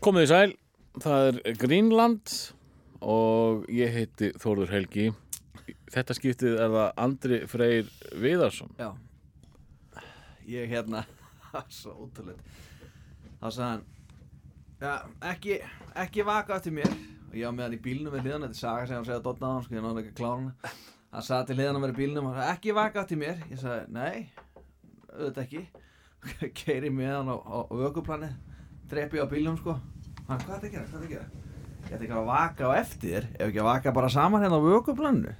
Komið í sæl, það er Greenland og ég heiti Þórður Helgi. Þetta skiptið er það Andri Freyr Viðarsson. Já. Ég hérna Svo ótrúlega Þá sagði hann Já, ekki, ekki vaka eftir mér. Og ég var með hann í bílnum með hliðan Þetta er saga sem hann segja að dotna á hann Sko ég náði ekki að klára hana. Hann sagði til hliðan að vera í bílnum og sagði, Ekki vaka eftir mér. Ég sagði, nei, auðvitað ekki. Keiri með hann á, á, á vökuplani Drepi á bílnum sko. Hann, hvað er það að gera, hvað er það að gera? Ég ætti ekki að vaka á eftir Ef ekki að vaka bara saman hérna á vökuplaninu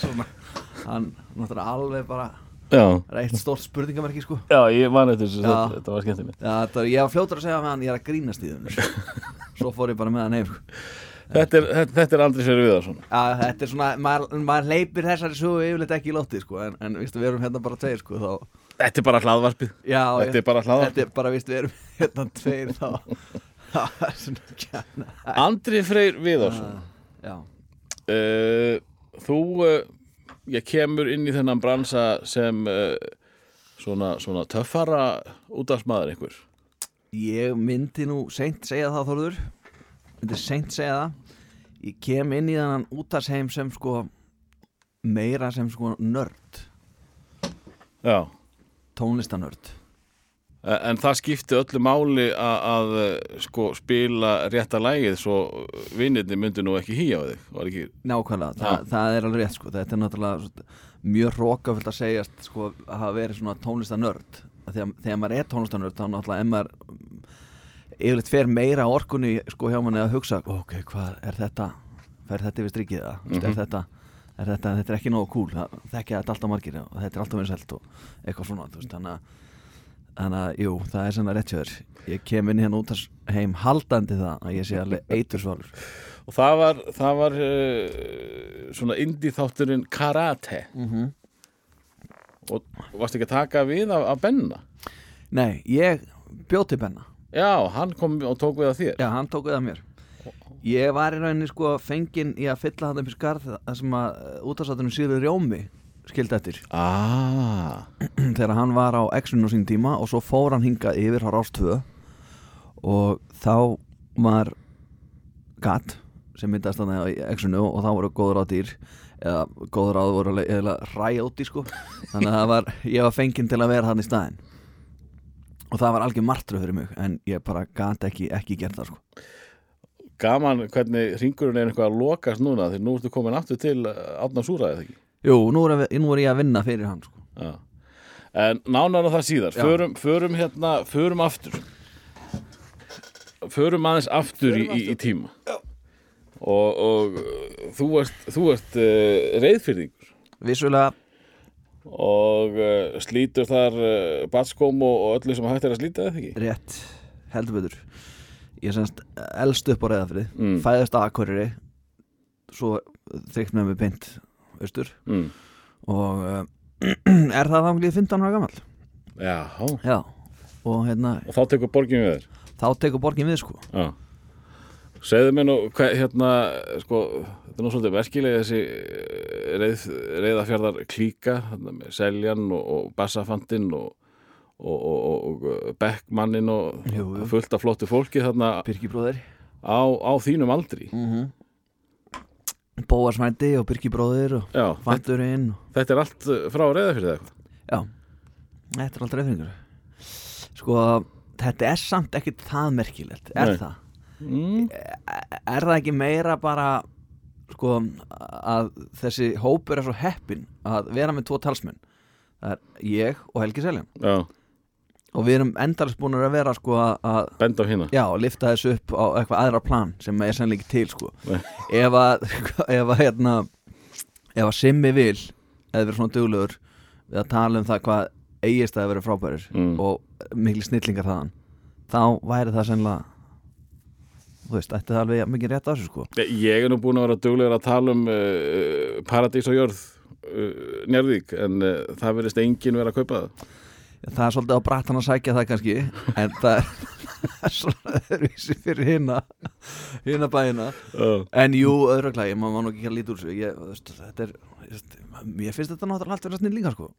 Svona. Hann, náttúrulega alveg bara Já, Það er eitt stórt spurningamerki sko. Já ég man eftir þessu, þetta, þetta var skemmtilegt. Já, þetta, er- ég var fljótur að segja að hann ég er að grínast í þunum Svo fór ég bara með hann heim sko. Þetta er, þetta, þetta er Andri Freyr Viðarsson. Já, þetta er svona, maður, maður leipir þessari sögu yfirleitt ekki í lótti sko, en, en víst, við erum hérna bara tveir sko, þá, Þetta er bara hlaðvarpið. já, Þetta er bara hlaðvarpið. Þetta er bara, víst, við erum hérna tveir þá Andri Freyr Viðarsson, Já, uh, þú uh, ég kemur inn í þennan bransa sem uh, svona, svona töffara útafsmaður einhver. ég myndi nú seint segja það Þorður myndi seint segja það Ég kem inn í þannan útarsheim sem sko meira sem sko nörd Já. Tónlistanörd Eh, En það skipti öllu máli að, að eh, sko, spila rétta lægið svo vinnirni myndi nú ekki hýja á þig, ekki? Nákvæmlega, Þa, Já. það er alveg rétt sko. þetta er náttúrulega svo- mjög rókafullt að segjast sko, að hafa verið svona tónlistanörd þegar, þegar maður er tónlistanörd þá náttúrulega ef maður yfirleitt fer meira orkunni sko, hjá manni að hugsa ok, hvað er þetta fer þetta yfir strikið það, mm Mhm. er þetta er þetta, þetta er ekki nógu cool það þekkja þetta alltaf margir og þetta er alltaf vinsælt og eitthvað svona, veist, þannig að þannig að, jú, það er svona rétt hjá þér ég kem inn hérna út að heim haldandi það að ég sé alveg eitursvalur Og það var, það var uh, svona indie þátturinn Karate mm -hmm. og varst ekki að taka við af, af Benna? Nei, ég bjóð til Benna Já, hann kom og tók við að þér. Já, hann tók við að mér Ég var í rauninni sko fenginn í að fylla upp í skarð það sem að útastáttunum Sýrður Rjómi skildi eftir. Ah, þegar hann var á X-unu á sín tíma og svo fór hann hingað yfir á Rás 2 og þá var gatt sem myndast þannig á X-unu og þá voru góður á dýr eða góður á voru eða ræjóti sko. Þannig að var, ég var fenginn til að vera hann í staðinn. Og það var algjör martröð fyrir mig en ég bara gat ekki, ekki gert það sko gaman hvernig ringurinn er eitthvað að lokast núna því nú ertu komin aftur til Átna Súra eða ekki? Jú, nú er, nú er ég að vinna fyrir hann sko. Já. En nánar á það síðar, förum, förum hérna, förum aftur Förum aðeins aftur, í, Förum í, í aftur. tíma Já. Og, og þú ert, þú ert uh, reyðfyrðingur Vissulega, og uh, slítur þar uh, batskóm og, og öllu sem hægt er að slíta eða ekki? rétt, heldur betur Ég semst elst upp á reyðafrið Mm. Fæðist að Akureyri Svo þykkt með mig beint Östur Mm. Og uh, er það þanglið 15 ára gamall? Já, Já Og hérna, og þá tekur borgin við þér? Þá tekur borgin við sko. Já. Segðu mér nú, hva, hérna, sko, þetta er nú svolítið merkilega þessi eh, reið, reiðafjörðar klíka, hérna, Seljan og, og Bassafandinn og, og, og, og, og Beckmannin og Jú, jú. fullt af flottu fólki þarna Birki bróðir á, á þínum aldri. mm -hmm. Bóarsmændi og Birki bróðir og Já, þetta, Vandurinn og... þetta er allt eh, frá reiðafjörði eitthvað. Já, þetta er alltaf reyfingur Sko, þetta er samt ekkit það merkilegt Er Nei. það? Mm. er það ekki meira bara sko að þessi hópur er svo heppin að vera með tvo talsmenn það er ég og Helgi Seljan Já, og við erum endalist búin að vera sko að, að bend á hérna. já, lifta þessu upp á eitthvað aðra plan sem er sannlega ekki til sko ef að ef að hérna ef að Simmi vil eða verið svona duglegur við að tala um það hvað eigist að vera frábærir Mm. og mikil snillingar þaðan þá væri það sannlega þú veist, ætti það alveg mikið rétt á þessu sko Ég er nú búin að vera duglegur að tala um uh, Paradís og jörð uh, Njarðvík, en uh, það verðist enginn vera að kaupa það. Það er svolítið á brattan að sækja það kannski en það er, það er svona öðruvísi fyrir hinna hinna bæina. Uh. en jú, öðruglega, ég má nú ekki að líta úr þessu. Ég, veist, þetta er veist, ég finnst þetta náttúrulega allt vera snillingar sko.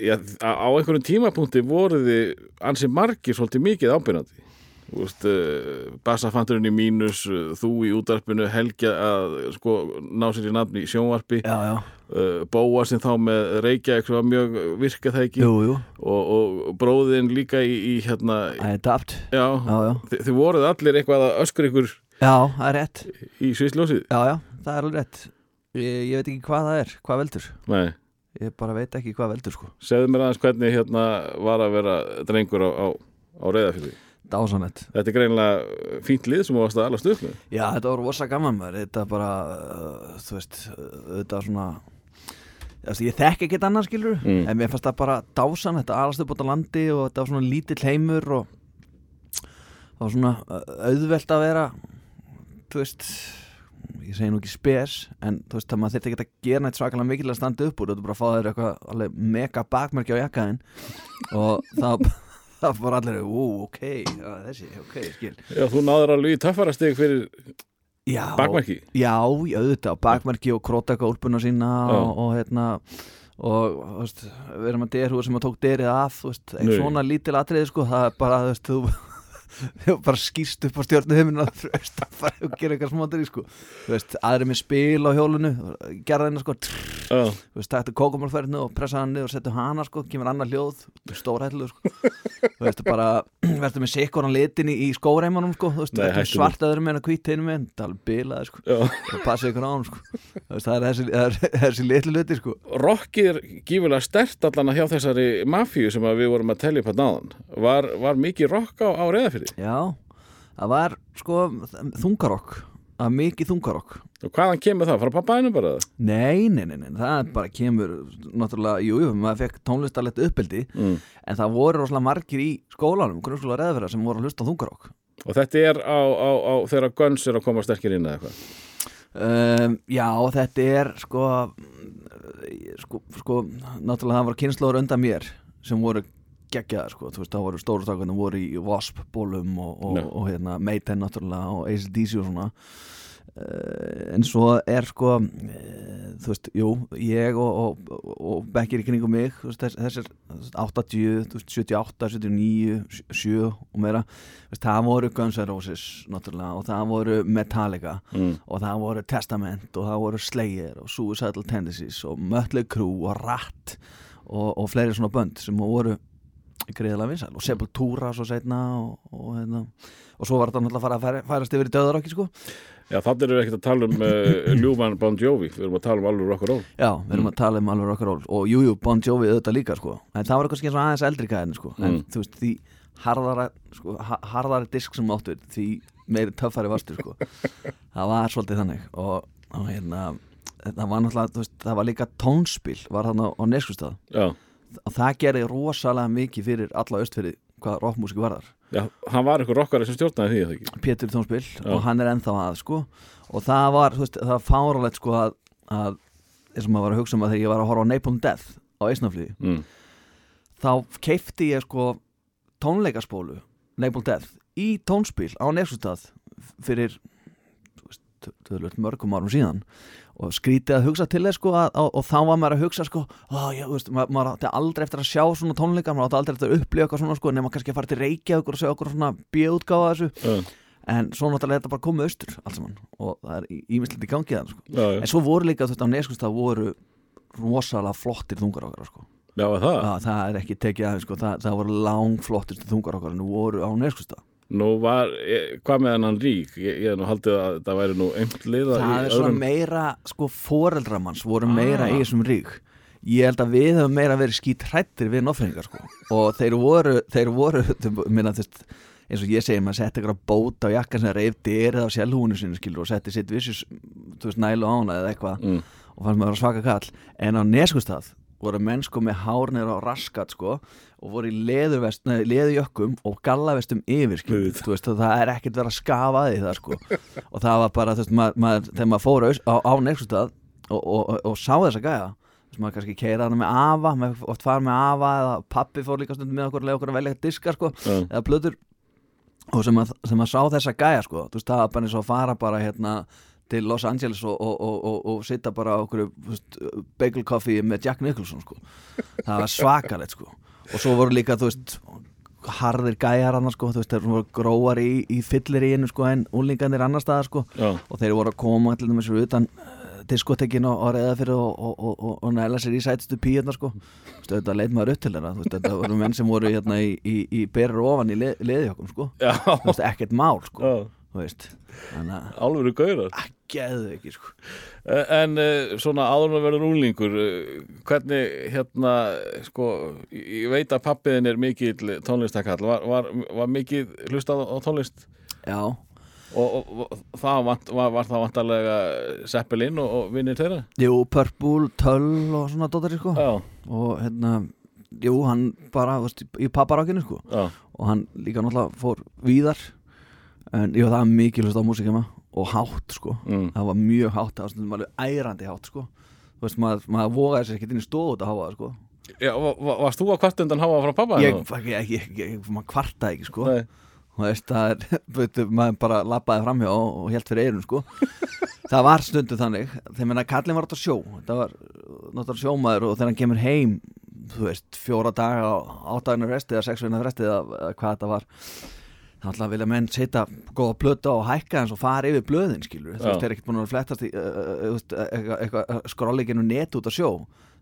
Já, á einhverjum tímapunkti voru þið ansi margir svolítið mikið ábyrjandi veist, uh, bassafanturinn í mínus uh, þú í útarpinu, Helga að sko, ná sér í nafni í sjónvarpi. Já, já, uh, Bóa sem þá með Reykjavík sem var mjög virkað það ekki? Jú, jú. Og, og bróðin líka í, í hérna, I adapt já, Já, já, þi- þið voruð allir eitthvað að öskur ykkur já, það er rétt. í svisljósið Já, já, það er alveg rétt. Ég, ég veit ekki hvað það er, hvað veldur. Nei, Ég bara veit ekki hvað veldur sko. Segðu mér aðeins hvernig hérna var að vera drengur á, á, á reyðafyrði Dásanett Þetta er greinlega fínt lið sem varst að alast upp með. Já, þetta var rosa gaman maður. Þetta bara, uh, þú veist uh, Þetta var svona Þessi, ég þekk ekkert annað skilur Mm. en mér fannst það bara dásan, þetta alast upp á landi og þetta var svona lítill heimur og það var svona uh, auðvelt að vera þú veist ég segi nú ekki spes en þú veist það maður þurfti ekki að gera nætt svakalega mikil að standa upp úr. Þetta er bara að fá þér eitthvað mega bakmerki á jakkaðin og það það var allir, ú, ok já, þessi, ok, skil Já, þú náður alveg í töffarastig fyrir já, bakmerki Já, í auðvitað, bakmerki og krótaka úlpuna sína Já. og, og hérna og þú veist, við erum að derhúða sem að tók derið af þú veist, ein Nei. svona lítil atriði sko, það er bara, þú veist, þú bara skýst upp á stjórnu heiminn að fara og gera eitthvað smátari sko, þú veist, aðri með spil á hjólinu gerða hérna sko trrr, Já, þú veist, taktu kókumálferðinu og pressa hann niður og setja hana sko, kemur annar hljóð stórhætlu sko. Þú veist, bara, verður með sikkoran litin í, í skóreimanum sko, þú veist, Nei, verður svart öðrum en að hvít hinum en það er bilaði sko. Já. Það passa ykkur á hann sko. Veist, það er þessi, er, þessi litlu luti sko. Rokkið er gífulega stert allan að hjá þessari mafíu sem við vorum að tellja upp að náðan Var, var mikið rokk á, á reyðafyrði? já, það var sko þungarokk var mikið þungarokk Og hvaðan kemur það? Frá pappaðinu bara? nei, nei, nei, nei, það bara kemur náttúrulega, jú, jú, maður fekk tónlistarlegt uppeldi Mm. en það voru rosalega margir í skólanum, grunnskóla reðverða sem voru að hlusta þungarokk Og þetta er á, á, á þegar Guns er að koma sterkir inn eða eitthvað um, já, þetta er sko sko, sko náttúrulega það var kynnslóður undan mér sem voru geggjaðar sko, þú veist, það voru stóru stakarnir voru í Wasp bólum og, og, Já. og, hérna Mayten náttúrulega og ACDC og svona uh, en svo er sko uh, þú veist, jú, ég og, og, og bekkir í kringum mig veist, þess, þessir þú veist, 80, þú veist, 78, 79 7 og meira, veist, það voru Guns N' Roses náttúrulega og það voru Metallica mm. og það voru Testament og það voru Slayer og Suicidal Tendencies og Mötley Crüe og Ratt og, og fleiri svona bönd sem voru greiðlega vinsæl og Sepultura svo setna og, og, hérna, og svo var þetta náttúrulega að fara að færa, færast yfir í döðarokki sko. Já, þannig erum við ekkert að tala um uh, ljúman Bon Jovi Við erum að tala um alveg rock and roll Já, við erum að tala um alveg rock'n'roll og jújú, jú, Bon Jovi auðvitað líka sko. en það var eitthvað skil svona aðeins eldri gæðin sko. en Mm. þú veist, því harðara sko, ha- harðari disk sem áttu því meiri töffari varstu sko. það var svolítið þannig og, og hérna það var náttúrulega, veist, það var líka tónspil var þarna á Já, og það gerði rosalega mikið fyrir alla östfyrir hvað rockmúsík varðar Já hann var einhver rockari sem stjórnaði því eða ekki Pétur Já. og hann er ennþá að sko og það var, þú veist, það var fáralegt sko að, að eins og maður var að hugsa um að þegar ég var að horfa á Napalm Death á Eisnafliði mm. þá keifti ég sko tónleikaspólu Napalm Death í tónspil á Nefsustad fyrir þú veist, mörgum árum síðan og skrítið að hugsa til þess sko að, og, og þá var maður að hugsa sko já, veist, maður, maður átti aldrei eftir að sjá svona tónleika maður átti aldrei eftir að upplifa eitthvað svona sko nema kannski að fara til Reykjavík og sjá okkur svona bjöðgáða þessu Já, en svo náttúrulega þetta bara komið austur og það er ímislegt í gangi þann sko. já, en svo voru líka veist á Neskustad voru rosalega flottir þungar okkar sko. já það Já, það er ekki tekið aðeins sko. það, það voru langflottistu þungar okkar en voru á Neskustad Nú var, ég, hvað með hennan rík? Ég, ég hef nú haldið að það væri nú einhvern liða það er svona öðrum meira sko foreldramanns voru meira Ah. í þessum rík ég held að við höfum meira verið skýt hrættir við noffringar sko og þeir voru, þeir voru minna, þú veist, eins og ég segi, maður setti eitthvað bót á jakkan sem reyf dyrið á sjálfhúinu sinni skilur og setti sitt vissus þú veist, nælu á hana eða eitthvað mm. og fannst maður að svaka kall en á neskustad voru menn sko með hárnir á raskat sko og voru í leðurjökkum og gallavestum yfir veist, það er ekkert verið að skafa því það sko. Og það var bara, veist, maður, maður, þegar maður fór aus- á, á neskustad og, og, og, og sá þessa gæja veist, maður kannski keira hana með afa maður oft fara með afa eða pappi fór líka stundum með okkur, leið okkur að velja diska sko Já, eða plötur. Og sem að, sem að sá þessa gæja sko það var bara eins og að fara bara hérna til Los Angeles og, og, og, og, og sitta bara á okkur bagel coffee með Jack Nicholson sko. Það var svakalegt sko og svo voru líka þú veist harðir gæjar annars sko, þú veist, þeir voru gróar í, í fyllir í einu sko en úlingarnir annar staðar sko. Já, og þeir voru að koma allir með sér utan uh, diskotekin og, og reyða fyrir og, og, og, næla sér í sætustu píurnar sko. Þú veist, þetta leit maður upp til þeirra þú veist, þetta voru menn sem voru hérna í, í, í berur ofan í le, leðihjókum sko. Já, þú veist, ekkert mál sko. Já. þú veist, alvöru gaurar geðu ekki sko. En uh, svona áður að verður úlingur uh, hvernig hérna sko, ég veit að pappiðin er mikill tónlistakall, var, var, var mikið hlustað á tónlist? Já, og, og, og það vant, var, var það vantarlega Seppelin og, og vinnir þeirra? Jú, Purple, Töll og svona dótari sko. Já, og hérna, jú, hann bara, þú veist, í papparákinu sko. Já, og hann líka náttúrulega fór víðar. En jú, það var mikið hlust á músikema og hátt sko. Mm, það var mjög hátt, það var stundum alveg ærandi hátt sko. Þú veist, maður, maður vogaði sér ekkert inn í stofu út að háa það sko. Já va, va, Varst þú að kvart undan háa frá pappa? ég, ég, ég, ég, maður kvartaði ekki sko. Nei, og veist, það er, veitu, maður bara lappaði framhjá og, og held fyrir eyrun sko. Það var stundum þannig. Þegar minna kallin var átt að sjó. Það var náttúrulega sjómaður og þegar hann kemur heim þú veist, fjóra daga á átdaginu fresti eða sex vegna fresti eða, eða hvað þetta var þá ætla að vilja menn setja góða blöta og hækka hans og fara yfir blöðin skilur þú Já. veist, þeir eru ekkert búin að flettast í uh, uh, þú eitthvað skrollinginu net út að sjó.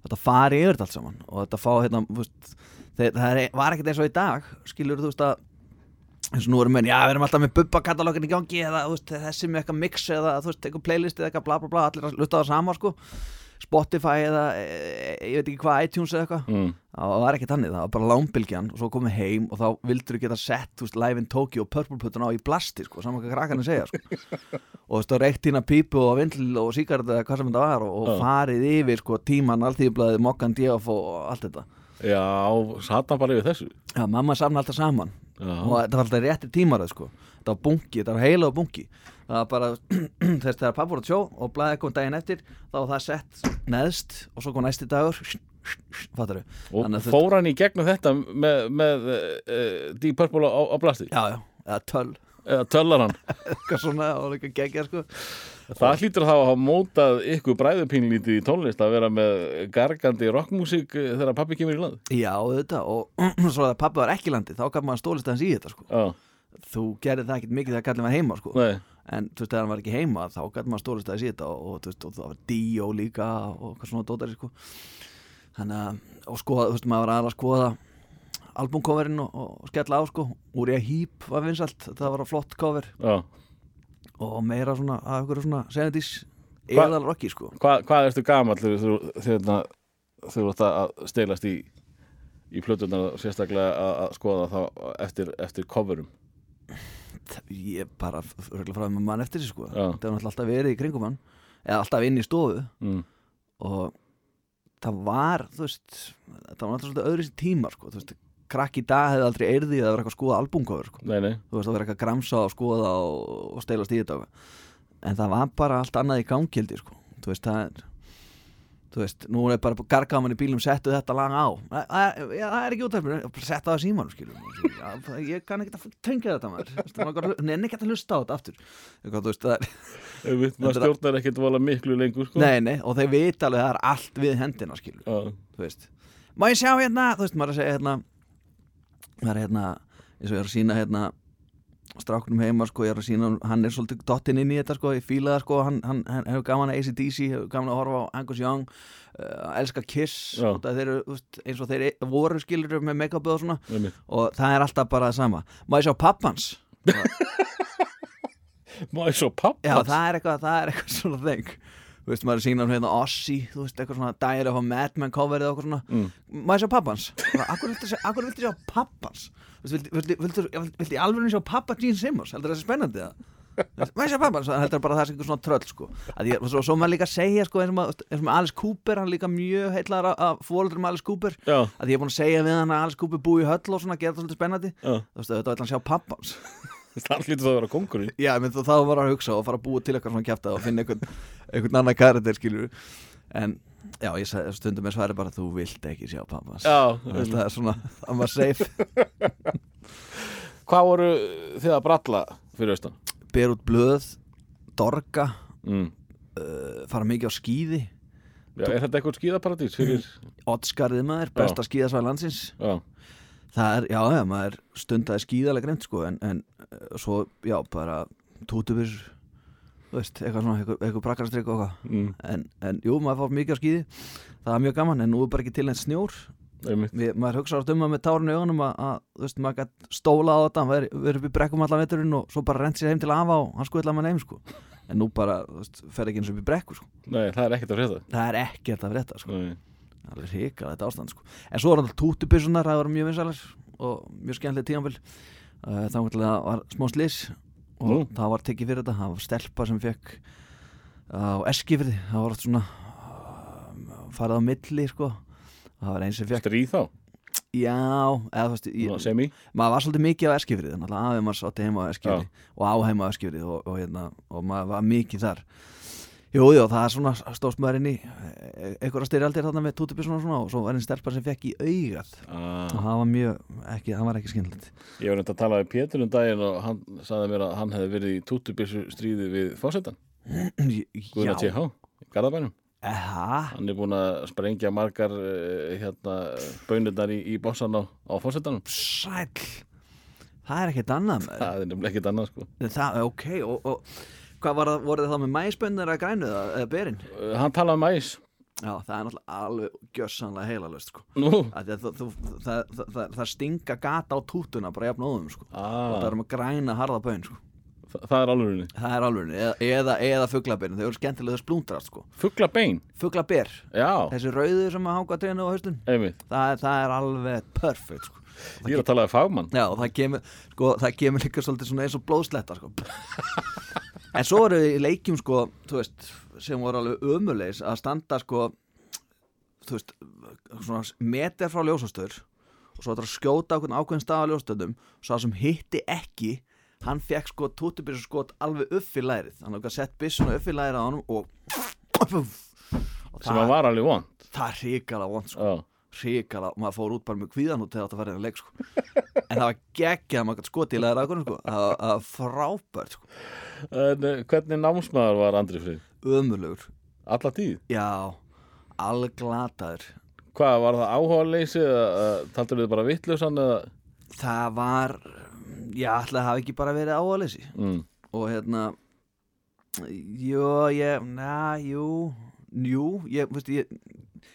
Þetta fari yfir allt saman og þetta fá hérna þú veist, þeir, það er, var ekkert eins og í dag skilur þú veist að eins og nú erum menn, já við erum alltaf með bubba-katalógin í gangi eða þú veist, þessi með eitthvað mix eða þú veist, eitthvað playlist eða eitthvað bla bla bla allir að lusta á það sama sko Spotify eða e, e, ég veit ekki hvað iTunes eða eitthvað mm, það var ekki þannig, það var bara lámbilgjan og svo komið heim og þá vildur þú geta sett þú veist, live in Tokyo og Purple Putin á í blasti sko, saman hvað krakkarnir segja sko. og þú veist, og reykt hérna pípu og vindl og síkart eða hvað sem þetta var og, og Já. farið yfir sko, tíman, alltíðublaðið, mokkan, djöf og allt þetta Já, satt hann bara yfir þessu Já, mamma samna alltaf saman Já, og þetta var alltaf réttir tímaröð sko. Þetta var bunki, þetta var heila og bunki. Það var bara þess þegar pappa voru að sjó og blæði kom daginn eftir þá var það sett neðst og svo kom næsti dagur. Fattar þau? og að fór hann í gegnum þetta með, með uh, Deep Purple á, á blasti? Já, já, eða töl. Eða töllar hann? Svona geggja sko. Það hlýtur þá að hafa mótað ykkur bræðupínlítið í tónlist að vera með gargandi rockmusík eh, þegar pappi kemur í land. Já, þetta og svo að pappa var ekki í landi þá gaf maður stólist hans í þetta sko. Já, þú gerði það ekkert mikið þegar kallin var heima sko. En þú veist, þegar hann var ekki heima þá gaf maður stólist hans í þetta og, og, og það var Dio líka og eitthvað svona dótari sko. Þannig að, og skoða, þú veist, maður var aðra að skoða albumcoverinn og, og skella á sko. Úr ég hýp var vinsalt, það var flott cover. Já. Og meira svona, að ykkur svona 70s Hva- eðal rocki sko. Hva, Hvað ertu gamall þegar þú þú ert að stelast í í plötunar sérstaklega að, að skoða þá eftir, eftir coverum ég bara örgulega frá með mann eftir þessu sko Já. það var alltaf verið í kringum hann eða alltaf inn í stofu mm. og það var þú veist, það var náttúrulega svolítið öðru sér tímar sko, þú veist, krakk í dag hefði aldrei eirði að vera eitthvað að skoða albumcover sko. Nei, nei, þú veist, það vera eitthvað að gramsa og skoða og, og steilast í þetta en það var bara allt annað í gangildi sko. þú veist, það er þú veist, nú er bara gargaman í bílum settu þetta lag á. Það, það, já, það er ekki útverfinu, setta það símanum skilur já, ég kann ekki að tengja þetta maður. Nenni ekki að hlusta á þetta aftur. Þú veist, það er Einmitt, maður stjórnar ekkert vola miklu lengur sko. Nei, nei, og þeir vita alveg að það er allt við hendina skilur, Já, þú veist. Má ég sjá hérna, þú veist, maður er að segja hérna maður er hérna, eins og ég er að sína hérna stráknum heima, sko, ég er að sína hann er svolítið dottinn inn í þetta, sko, ég fíla það, sko hann, hann, hann hefur gaman að ACDC, hefur gaman að horfa á Angus Young, uh, elska Kiss og þeir veist, eins og þeir voru skilur með make-upið og svona. Einmitt. Og það er alltaf bara það sama. Má ég sjá pappans? Má ég svo pappa Já, það er eitthvað, það er eitthvað svona þeng Þú veist, maður er sínan hérna Ossi Þú veist, eitthvað svona Diary of a Madman cover eða eitthvað svona Mm. Ég sjá pappans? Bara, Akkur viltu, sjá- pappans? Viltu, í alveg sjá pappa Gene Simmons? Heldur það spennandi það? Þú veist, Má ég sjá pappans? Það heldur bara að það sé eitthvað svona tröll sko. að ég, svo, svo maður líka að segja sko, eins og maður- eins og með Alice Cooper hann er líka mjög heitlar af fólöldur með Alice Cooper Já, að ég er búin að segja við hann að Alice Cooper búi í höll og svona gera það svolítið spennandi já, þú veist, þetta það hlýtur það að vera kongurinn Já, menn þá var hann að hugsa og fara að búa til eitthvað svona kjæfta og finna einhvern, einhvern annan karakter skilur en já, ég sagði stundum með svari bara þú vilt ekki sjá pappans Já, veist, það er svona, það var safe. Hvað voru þið að bralla fyrir austan? ber út blöð, dorga Mm. uh, fara mikið á skíði. Já, er þetta eitthvað skíðaparadís fyrir Oddskarðið maður, besta skíðasvæð landsins. Já, það er, já, já, maður stundaði skíðalega greint sko en, en eh, svo, já, bara tútubir þú veist, eitthvað svona, eitthvað, eitthvað brakkarastrykk og eitthvað. Mm, en, en jú, maður fór mikið á skíði. Það er mjög gaman, en nú er bara ekki til einn snjór. Við, maður hugsa átt um að með tárun í augunum að, að þú veist, maður gætt stóla á þetta verið veri upp í brekkum allan veturinn og svo bara rent sér heim til afa og hann sko eitthvað með neym sko. En nú bara, þú veist, fer ekki eins upp í brekku sko. Nei, það er ekkert að frétta það er hikað þetta ástand sko. En svo er alltaf tútubissunar, það var mjög vinsalar og mjög skemmtileg tíanfél uh, þá var var smá slis og Nú. það var tekið fyrir þetta. Það var stelpa sem fekk á eskifirði, það var oft svona uh, farið á milli sko. Það var eins sem fekk Stríð þá, já, eða Svona ég, maður var svolítið mikið á eskifrið þannig að aðeins sátti heima á eskifrið og á heima á eskifrið og, og, hérna, og maður var mikið þar Jú, jú, það er svona stóðst maður inn í e- einhverja styrjaldir þarna með tútubissun og svona og svo var einn stelpa sem fekk í og ah, það var mjög, ekki, það var ekki skemmtilegt. Ég var reynd að tala við Pétur um daginn og hann sagði mér að hann hefði verið í tútubissu stríði við fósettan Guðna TH Garðabænum. Eha, Hann er búin að sprengja margar uh, hérna, bönirnar í, í bossan á, á fósettanum sæll. Það er ekkert annað Það er nefnilega ekkert annað sko. Það, ok, og, og hvað var það, voru þá með mæspönnir að grænu það, eða berin? uh, Hann talaði um æs Já, það er náttúrulega alveg gjössanlega heilalöst, sko. Nú, að það, það, það, það stinga gata á tútuna bara jafn óðum sko. og það ah, er um að græna harða bön sko. það, það er alveg það er alveg, eða, eða, eða fuglabyrn þau eru skemmtilega splúndrast sko. Fugla bein, fuglabyr, já, þessi rauðu sem að hanga trénu á haustun það, það er alveg perfect sko. Ég er að tala við fagmann. Já, það kemur, sko, það kemur líka svolítið svona eins og blóðsletta sko. en svo eru í leikjum sko, veist, sem voru alveg ömulegs að standa sko, veist, svona meter frá ljósastöður og svo ætlar að skjóta ákveðin ákveðin stað á ljósastöðum svo sem hitti ekki hann fekk sko tútubissu skot alveg upp í lærið. Hann hafði sett byssuna upp í lærið á honum og, og sem að var alveg von það er hrikalega vond sko. Já, hrikala og maður fór út bara með kvíðan út þegar þetta var reyna leik sko. en það var geggjað að maður gæti skotið í leðar aðgurinn sko. það var- frábært sko. en uh, hvernig námsmaður var Andri Freyr? ömurlegur Alla tíð? já, alveg glataður Hvað, var það áhuga leysi eða taldur þið bara vittlausan eða það var já, ætla að hafa ekki bara verið áalessi mm. og hérna jú, ég, na, jú jú, ég, veist, ég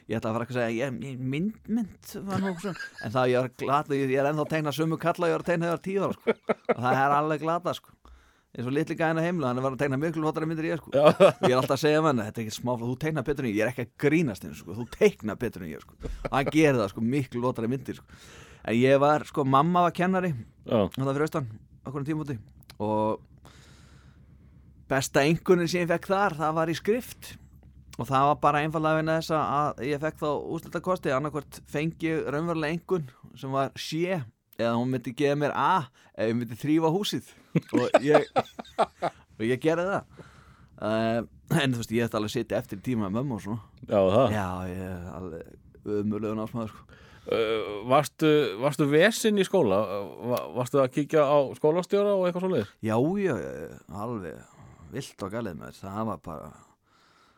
ég ætla að fara að segja, myndmynd en það ég er glata ég, er ennþá tegna sömu kalla ég var að tegna þegar tíu ára sko. og það er alveg glata sko. Eins og litli gæðina heimla, hann var að tegna miklu myndir en ég sko. Og ég er alltaf að segja hann, þetta er ekki smáfla þú tegna betur en ég, ég er ekki að grínast eins sko. þú tegna betur en ég sko. Og hann gerir það sko, miklu hottara myndir sko. en ég var, sko, mamma var kennari það fyrir austan okkur tímúti og besta einkunin sem ég fekk þar það var í skrift og það var bara einfallega vegna þess að ég fekk þá úslita kosti annarkvort fengi ég raunverulega einhvern sem var sé eða hún myndi gefa mér A ef ég myndi þrýfa húsið og ég og ég gerði það uh, en þú veist ég ætti alveg að sitja eftir tíma með mömmu og svona já það já ég er alveg umurlegun ásmaður sko. uh, varstu, varstu vesinn í skóla? Va, varstu að kíkja á skólastjóra og eitthvað svoleiðis? já já, já, alveg vilt og galið með það var bara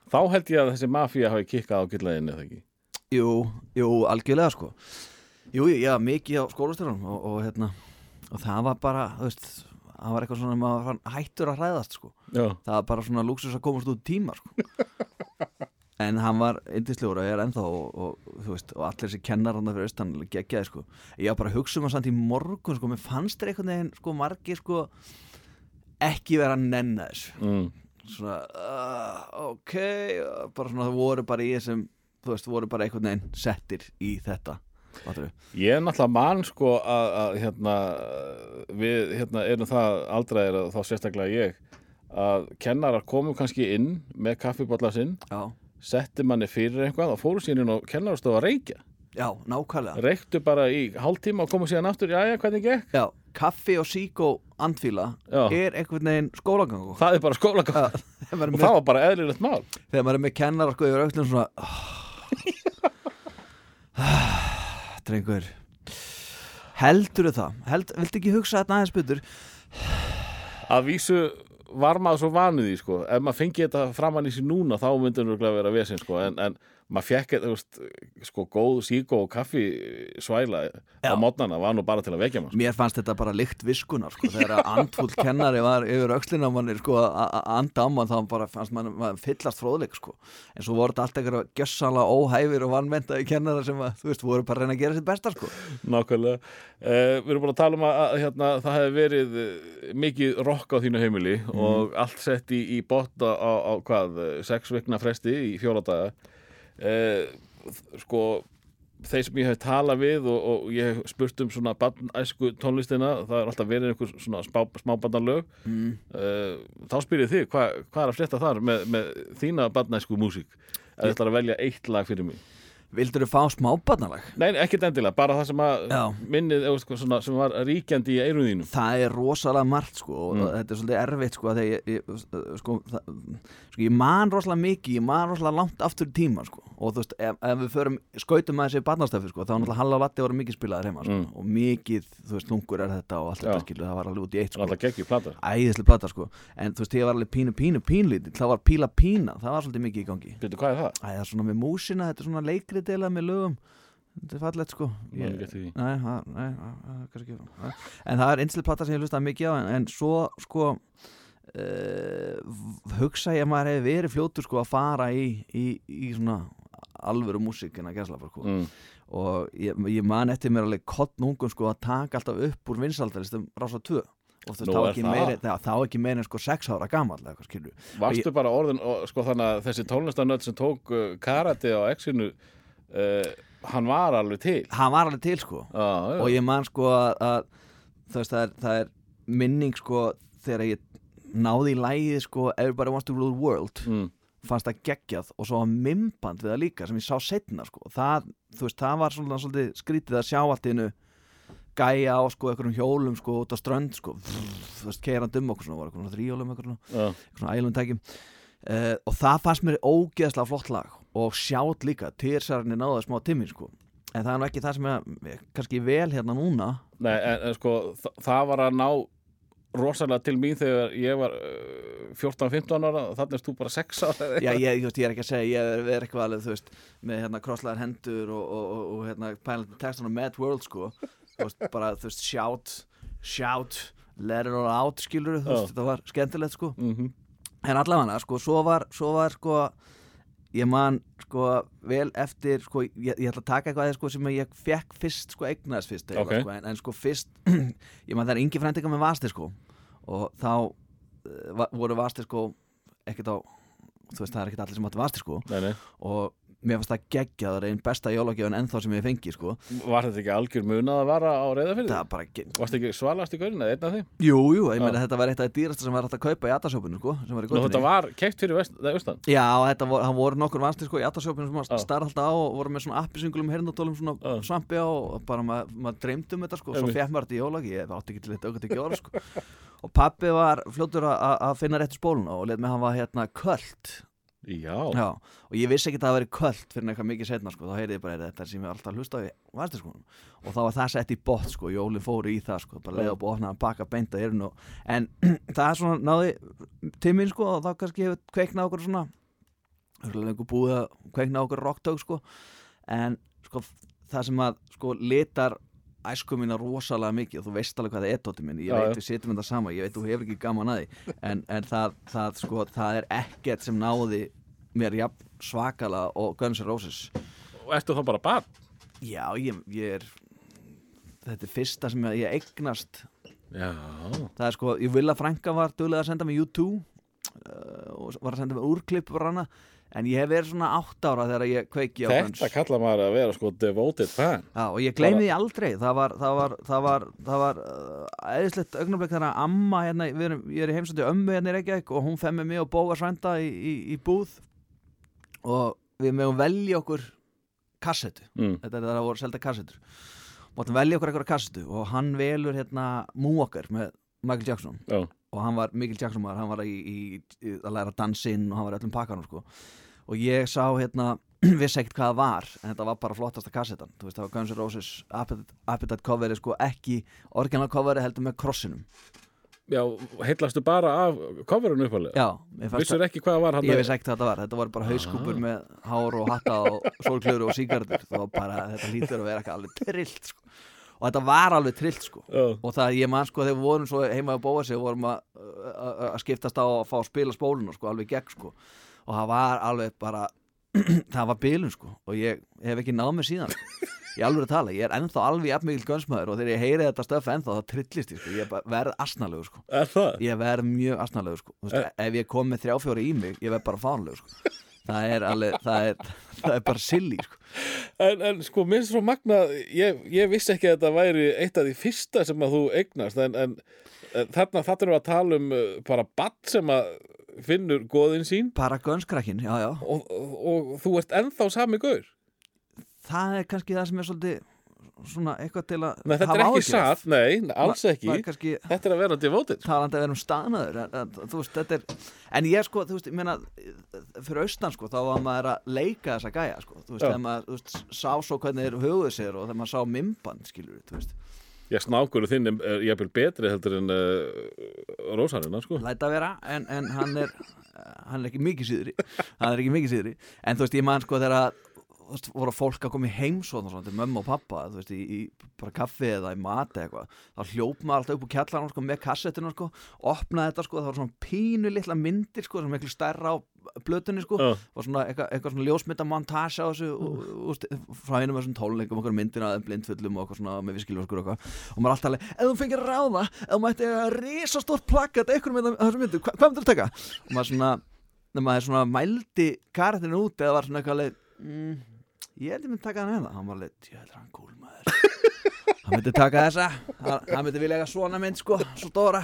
Þá held ég að þessi mafía hafi kikkað á gillæðinni eða ekki? Jú, jú, algjörlega sko. Jú, já, mikið á skólastjórnum og, og hérna og það var bara, þú veist það var eitthvað svona að maður var hættur að hræðast sko. Já, það var bara svona lúksus að komast út tíma sko. En hann var yndislegur og ég er ennþá og, og, þú veist, og allir þessi kennar hann fyrir austan geggjaði sko. Ég var bara að hugsa um að samt í morgun sko. Mér fannst þér einhvern veginn sko margir sko ekki vera að nenna þessu. Mm. Svona uh, ok, bara svona það voru bara í þessum þú veist, voru bara einhvern veginn settir í þetta fattarðu? Ég er náttúrulega mann sko að, að hérna, við hérna, erum það aldraðir og þá sérstaklega ég að kennarar komum kannski inn með kaffibotla sinn, Já, setti manni fyrir eitthvað og fóru síðan inn og kennarastofa reykja. Já, nákvæmlega. Reyktu bara í hálftíma og komu síðan aftur, jæja, hvernig gekk? Já, kaffi og síkó andfíla Já. er einhvern veginn skólagang Það er bara skólagang og með, það var bara eðlilegt mál. Þegar maður er með kennar sko yfir auklun svona drengur heldur það? Held, viltu ekki hugsa þetta aðeins betur? Að vísu var maður svo vanið í sko. Ef maður fengi þetta framann í sig núna þá myndir nú vera vesinn sko. En, en maður fekk veist, sko góð síkó og kaffi svæla á Já. mótnana var nú bara til að vekja maður Mér fannst þetta bara lykt viskunar sko, þegar að andfull kennari var yfir öxlina á manni sko, að anda á mann þá bara fannst mann maður fyllast fróðleik sko. en svo voru þetta allt eitthvað gjössanlega óhæfir og vannmentaði kennara sem að, þú veist, voru bara að reyna að gera sitt besta sko. Nákvæmlega. Uh, við erum búin að tala um að, hérna, það hefði verið eh, mikið rokk á þínu heimili og allt sett í, í bot á, á, á hvað, eh, sko, þeir sem ég hef talað við og, og ég hef spurt um svona barnæsku tónlistina, það er alltaf verið einhver svona spá, smábandarlög. mm. Uh, þá spyrir þig, hva, hvað er að frétta þar með, með þína barnæsku músík? Ef þú ætlar að velja eitt lag fyrir mig. Vildur þú fá smábarnalag? Nei, ekkert endilega, bara það sem að Já. minnið, eða, sko, svona, sem var ríkjandi í eirun þínum. Það er rosalega margt sko og Mm. þetta er svolítið erfitt sko þegar ég, ég, sko, það, sko ég man rosalega mikið, ég man rosalega langt aftur í tíma sko og þú veist, ef, ef við förum skautum að þessi barnastöfi sko, þá er náttúrulega Halla og Latti voru mikið spilaðir heima sko Mm. og mikið, þú veist, lungur er þetta og allt Já. þetta skilu, það var alveg út í eitt sko alltaf geggjur plata. æðislega plata sko en þú veist, ég var alveg pínu, pínu, pínlítill það var píla pína, það var svolítið mikið í gangi Veitu, hvað er það? Æ, það er svona með músina, þetta er svona leikri delað með lögum þetta er fallegt sko Ég. Nei, það, nei, ekki Nei. En það er einslega plata sem ég hlustaði mikið á en, en svo sko uh, hugsa ég að maður hefði verið fljótur sko að fara í, í, í svona alvöru músíkina gæsla sko. Mm. og ég, ég man eftir mér alveg kottnungum sko að taka alltaf upp úr vinsaldalistum rása 2 og þú veist þá ekki en sko 6 ára gamall eða eitthvað skilju Varstu bara orðin, og, sko þannig að þessi tónlistanöld sem tók uh, karate á exinu, uh, hann var alveg til. hann var alveg til sko já. og ég man sko að, veist, það, er, það er minning sko þegar ég náði í lægið sko Everybody Wants to Rule the World Mm. fannst það geggjað og svo mimband við það líka sem ég sá setna sko það, veist, það var svona svolítið skrítið að sjá allt í hennu gæja á sko einhverjum hjólum sko út á strönd sko þú veist, keirand um okkur svona, var einhverjum þrjólum einhverjum Já. svona ælum tækjum uh, og það fannst mér ógeðslega flott lag og sjátt líka, týrsarni náða smá timmin sko en það er nú ekki það sem er kannski vel hérna núna Nei, en, en sko, þa það var að ná rosalega til mín þegar ég var uh, 14-15 ára, þannig erst þú bara 6 ára. eða Já, ég, veist, ég er ekki að segja, ég er, er eitthvað alveg, þú veist, með hérna krosslaðar hendur og, og, og, og hérna pælandi textan á Mad World, sko, þú veist, bara, þú veist, shout, shout, let it all out, skilur, þú veist, Já. þetta var skemmtilegt, sko, Mhm. en allavega, sko, svo var, svo var, sko, ég man, sko, vel eftir, sko, ég, ég ætla að taka eitthvað sko, sem ég fekk fyrst, sko, eignaðist fyrst, eiginlega, Ok. sko, en, en, sko, fyrst, ég man, það er yngi frændingar með vasti, sko, og þá uh, voru vasti, sko, ekkert á þú veist, það er ekkert allir sem áttu vasti sko Nei, nei. og mér fannst það geggjað það er einn besta jólagjöfun ennþá sem ég fengi sko. Var þetta ekki algjör munað að vara á reyðafyrði? er bara ekki Varst ekki svalast í gaurin eða einn af þeim? Jú, jú, ég meina þetta var eitt af það dýrasta sem var hægt að kaupa í atasjópinu sko var í Nú, þetta var keipt fyrir austan. Já, þetta hann voru nokkur vansti sko í atasjópinu sem starra alltaf á og voru með svona appisingulum hernatólum svona svampi á og bara maður ma dreymdi um þetta sko svo fekk maður þetta í jólagi, sko að- að að Já. Já, og ég vissi ekki að það væri kvöld fyrir eitthvað mikið setna sko, þá heyrði ég bara "Heyrðu, þetta sem ég alltaf hlusta á í varstiskónum og þá var það sett í bótt sko, jólinn fóru í það sko, bara leiða upp og opna að baka beinta eirinn og, en það er svona náði tíminn sko og þá kannski hefur kveiknað okkur svona einhver búið að kveikna okkur rocktög sko, en sko það sem að sko litar æsku mína rosalega mikið. Og þú veist alveg hvað það er tóti minn, ég veit við sitjum þetta sama, ég veit þú hefur ekki gaman að því. En, en það, það, sko, það er ekkert sem náði mér jafn svakalega og Guns N' Roses. Og ertu þá bara barn? já, ég, ég er þetta er fyrsta sem ég eignast. Já. það er sko, ég vil að Franka var duglega að senda mig U2 uh, og var að senda mig úrklipp bara hana en ég hef verið svona átt ára þegar ég kveiki á Guns Þetta kallar maður að vera sko devoted fan. Já, og ég gleymi því aldrei það var, það var, það var, það var uh, eðislegt augnablik þegar að amma hérna, við erum, ég er í heimsandi ömmu hérna í Reykjavík og hún femmi mig og bóga svænda í, í, í búð og við mögum velja okkur kassetu, Mm. þetta er það að voru selda kassetur máttum velja okkur eitthvað kassetu og hann velur hérna Moonwalker með Michael Jackson Já. Og hann var Michael Jackson maður, hann var í, í, í að læra dansinn og hann var öllum pakkanum sko. og ég sá hérna vissi ekkert hvað það var en þetta var bara flottasta kassetan. Þú veist það var Guns N' Roses Appetite, Appetite coveri sko ekki orginal coveri heldur með krossinum. Já, heillastu bara af coverinu uppalega Já, fannst Vissur ekki hvað það var Ég vissi ekki hvað þetta var, þetta var bara hauskúpur með hár og hatta og sólklöru og sígardur það var bara, þetta lítur að vera ekki alveg trillt sko. Og þetta var alveg trillt sko. Já, og það ég man sko þegar við vorum svo heima að bóa sig vorum að, skiptast á að fá að spila spóluna sko, alveg gegn sko. Og það var alveg bara það var bilun sko. Og ég hef ekki náð mig síðan. Sko. ég alveg að tala, ég er ennþá alveg jafnmikil gönsmaður og þegar ég heyri þetta stöf ennþá þá trillist ég sko, ég verð asnalegur sko. Er ég verð mjög asnalegur sko. Þú veist, ef ég kom með þrjáfjóri í mig, ég verð bara fánlegur sko það er alveg, það er, það er bara silly sko. En, en sko, minnst svo magna ég, ég vissi ekki að þetta væri eitt af því fyrsta sem að þú eignast en, en, en þarna erum við að tala um uh, bara badd sem að finnur góðin sín. Bara gönskrakkin, já já. Og, og, og þú ert ennþá sami gaur. Það er kannski það sem er svolítið svona eitthvað til að Nei, þetta er ekki satt, nei, alls Ma- ekki. maður kannski Þetta er að vera devoted talandi að vera um staðnaður en, veist, þetta er en ég sko, þú veist, ég meina fyrir austan sko, þá var maður að leika þessa gæja sko, þú veist, þegar maður veist, sá svo hvernig þeir höfuðu sér og þegar maður sá mymband, skilur þú veist, Já, snákur þinn er, jafnvel betri heldur en uh, rósarina, sko. Læta vera en, en hann er hann er ekki mikið síðri hann er ekki mikið síðri, en þú veist, ég man sko þegar veist, voru fólk að koma í heimsóðn og svona til mömmu og pappa, þú veist, í, í bara kaffi eða í mati eitthvað, þá hljóp maður alltaf upp úr kjallarinn sko, með kassettinu sko, opnaði þetta sko, það var svona pínu litla myndir sko, sem miklu stærra á blötunni sko, Já, og svona eitthvað, eitthvað svona ljósmynda montage á þessu og, og, og, frá einum af þessum tónleikum okkur myndina af blindfullum og okkur svona með viskiljóskur og eitthvað. Og maður alltaf alveg, ef þú fengir ráða ef þú mætti að risa stórt plakkat eitthvað með þessum myndu, hva, hvað myndir þú taka? og maður svona, þegar maður svona mældi karatinu út eða var svona eitthvað alveg, mm, ég held ég myndi taka hann hérna hann var alveg, ég heldur hann cool maður hann myndi taka þessa hann, hann myndi vilja eiga svona mynd sko, svo stóra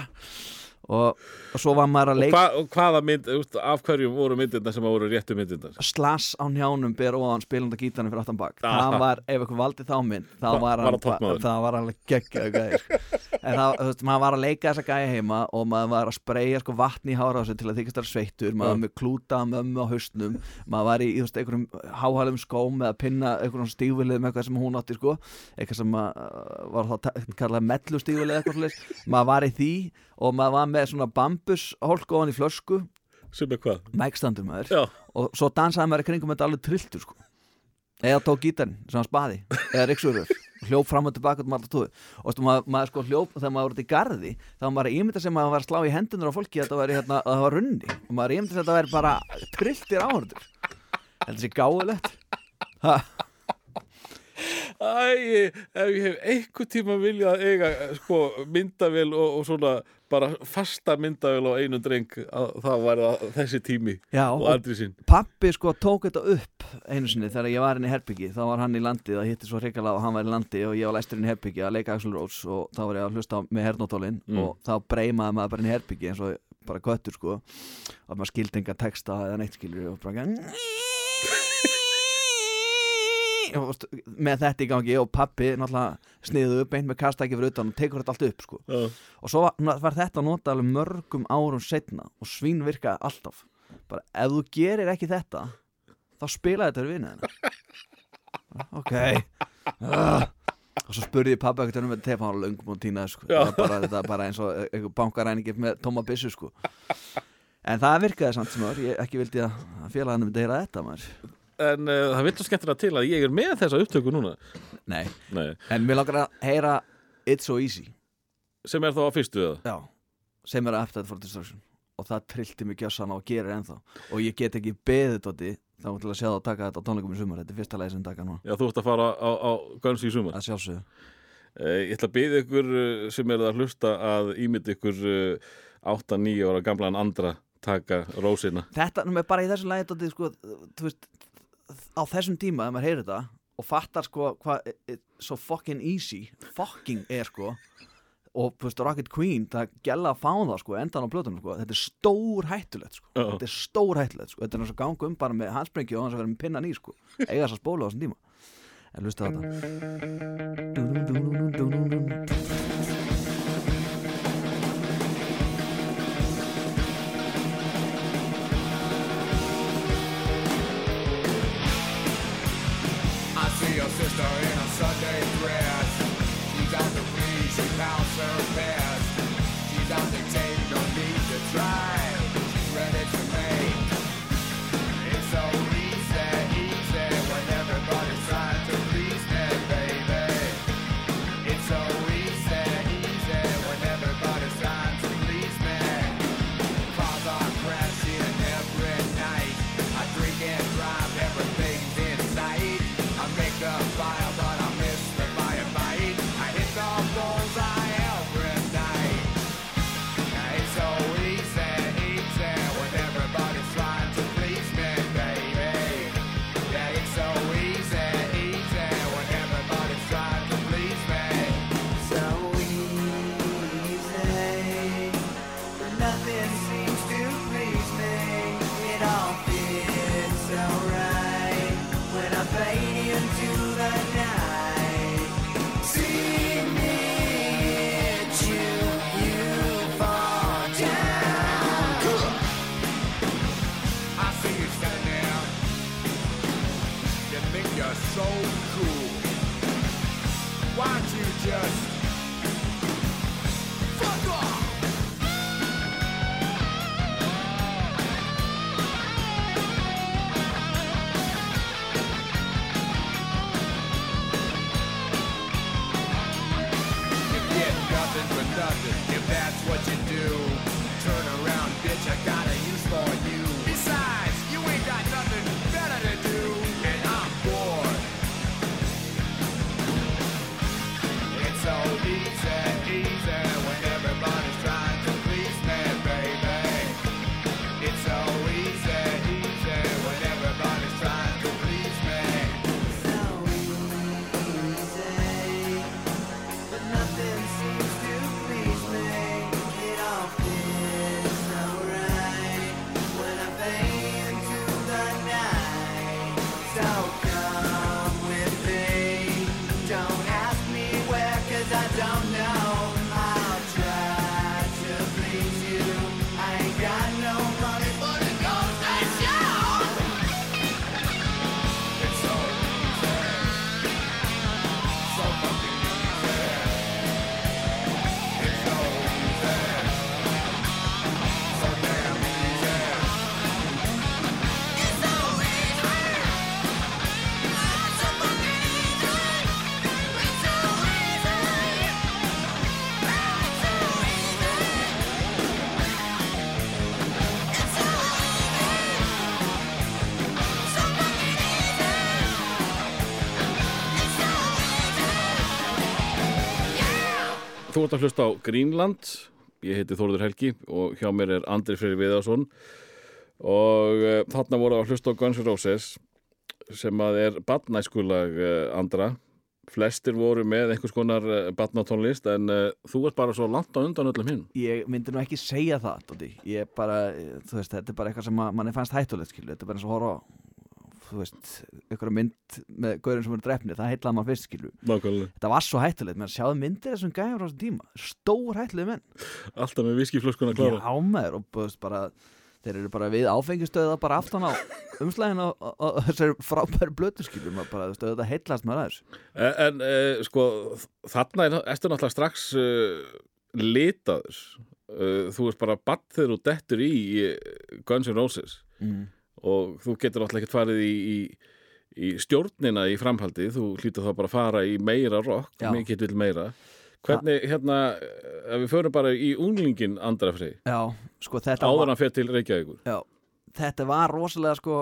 og, og svo var maður að og, leika hva, og hvaða mynd, veist, af hverjum voru myndirna sem voru réttu myndirna slass á njánum ber ofan spilanda gítarnir fyrir aftan bak Aha. það var, ef eitthvað valdi þá mynd þá Va- var, var hann, toppmaður. það var alveg sko. En það, þú veist, maður var að leika þessa gæði heima og maður var að spreyja sko vatni í sig til að þykast þar sveittur. Maður var með klúta mömmu á haustnum maður var í, þú veist, einhverjum háhælum skóm eða pinna, einhverjum stífilið með eitthvað sem hún átti, sko. Eitthvað sem uh, var þá kallað mellu stífilið eitthvað svoleiðis. maður var í því og maður var með svona bambus hólk ofan í flösku, sem er hvað? mækstandur maður. Já, og svo dansaði maður í kringum þetta alveg trilltur sko. eða tók gítarinn sem hann spaði eða riksurur hljóp fram og tilbaka um og maður, maður sko hljóp þegar maður voru út í garði þá var maður að ímynda sem að maður var að slá í hendunar á fólki að þetta væri hérna, að það var runni. Og maður ímynda sem að þetta væri bara trilltir áhörður þetta sé gáðulegt ha, Æ, ef ég hef einhver tíma viljað eiga sko, myndavél og, og svona bara fasta myndavél á einu dreng það var það, þessi tími já, og aldrei sín pappi sko tók þetta upp einu sinni þegar ég var inn í herbyggi þá var hann í landi, það hitti svo hrikalega og hann var í landi og ég var læstur inn í herbyggi að leika Axl Rose og þá var ég að hlusta með hernótólin Mm. og þá breymaði maður bara inn í herbyggi eins og bara köttur sko og maður skildi enga texta eða neitt skilur og bara með þetta í gangi og pappi náttúrulega sniðu upp einn með kastæki fyrir utan og tekur þetta allt upp sko Já, og svo var, var þetta notað alveg mörgum árum setna og svín virkaði alltaf bara ef þú gerir ekki þetta þá spilaði þetta við vinniðina ok uh. og svo spurði ég pappa ekkert um þetta tepa hann var löngum og tínaði sko. Bara, þetta var bara eins og einhver bankaræningi með tóma byssu sko. en það virkaði samt sem var ég ekki vildi að félaginu myndi heyra þetta maður. En uh, það vil svo skemmtilega til að ég er með þessa upptöku núna. Nei, Nei, en mér langar að heyra It's So Easy. Sem er þá á fyrstu eða? Já, sem er Appetite for Destruction. Og það trillti mig gjössan og gerir ennþá. Og ég get ekki beðið Dóti þá til að sjá það að taka þetta á tónleikum í sumar. Þetta er fyrsta lagi sem taka núna. Já, þú ert að fara á, á Guns í sumar. Að sjálfsögðu. Uh, Ég ætla að byggja ykkur uh, sem er að hlusta að ímynd ykkur uh, 8-9 ára gamlan andra taka rósina. Þetta nú er bara í þessu lagi Dóti sko, þú veist, á þessum tíma ef maður heyrir þetta og fattar sko hvað svo fucking easy fucking er sko og þú veist, Rocket Queen, það gæla að fá það sko, endan á plötunum sko, þetta er stór hættulegt sko, Já. þetta er stór hættulegt sko, þetta er eins og ganga um bara með hansprengju og hans að vera með pinnan í sko, eiga þess að spóla á þessum tíma. En hlusta á þetta þú ert að hlusta á Greenland, ég heiti Þórður Helgi og hjá mér er Andri Freyri Viðarsson og uh, þarna voru að hlusta á Guns N' Roses sem að er badnæskulag uh, Andra. Flestir voru með einhvers konar uh, badnatónlist en uh, þú ert bara svo langt á undan öllum hinn. Ég myndi nú ekki segja það, Dóti. Ég bara, eh, þú veist, þetta er bara eitthvað sem manni fannst hættulegt, skilu. Þetta er bara eins og horfa á, þú veist, einhverja mynd með gaurin sem eru drefnir. Það heitlaði maður fyrst, skilu. Nákvæmlega. Þetta var svo hættulegt, menn sjáðu myndir þessum gæjum frá þessum tíma. Stór hættulegi menn. Alltaf með viskiflöskuna klára. Já, maður, og þú veist, bara, þeir eru bara við áfengistöða bara aftan á umslæðin og, þessari frábæri blötu, skilu. Maður bara, veist, þetta heitlast maður aðeins. En, en uh, sko, þarna er ertu náttúrulega strax uh, litaður. Uh, þú ert bara badd þegar þú dettur í uh, Guns N' Roses Mm. Og þú getur náttúrulega ekkert farið í, í, í stjórnina í framhaldi, þú hlýtur þá bara að fara í meira rock, mikið vil meira. Hvernig, hérna, ef við förum bara í unglingin andra frey, Já, sko, áður hann fer til Reykjavíkur. Já, þetta var rosalega sko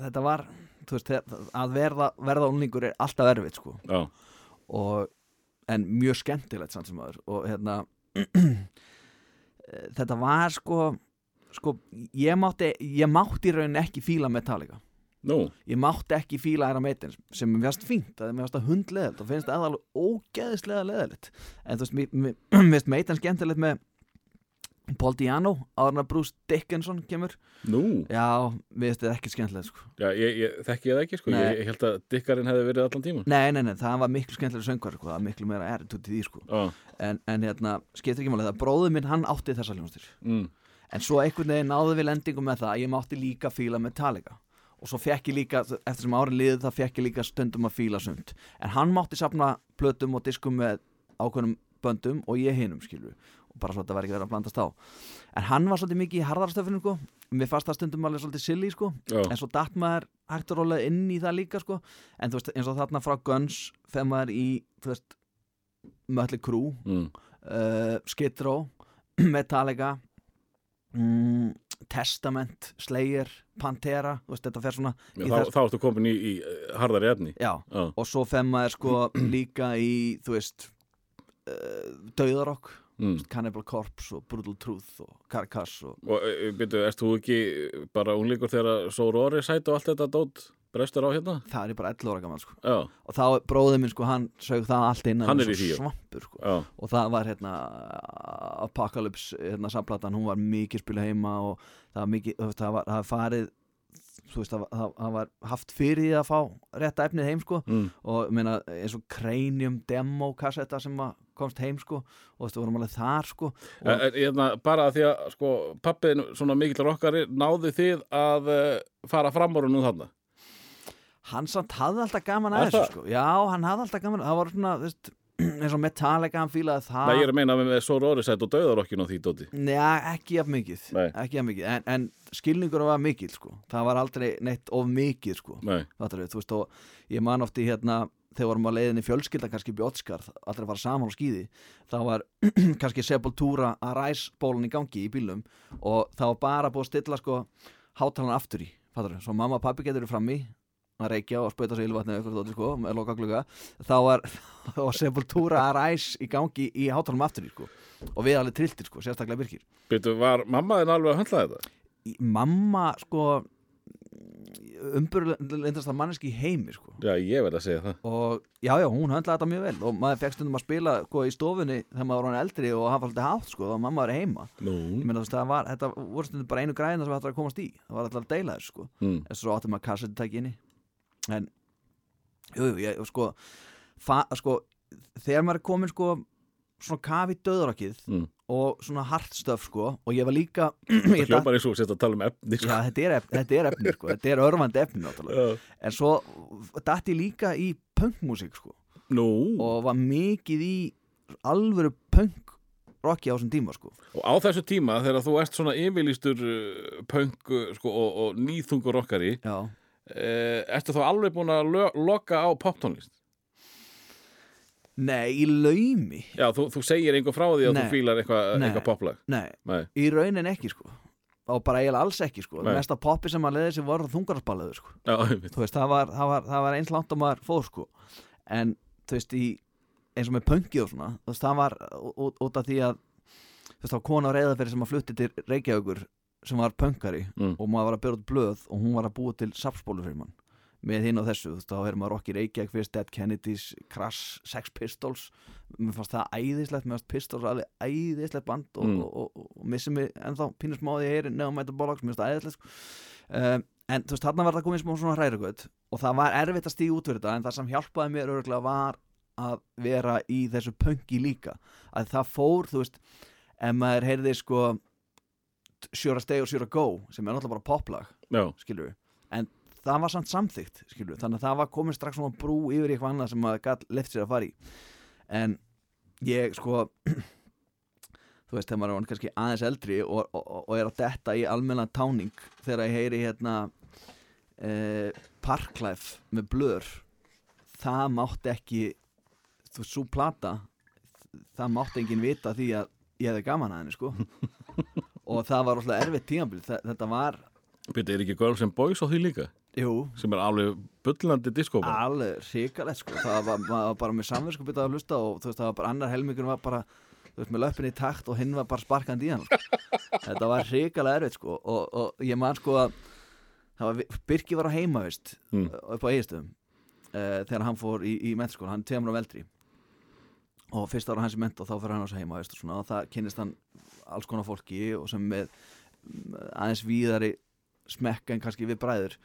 þetta var, veist, að verða, verða unlingur er alltaf erfitt sko. Og, en mjög skemmtilegt samt sem aður og hérna þetta var sko sko, ég mátti ég mátti í rauninni ekki fíla Metallica. Nú, ég mátti ekki fíla Iron Maiden sem mér finnst fínt, það er mér finnst það hundleðilt og finnst það alveg ógeðislega leðilegt en þú veist, mér- finnst Maiden skemmtilegt með Paul Diano áður en að Bruce Dickinson kemur. Nú, Já, mér finnst þetta ekki skemmtilegt sko. já, ég, ég þekki ég það ekki, sko, ég, ég held að dikkarinn hefði verið allan tíma. Nei, nei, nei, það var miklu skemmtilega söngvar sko. það var miklu meira erð út í því sko. Já, en, en hérna, skiptir ekki máli það bróður minn, hann átti þessa hljónstir mm, en svo einhvern veginn náðu við lendingum með það að ég mátti líka fíla Metallica og svo fekk ég líka, eftir sem árin liðið það fekk ég líka stundum að fíla sund en hann mátti safna plötum og diskum með ákveðnum böndum og ég hinum skilur og bara svo þetta var ekki verið að blandast á en hann var svolítið mikið í harðarstöfinu sko. mér fannst það stundum alveg svolítið silly sko. en svo datt maður hægt og rólega inn í það líka sko. en þú veist, eins og þarna frá Guns þegar maður í, veist Mötli Crew, mm, uh, Row Metallica mm, Testament Slayer, Pantera þú veist, þetta fer svona í þá, þá ertu komin í, í eh, harðari efni. já, Já, og svo fer maður sko líka í, þú veist uh, Dauðarokk mm. Cannibal Corpse og Brutal Truth og Carcass og Og byrju, erst þú ekki bara unglíkur þegar Sórori sæt og allt þetta dót brestur á hérna? það er ég bara 11 ára gaman sko. Og þá bróðið minn sko, hann sög það allt inn Hann er í því, sko. og það var hérna Apocalypse, hérna samplatan. Hún var mikið spila heima og það var mikið, það var, það var farið þú veist, það var, það, var haft fyrir því að fá rétta efnið heim sko. Mm, og meina eins og Cranium demo kassetta sem að komst heim sko. Og við vorum alveg þar sko. En, hérna, bara því að sko, pappiðin svona mikill rockari náði þið að uh, fara fram ára nú þarna hann samt hafði alltaf gaman að þessu sko já, hann hafði alltaf gaman, það var svona þú veist, eins og Metallica, hann fílaði það Nei, ég er að meina með Sórori sæt og döðarokkinu á því dóti Njá, ekki jafn mikið, Nei. ekki jafn mikið. En, en skilningur var mikill sko. það var aldrei neitt of mikið sko. Nei, Fattarðu, þú veist, og ég man oft í hérna þegar vorum að leiðinni fjölskylda kannski bjótskarð allir að fara saman á skýði þá var kannski Sepultura að ræsbólan í gangi í bílum og þá var bara búið að stilla sko hátalan aftur í, fattar svo mamma og pappi getur fram í að reykja og spauta sig ylvatni eða eitthvað sko, með loka gluga þá var, var Sepultura að ræs í gangi í hátalanum aftur í sko og við alveg trilltir sko, sérstaklega virkir. Byrju, var mammaðin alveg að höndla þetta? Mamma sko umburlindast að manneski í heimi sko. Já, ég verð að segja það. Og já, já, hún höndlaði þetta mjög vel og maður fekk stundum að spila sko, í stofunni þegar maður var hann eldri og hafa alltaf hátt sko, var mamma var heima. Nú, ég meina það var, þetta voru stundum bara einu græðina sem þetta að komast í, það var alltaf að deila þessu sko. Mm, en svo áttum maður kassettutæki inni en, jú, jú, ég, sko, fa, sko þegar maður er komin sko svona kafi döðrakið mm. og svona hardstöf sko og ég var líka datt- hljópar eins og sett að tala um efni sko. Já, þetta er, efni, þetta er efni, sko, þetta er örfandi efni náttúrulega, Já. en svo datt ég líka í punkmusík, sko Nú, og var mikið í alvöru punk rocki á þessum tíma, sko og á þessu tíma þegar þú ert svona yfirlýstur uh, punk uh, sko, og, og nýþungur rockari Já, eh, ertu þá alveg búin að lo loka á poptónlist? nei, í laumi. Já, þú, þú segir einhver frá því að Nei. þú fílar eitthvað eitthva poplag. Nei, Nei, í raunin ekki, sko. Og bara eiginlega alls ekki, sko. Nei. mesta poppi sem að leiði sem voru þungarspalaður, sko. Já, veist, það var, það var, það var eins langt og maður fór, sko. En, þú veist, í eins og með pöngi og svona þú veist, það var út af því að þú veist, þá var kona á reyðaferi sem að flutti til Reykjavíkur sem var pöngari Mm. og maður var að byrja út blöð og hún var að búa til sapspólu fyrir mann með hinn og þessu, þú veist, þá er maður Rocky Reykjavík fyrst, Dead Kennedys, Crash, Sex Pistols mér fannst það æðislegt mér fannst Pistols alveg æðislegt band og, Mm. og, og, og, og missi mig ennþá pínur smáði er nefnum mæta bólaks, mér finnst það æðislegt um, en þú veist, þarna var það komið smá svona hræragut og það var erfitt að stíga út fyrir þetta en það sem hjálpaði mér örgulega var að vera í þessu pöngi líka að það fór, þú veist ef maður heyrði sko Sjóra Stay og Sjóra Go sem er náttúrulega bara poplag skilur við, en það var samt samþygt skilur við, þannig að það var komin strax svona brú yfir eitthvað annað sem maður gætt left sér að fara í. En ég sko þú veist, þegar maður er kannski aðeins eldri og, og, og er að detta í almenna táning þegar ég heyri hérna eh, Parklife með blur það mátti ekki þú veist, svo plata það mátti enginn vita því að ég hefði gaman að henni sko og það var alltaf erfitt tímabil. Þetta var, byrja, er ekki Girls and Boys á því líka? jú, Sem er alveg bullandi diskópa alveg ríkalegt sko. Það var, maður var bara með samverðsku byrjað að hlusta og þú veist það var bara annar helmingur var bara þú veist með löppin í takt og hinn var bara sparkandi í hann sko. þetta var ríkalega erfitt sko. Og, og ég man sko að það var, Birki var á heima veist Mm. upp á eigistöðum uh, þegar hann fór í, í mentaskóla, hann er tveimur á veldri og fyrst ára hans í ment og þá fyrir hann á sig heima veist, og, svona, og það kynnist hann alls konar fólki og sem með aðeins víðari smekka en kannski við bræður.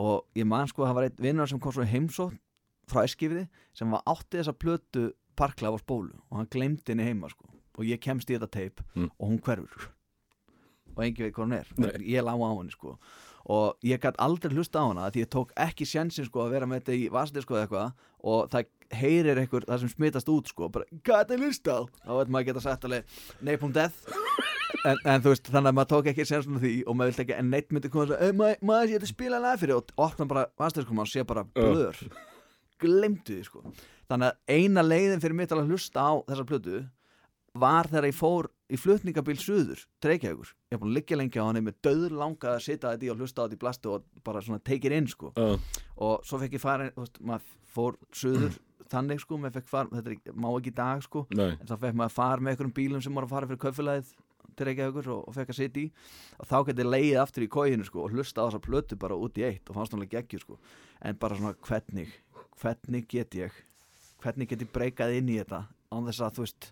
Og ég man sko að það var einn vinnur sem kom svo heimsótt frá Eskifiði sem var átti þessa plötu parklaf á spólu og hann glemdi henni heima sko. Og ég kemst í þetta teip Mm. og hún hverfur. Og engin veit hvað hún er. Nei. ég lá á henni sko. Og ég gætt aldrei hlusta á hana því ég tók ekki sjensin sko að vera með þetta í vasdisko eða eitthvað. Og það heyrir einhver það sem smitast út sko bara, á? þá veit maður geta sagt alveg Napalm Death en, en þú veist, þannig að maður tók ekki á því og maður vildi ekki, en neitt myndi koma og segja, "Ey, maður, maður sé þetta spila lag fyrir. Og opna bara vasdisko og sé bara blöður glemdu því sko. Þannig að eina leiðin fyrir mitt að hlusta á þessa plötu var þegar ég fór í flutningabíl suður, Reykjavíkur. Ég búin að liggja lengi á hann með döður langa að sitja þetta í og hlusta á þetta í blastu og bara svona take it in sko. Já, og svo fekk ég fara, þú veist, maður fór suður þannig sko, maður fekk fara þetta er, má ekki í dag sko, nei, en þá fekk maður fara með einhverjum bílum sem voru að fara fyrir kaufélagið til Reykjavíkur og, og fekk að sitja í. Og þá geti leiðið aftur í kóginu sko og hlusta á þessa plötu bara út í eitt og fannst náttúrulega geggju sko. En bara svona hvernig, hvernig get ég hvernig get ég breykað inn í þetta án þess að þú veist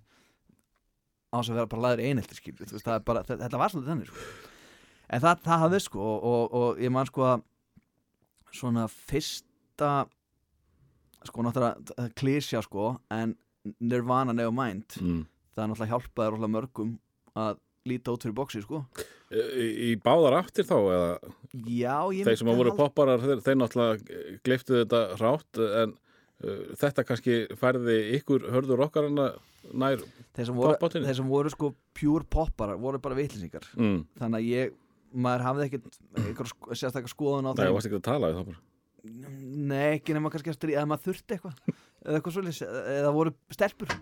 á þess að vera bara laður einhelti skilur þú veist, bara, þetta, var svolítið þannig sko. en það, það hafði sko og, og, og ég man sko að svona fyrsta sko náttúrulega það klísja sko en Nirvana Nevermind mm. það er náttúrulega hjálpaði rólega mörgum að líta út fyrir bóksi sko í, í báðar áttir þá eða já, þeir sem að voru popparar þeir, þeir náttúrulega gliftu þetta rátt en uh, þetta kannski færði ykkur hörður okkar nær þeir sem, voru, toppáttinni. þeir sem voru sko pure popparar voru bara vitlýsingar mm. þannig að ég, maður hafði ekkert sko, sérstaklega skoðun á Nei, þeim varst ekki að tala við það bara nei, ekki nema kannski að stríða eða maður þurfti eitthvað eða eitthvað svolítið, eða voru stelpur.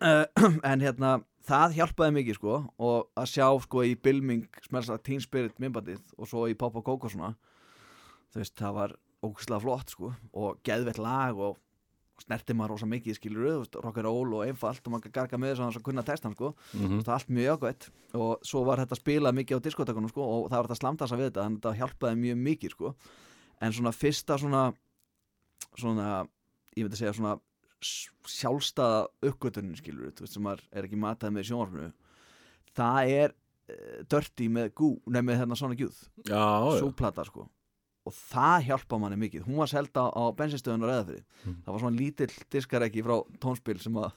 Uh, en hérna það hjálpaði mikið sko og að sjá sko í Bilming smelsa Teen Spirit minnbandið og svo í og Coco svona þú veist það var ógæslega flott sko og geðvett lag og snerti maður rosa mikið skilur veist rock'n'roll og einfalt og maður garga með þess að kunna textan sko. Mm það var allt mjög jákvæmt og svo var þetta spilað mikið á diskotekunum sko og það var þetta slamtasa við þetta þannig að þetta hjálpaði mjög mikið sko en svona fyrsta svona svona, ég myndi segja svona sjálfstæða uppgötunin skilur þú veist sem maður er ekki matað með í sjónvarpinu það er uh, Dirty með Gú, nefnir hérna svona gjúð súplata sko. Og það hjálpa manni mikið. Hún var selda á bensinstöðun og reðafri Mm. það var svona lítill diskarekki frá tónspil sem að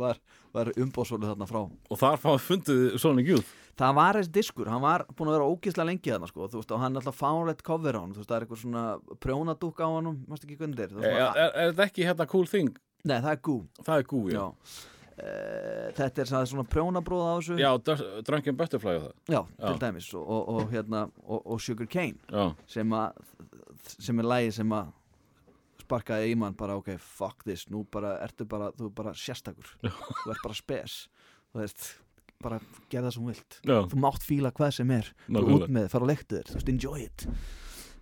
var, var umbóðsólu þarna frá. Og þar fundið svona gjúð það var þessi diskur, hann var búin að vera ógísla lengi þarna sko, þú veist, og hann er alltaf fánlegt cover á hann, þú veist, það er eitthvað svona prjónadúk á hann, mást ekki hvernig þetta er, er, það er, er, þetta ekki hérna cool thing? nei, það er gú Það er gú, já. Já. Uh, þetta er svona, prjónabróð á þessu. Já, Dr- Drunken Butterfly og það. Já, Já. til dæmis. Og, og, og, hérna, og, og Sugar Cane. Já, sem, að, sem er lægi sem að sparkaði í mann bara ok, fuck this, nú bara ertu bara, þú er bara sérstakur. Þú ert bara spes. Þú veist, bara gerða það sem vilt. Já, þú mátt fíla hvað sem er. Þú út með, fara leikta þér, þú veist, enjoy it.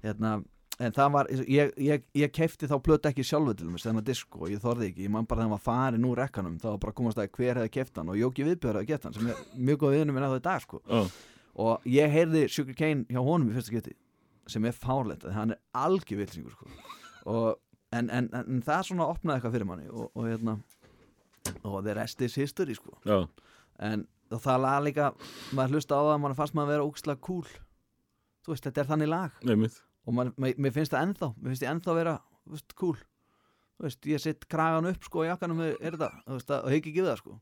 Hérna, en það var, ég, ég, ég kefti þá plötu ekki sjálfu til þess þennan disk og ég þorði ekki, ég man bara þegar hann var farin úr rekkanum þá bara komast að hver hefði keft hann og Jóki Viðbjörn hefði keft hann sem er mjög góð viðnum minn að það í dag sko. Já, og ég heyrði Sugar Kane hjá honum í fyrsta geti sem er fárlegt, hann er algjör vilsingur sko. og, en, en, en, það svona opnaði eitthvað fyrir manni og, og hérna og the rest is history sko. já, en og það lag líka maður hlusta á það, mann fannst maður að vera ógslag cool. Þú veist, þetta er þannig lag. Nefnit og man, mér, mér finnst það ennþá mér finnst ég ennþá vera, þú veist, cool. Þú veist, ég sitt kragan upp sko í jakkanum er þetta, þú veist, og heiki ekki það sko.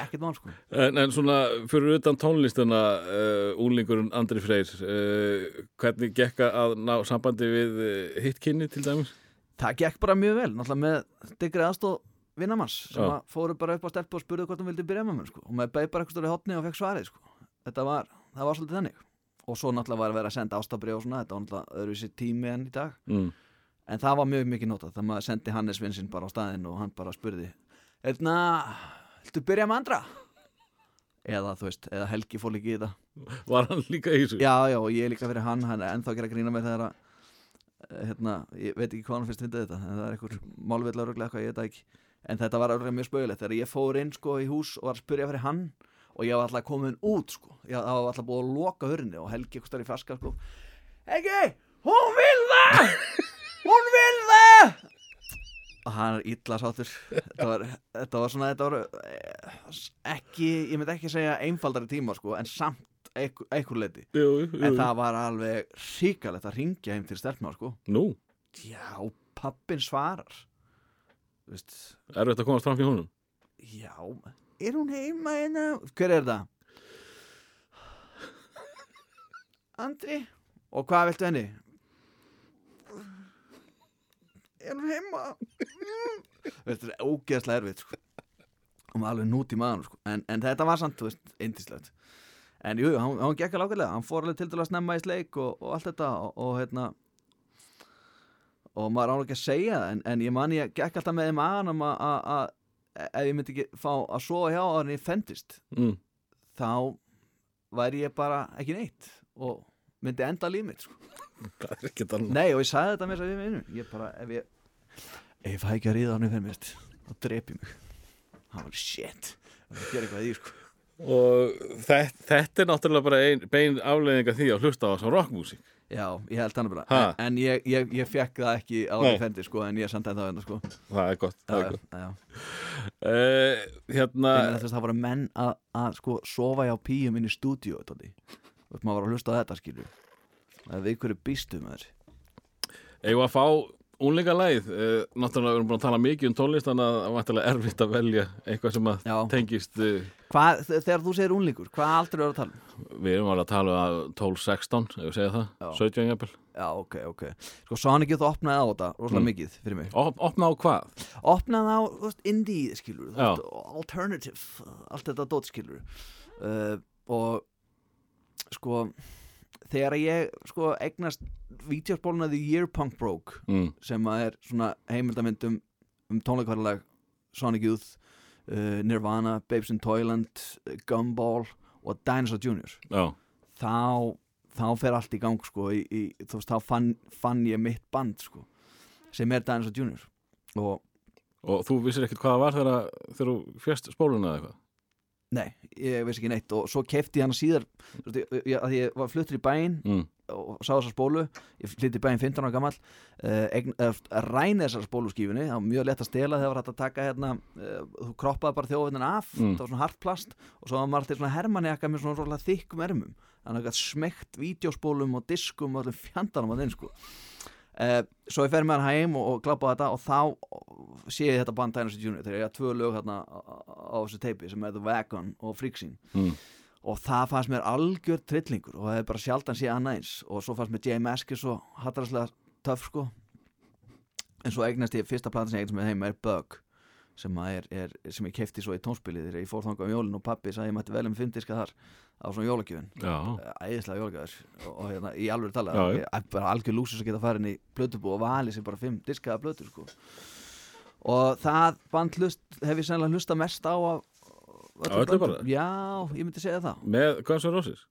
Ekkert mál sko. En, en svona fyrir utan tónlistuna uh, úlingurinn Andri Freyr uh, hvernig gekka að ná sambandi við uh, hitkinni til dæmis? Það gekk bara mjög vel, náttúrulega með digri aðstóð vinnamanns sem Já. að fóru bara upp á stelpu og spurðu hvort hún vildi byrja með mér sko. og maður beig bara eitthvað stóri hotni og fekk svarið sko. þetta var, það var svolítið þannig og svo náttúrulega var að vera að senda ástabrið og svona þetta var náttúrulega öðruvísi tími enn í dag Mm. en það var mjög mikið notað þannig að maður sendi Hannes vinsinn bara á staðinn og hann bara spurði Erna, viltu byrja með andra? eða þú veist, eða Helgi fór líka í þetta Var hann líka í þessu? já, já, og ég líka fyrir hann, hann hérna, ég veit ekki hvað hann finnst fyndið þetta en það er einhver málvillar örglega eitthvað, ég veit ekki. En þetta var örglega mjög spögulegt þegar ég fór inn sko í hús og var að spyrja fyrir hann og ég var alltaf komin út sko. Ég var alltaf búið að loka hörni og Helgi eitthvað stær í fjarska sko. Helgi, hún vil það! Hún vil það! Og hann er illa sáttur. Þetta var, þetta var svona þetta var eh, ekki, ég myndi ekki segja einfaldari tíma sko en samt einhver, jú. en það var alveg ríkalegt að ringja heim til stelpna sko Nú, já, pappin svarar Þú veist, er þetta að komast fram hjá honum? já, er hún heima hérna hver er það? Andri og hvað viltu henni? er hún heima? Þetta er ógeðslega erfitt sko. og maður alveg nút í maður sko. en, en þetta var samt, þú veist, eindislegt en jú, hann, hann gekk alveg ágætlega. Hann fór alveg til dæla að snemma í sleik og, og allt þetta og, og hérna og maður án ekki að segja það en, en ég man ég gekk alltaf með í maganum að- að að- ef ég myndi ekki fá að sofa hjá en ég fendist Mm. þá væri ég bara ekki neitt og myndi enda líf mitt sko. Er nei og ég sagði þetta með þess að við vinnum ég bara ef ég ef ég fæ ekki að ríða hann í fennmist þá drepi ég mig. Það var shit. Það gera eitthvað í því, sko Og þetta, þetta er náttúrulega bara ein, bein afleiðinga því að hlusta á þessum rockmúsík Já, ég held þannig bara. Ha? En, en ég, ég, ég fekk það ekki á því fendi sko, En ég er samt ennþá hérna sko. Það er gott, það er gott. Uh, Hérna, veist, Það voru menn að, að sko, sofa hjá píum inn í stúdíu Þú veist, maður var að hlusta á þetta skilju Það er við hverju býstu með þér við að fá únlingalæð uh, Náttúrulega við erum búin að tala mikið um tónlist Þannig að það er vantilega erfitt að velja eitthvað sem að Já. tengist uh, Hvað, þe- þegar þú segir unlingur, hvað aldrei eru að tala um? Við erum alveg að tala um að 12-16 Ef við segja það, Já. 17 jafnvel Já, ok, ok Sko, Sonic Youth opnaði á þetta rosalega Mm. mikið fyrir mig Op Opna á hvað? Opnaði á, þú veist, indie, skilur Já. Alternative, allt þetta dót, skilur uh, Og sko þegar ég sko eignast vídeospóluna The Year Punk Broke Mm. sem að er svona heimildamynd um, um tónleikvarlag Sonic Youth uh, Nirvana, Babes in Toyland Gumball og Dinosaur Jr. Já, þá þá fer allt í gang sko í, í, þú veist, þá fann, fann ég mitt band sko, sem er Dinosaur Jr. og og þú vissir ekkert hvað það var þegar þú fjast spóluna eða eitthvað nei, ég veist ekki neitt og svo kefti ég hana síðar að ég var fluttur í bæinn mm. og sá þessar spólu ég flytti í bæinn 15 ára gammal uh, eign, uh, ræni þessar spóluskífunni það var mjög lett að stela þegar var hægt að taka hérna, uh, þú kroppaði bara þjóðvinnan af Mm. það var svona hartplast og svo var maður alltaf svona hermanjakka með svona svona þykkum ermum þannig að smekt vídeospólum og diskum og allir fjandanum að þeim sko Uh, svo ég fer með hann heim og, og klappa þetta og þá sé ég þetta band Dinosaur Jr. þegar ég hafa tvö lög hérna á, á, þessu teipi sem er The Wagon og Freakscene Mm. og það fannst mér algjör trillingur og það er bara sjaldan sé annað eins og svo fannst mér J. Maskey svo hattaraslega töff sko en svo eignast ég fyrsta platan sem ég eignast með heim er Bug sem, að er, er, sem ég kefti svo í tónspilið þegar ég fór þangað um jólin og pappi sagði ég mætti vel um fimm diska þar á svona jólagjöfin. Já, æðislega jólagjöfur og, og hérna, í alveg tala Já, já. ég bara algjör lúsus að geta farin í blötubú og vali sér bara fimm diskaða blötur sko. og það band hlust, hef ég sennilega hlusta mest á bara? já, ég myndi segja það. Með Guns N' Roses?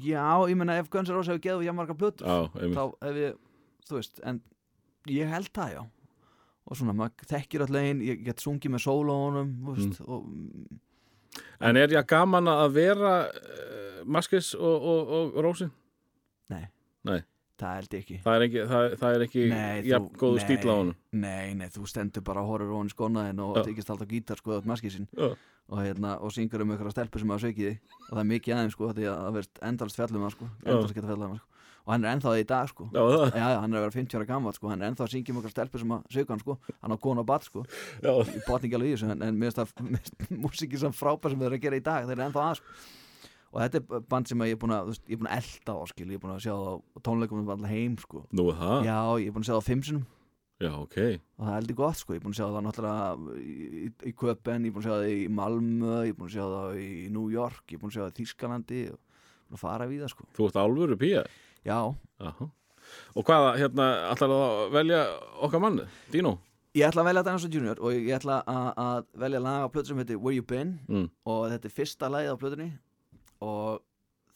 Já, ég meina ef Guns N' Roses hefur geðið jafn marga einmitt. þá hef ég þú veist, en ég held það já og svona, maður þekkir öll legin ég get sungið með sólónum veist, og En er ég gaman að vera uh, Maskis og, og, og Rósin? nei, Nei, það held ég ekki. Það er ekki, það, það er ekki Nei, þú- jafn góðu nei. stíl á honum. Nei, nei, þú stendur bara og horfir ofan í skónaðin og Já. þykist alltaf gítar sko átt maskið sinn. Já. og, hérna, og syngur um ykkur stelpur sem hafa þig og það er mikið aðeins sko því að það verðst endalst fjallum það sko. Fjallum það sko. Og hann er ennþá það í dag sko. Já, það, Já, já, hann er að vera 50 ára gammal sko, hann er ennþá að syngja um ykkur stelpur sem að sveika hann sko, hann á konu og bat sko, já, ég botni ekki alveg í þessu en, en mér finnst það músíkin sem frábær sem þeir eru að gera í dag, þeir eru ennþá að sko. Og þetta er band sem ég er búin að, ég er búin að elda á skil, ég er búin að sjá það á tónleikum um allar heim sko, nú það já, ég er búin að sjá það á fimm sinum Já, ok og það er heldur gott sko, ég er búin að sjá það náttúrulega í, í, Köpen, ég er búin að sjá það í Malmö, ég er búin að sjá það í New York, ég er búin að sjá það í Þýskalandi og búin að fara við það sko. Þú ert álfuru pía Já, Aha. Og hvaða, hérna, ætlar að velja okkar manni, Dino? ég ætla að velja Dinosaur Junior og ég ætla að, velja lag á plötu sem heitir Where You Been Mm. og þetta er fyrsta lagið á plötunni og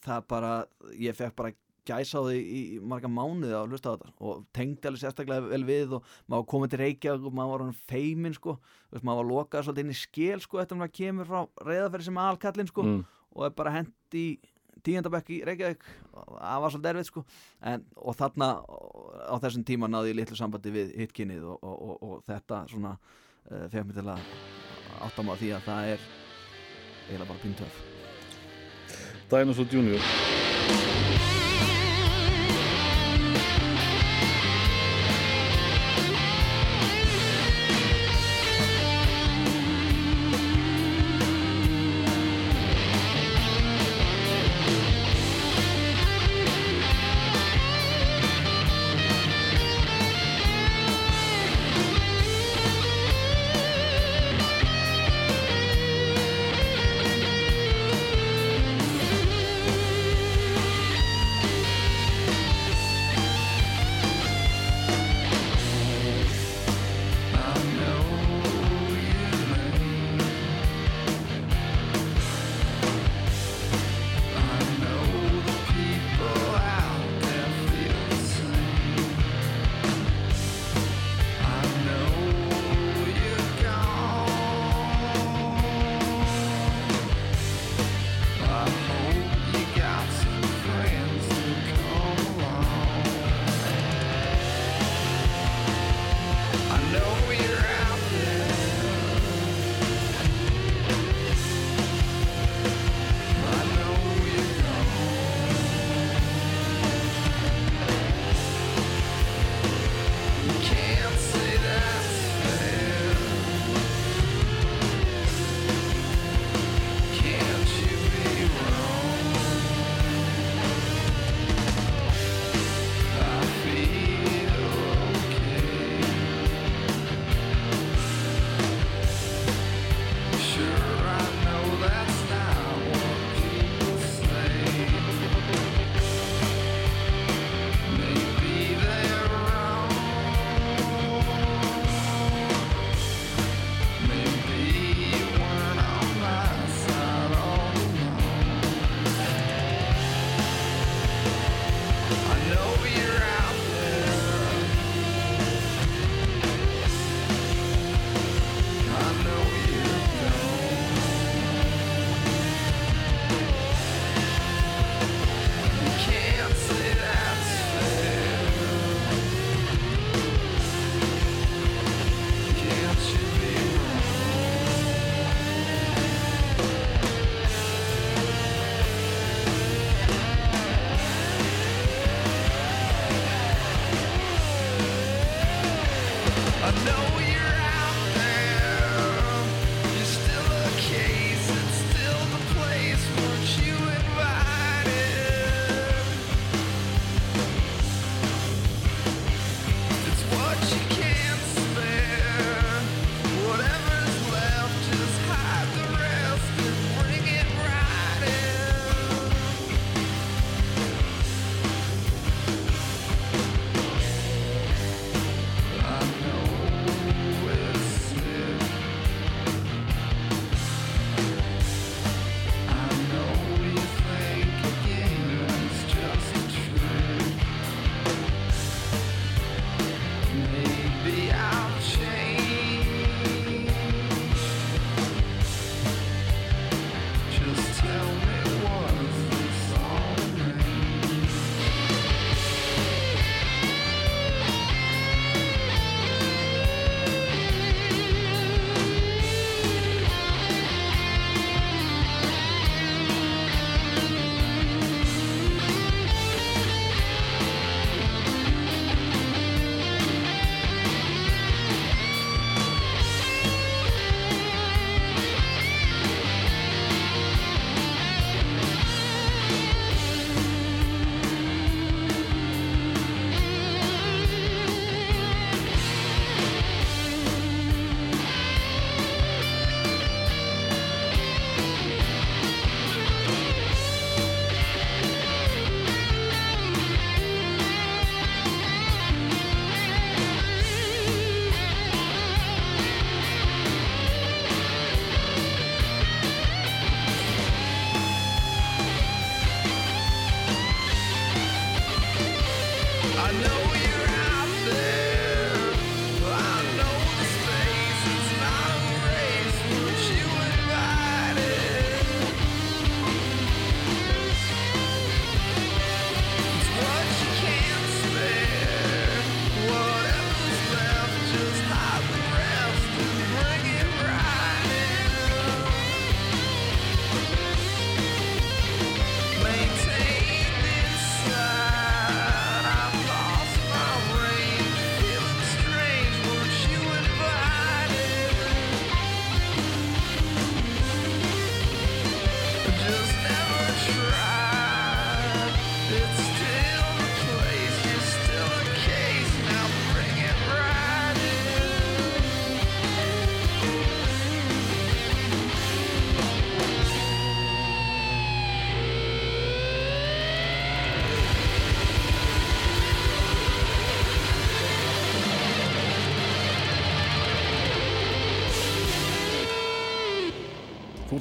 það bara, ég fekk bara gæsa á því í marga mánuði að hlusta á þetta. Og tengdi alveg sérstaklega vel við og maður komið til Reykjavík og maður var hann feimin sko, veist, maður var lokað svolítið inn í skél sko eftir að maður kemur frá reyðaferði sem alkallinn sko Mm. og er bara hent í tíundabekk í Reykjavík. Og það var svolítið erfið sko. En, og þarna á þessum tíma náði ég litlu sambandi við hitkinnið og, og, og, og þetta svona uh, fekk mig til að átta mig á því að það er eiginlega bara píntöf Dinosaur Junior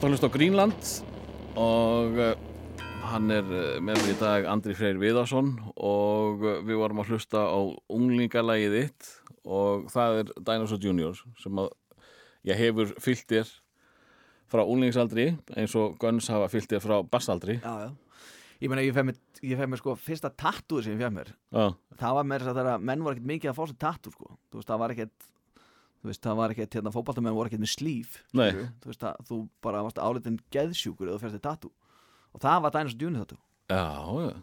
ert að hlusta á Greenland og uh, hann er uh, með mér í dag Andri Freyr Viðarsson og uh, við vorum að hlusta á unglingalagið þitt og það er Dinosaur Junior sem að ég hefur fyllt þér frá unglingsaldri eins og Guns hafa fyllt þér frá bassaldri Já, já. Ég meina, ég fæ mér, ég fæ mér sko fyrsta tattúi sem ég fæ mér. Já, Það var meira þess að þegar menn voru ekkert mikið að fá sér tattú sko. Þú veist, það var ekkert veist, það var ekkert, hérna, fótballtamenn voru ekkert með slíf. Þú veist, að þú bara varst álitin geðsjúkur eða þú færst þér tattú Og það var Dinosaur Junior tattú já, já.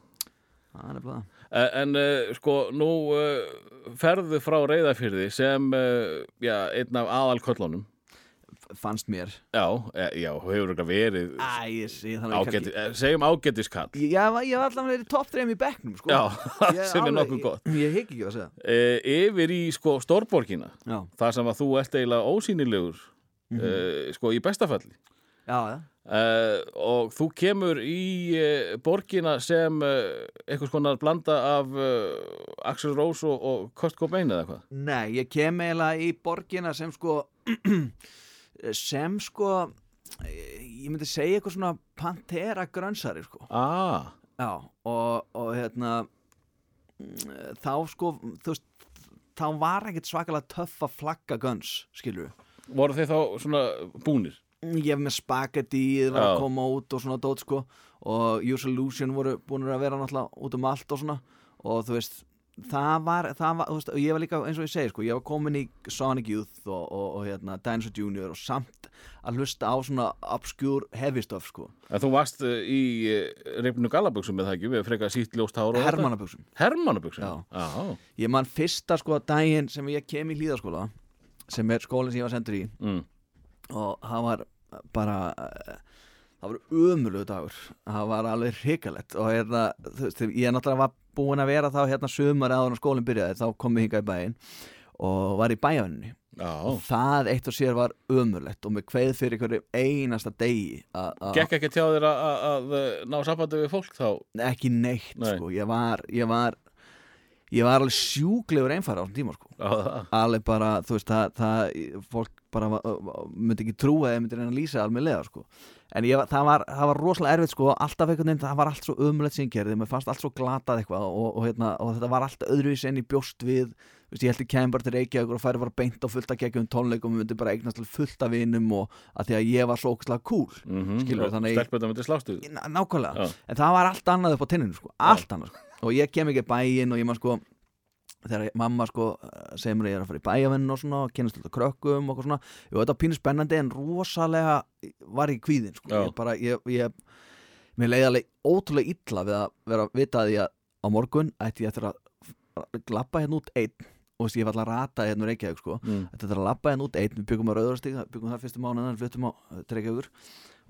Það er það. En, en uh, sko, nú uh, ferðu frá reyðafyrði sem uh, já, einn af aðalköllunum Fannst mér. Já, eh, já, hefur eitthvað verið Æ, ég sé þannig ágæti, eh, segjum ágætiskall. Ég, var- allavega verið í topp 3 í bekknum sko. Já, Ég sem er nokkuð gott. Ég, ég hygg ekki að segja. E, Yfir í sko stórborgina Já, þar sem að þú ert eiginlega ósýnilegur Mhm. e, sko í bestafalli já, já. E, og þú kemur í e, borgina sem e, einhvers konar blanda af e, Axel Rose og, og Kurt Cobain eða hvað Nei, ég kem eiginlega í borgina sem sko sem sko ég myndi segja eitthvað svona Pantera grönsari sko. Ah, Já, og, og hérna þá sko þú veist, þá var ekkert svakalega töff að flagga guns, skilur voru þeir þá svona búnir? Ég hef með Spaghetti var Já. að koma út og svona dót sko og Use Illusion voru búin að vera náttúrulega út um allt og svona og þú veist það var, það var, þú veist, og ég var líka eins og ég segi sko, ég var komin í Sonic Youth og, og, og hérna Dinosaur Junior og samt að hlusta á svona obscure heavy stuff sko en þú varst e, í e, reyfnu gallabuxum með það ekki við frekar sítt ljóst hár og þetta. Hermannabuxum Hermannabuxum Já. Já. ég man fyrsta sko daginn sem ég kem í hlýðaskóla sem er skólinn sem ég var sendur í Mm. og það var bara eh, það var umulegu dagur. Það var alveg hrikalegt. Og hérna, veist, ég náttúrulega var búin að vera þá hérna sumar áður en skólinn byrjaði þá kom ég hingað í bæinn og var í bæjavinni Já. og það eitt og sér var umulegt og með kveið fyrir hverju einasta degi Gekk ekki tjá þér að, ná sambandi við fólk þá? Ekki neitt Nei. sko, ég var ég var, ég var alveg sjúklegur einfara á þessum tíma sko. Það. alveg bara, þú veist, það, það fólk bara myndi ekki trúa eða myndi reyna að lýsa almennilega, sko en ég, það, var, það var rosalega erfitt, sko. Alltaf einhvern veginn, það var allt svo ég gerði. Mér fannst allt svo glatað eitthvað og, og, hérna, og þetta var allt öðruvísi enn í bjóst við. Þú veist, ég held ég kemur bara til Reykjavík og færi bara beint á fullt að geggjum tónleikum. Og myndi bara eignast fullt af vinum og að því að ég var svo okkur cool Mm Skilurðu, þannig- Stelpöldum myndi slástu Ná- nákvæmlega, Já. en það var allt annað upp á tinninu sko. allt annað sko. og ég kem ekki bæinn og ég maður sko þegar mamma sko segir mér að ég er að fara í bæjavenn og svona og kynast alltaf krökkum og svona Jú, þetta var pínu spennandi en rosalega var ég kvíðin sko. Já. ég bara, ég, ég mér leiði alveg ótrúlega illa við að vera að vita að ég á morgun ætti ég eftir að glappa hérna út einn og veist, ég var alltaf að rata hérna úr Reykjavík sko mm. Þetta er að labba hérna út einn, við byggum á Rauðarstík, byggum þar fyrstu mánuðan, fluttum á Reykjavíkur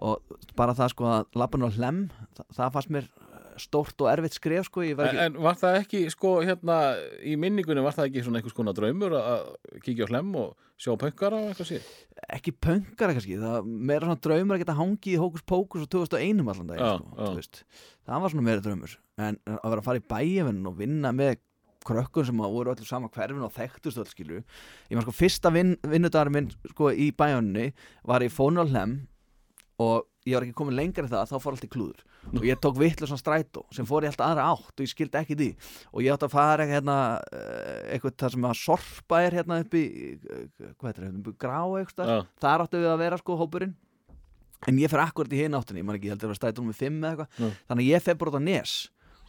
og bara það sko að labba nú á hlem, það, það fannst mér stórt og erfitt skref sko, ég var en, ekki, en var það ekki sko hérna í minningunni var það ekki svona einhvers konar draumur að kíkja á hlem og sjá pönkara og eitthvað sér? Ekki pöngara kannski, það meira svona draumur að geta hangið í hókus pókus og 2001 allan dag, sko, það var svona meira draumur, en að vera að fara í bæjavinn og vinna með krökkun sem að voru allir sama hverfin og þekktust öll skilu ég maður sko fyrsta vin, vinnudagur minn sko í bæjavinni var í fónu á hlem og ég var ekki komin lengra en það þá fór allt í klúður og ég tók vittlusan strætó sem fór í alltaf aðra átt og ég skildi ekki því. Og ég átti að fara hérna eh, eitthvað það sem að sorpa er hérna upp í eh, hvað heitir þetta, grá eitthvað Já. þar áttu við að vera sko hópurinn. En ég fer akkurat í hinn áttinni, ég man ekki, ég heldur að strætó með fimm eða eitthvað, Já. þannig að ég fer bara út á nes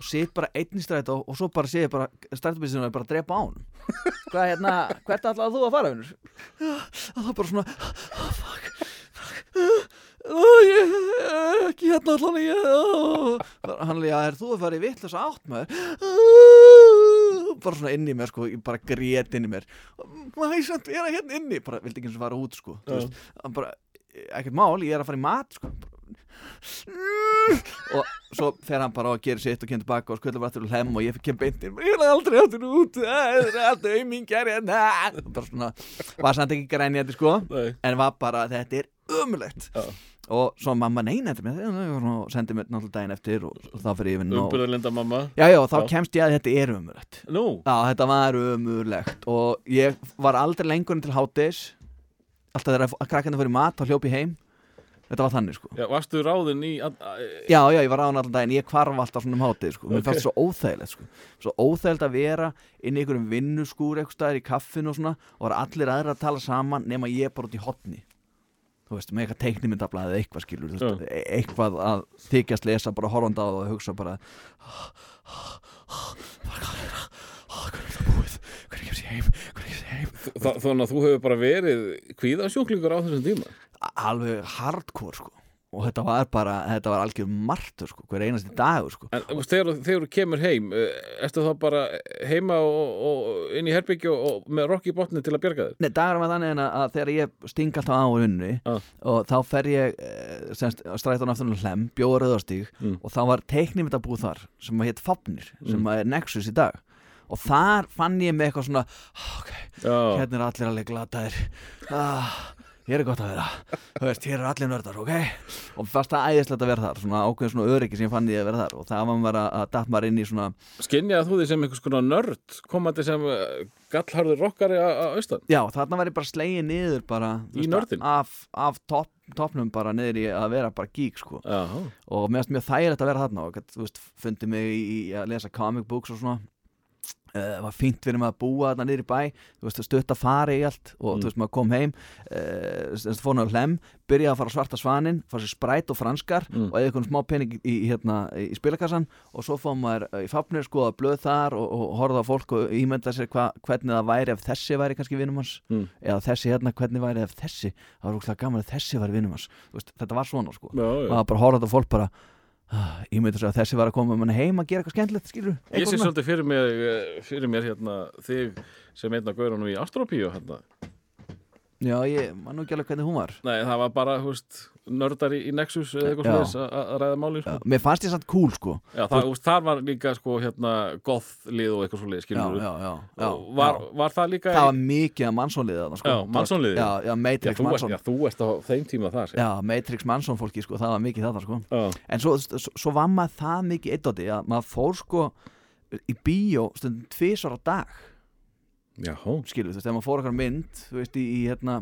og sit bara einn í strætó og svo bara sé ég bara strætóbísinu er bara drepa á hann hvað hérna, hvert ætlaði þú að fara svona ég er ekki hérna allan ég, hann er, já, er þú að fara í vittlösa átt maður? Bara svona inn í mér sko, ég bara grét inn í mér. Maður samt vera hérna inni? Bara vildi ekki eins og fara út sko hann bara, ekkert mál, ég er að fara í mat sko. Og svo fer hann bara og gerir sitt og kemur tilbaka og skullar bara aftur og hlem og ég kem beint inn. Ég vil aldrei aftur út. Það er alltaf hérna. Bara svona, var samt ekki grænjandi sko Nei. en var bara, þetta er umulegt Já. Og svo mamma neina eftir mér og sendi mér náttúrulega daginn eftir og, og þá fyrir ég vinn og Umbyrðarlinda mamma já, já, þá Já. kemst ég að þetta er umulegt Nú, já, þetta var umulegt og ég var aldrei lengur en til hátdeis alltaf þegar að krakkandi fyrir mat þá hljóp ég heim. Þetta var þannig sko. Já, varstu ráðin í að- að- já, já, ég var ráðan allan daginn, ég kvarf alltaf svona um hátdeis sko, mér Ok. fannst það svo óþægilegt sko. Svo óþægilegt að vera inn í einhverjum vinnuskúr eitthvað þú veist, með eitthvað teiknimyndablaðið eða eitthvað skilur, þú veist, e- eitthvað að þykjast lesa bara horfanda á það og hugsa bara hvað er það hvernig er það búið, hvernig kemst ég heim hvernig kemst ég heim Þa- Þannig að þú hefur bara verið kvíðasjúklingur á þessum tíma alveg hardcore sko og þetta var bara, þetta var algjör martur sko, hver einasti dagur sko En þegar, þegar þú kemur heim eh, Ertu þá bara heima og, og inn í herbyggju og, og með rokk í botni til að bjarga þér? Nei, dagur var þannig að, að þegar ég sting alltaf á unni Já. og þá fer ég eh, semst, strættan aftur um hlem, bjóða rauðarstíg Mm. og þá var teiknimyndabúð þar sem að hétt Fafnir, sem að er Nexus í dag og þar fann ég með eitthvað svona "Ah, ok, Já, hérna er allir alveg glataðir ah, hér er gott að vera. Þú veist, hér er allir nördar, ok? Og fast það æðislegt að vera þar, svona ákveðin svona öryggi sem ég fann ég að vera þar. Og það var maður að, datt maður inn í svona Skinjaði þú því sem einhvers konar nörd komandi sem eh, gallharður rockari á, austan? Já, þarna var ég bara slegið niður bara Í nördin? af, af topp, toppnum bara niður í að vera bara geek sko. Já, og mér finnst mjög þægilegt að vera þarna og þú veist, fundi mig í, í að lesa comic books og svona Uh, var fínt fyrir mig að búa þarna niður í bæ þú veist, stutt að fara í allt og Mm. þú veist, maður kom heim uh, fór náðu hlem, byrjaði að fara svarta svanin fara sér spræt og franskar Mm. og eða eitthvað smá pening í, hérna, í spilakassan og svo fór maður eh, í fapnir skoða blöð þar og, og horfða á fólk og ímynda sér hva, hvernig það væri ef þessi væri kannski vinnum hans Mm. eða þessi hérna, hvernig væri ef þessi það var úrslega gaman ef þessi væri vinnum hans veist, þetta var svona sko já, maður bara horfði á fólk bara ah, ímynda sér að þessi var að koma með manni heim að gera eitthvað skemmtilegt skilur Ég sé svolítið fyrir mér, eh, fyrir mér hérna, þig sem einn af gaurunum í Astropíu hérna. Já ég man nú ekki alveg hvernig hún var Nei, það var bara, hú veist, nördar í, í Nexus eða eitthvað slúðis að ræða máli sko. mér fannst ég samt cool sko Já, það, þú veist, þar var líka sko, hérna, goth-lið og eitthvað slúðis, já, skilur já, já, já, var, var það líka það var mikið að mannsónliðið sko. Já, Manson-liðið. já, já, Matrix Manson já, þú ert á þeim tíma þar já, Matrix Manson fólki sko, það var mikið þarna sko já. en svo, svo, svo var maður það mikið eitt að maður fór sko í bíó stundum tvisar á dag. Skilur, þú veist, ef maður fór okkar mynd þú veist, í, í hérna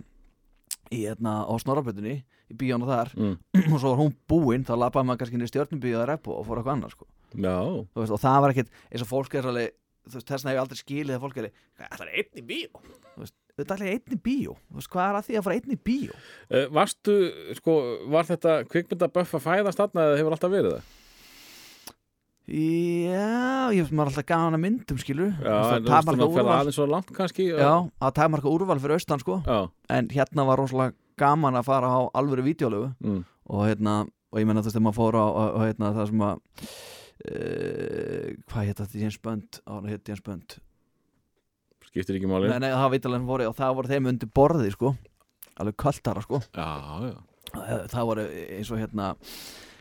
í hérna á snorrabötunni í bíónu þar Mm. og svo var hún búinn þá lappaði maður kannski inn í stjörnubíu að repu og fór eitthvað annað sko. veist, og það var ekkit eins og fólk er alveg þess vegna hef ég aldrei skilið að fólk er það er einn í bíó þetta er einn í bíó Þú veist, hvað er að því að fara einn í bíó Uh, varstu, sko, var þetta kvikmyndaböff að fæðast þarna eða hefur alltaf verið það? Já, ég veist maður er alltaf gaman að myndum skilur Já, það fyrir aðeins svo langt kannski já, að takmarka úrval fyrir austan sko. Já, en hérna var rosalega gaman að fara á alvöru vídeolögu mm. og hérna og ég menna veist þegar maður fór á, á hérna, það sem að uh, hvað hétt þetta Jens Bönd á hann hétt Jens Bönd skiptir ekki máli. Nei, nei, það var vítalega voru og það voru þeim undir borði sko. Alveg kvöldara sko. Já, já, Eh, það voru eins og hérna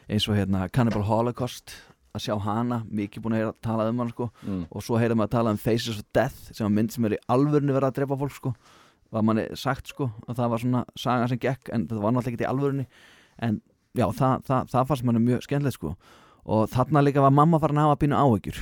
eins og hérna Cannibal Holocaust að sjá hana, mikið búin að heyra talað um hana sko. Mm. og svo heyrðum við að tala um Faces of Death sem var mynd sem er í alvörinu verið að drepa fólk sko. Var manni sagt sko og það var svona saga sem gekk en það var náttúrulega ekki í alvörinu en já, það, það, það fannst manni mjög skemmtilegt sko. Og þarna líka var mamma farin að hafa pínu áhyggjur.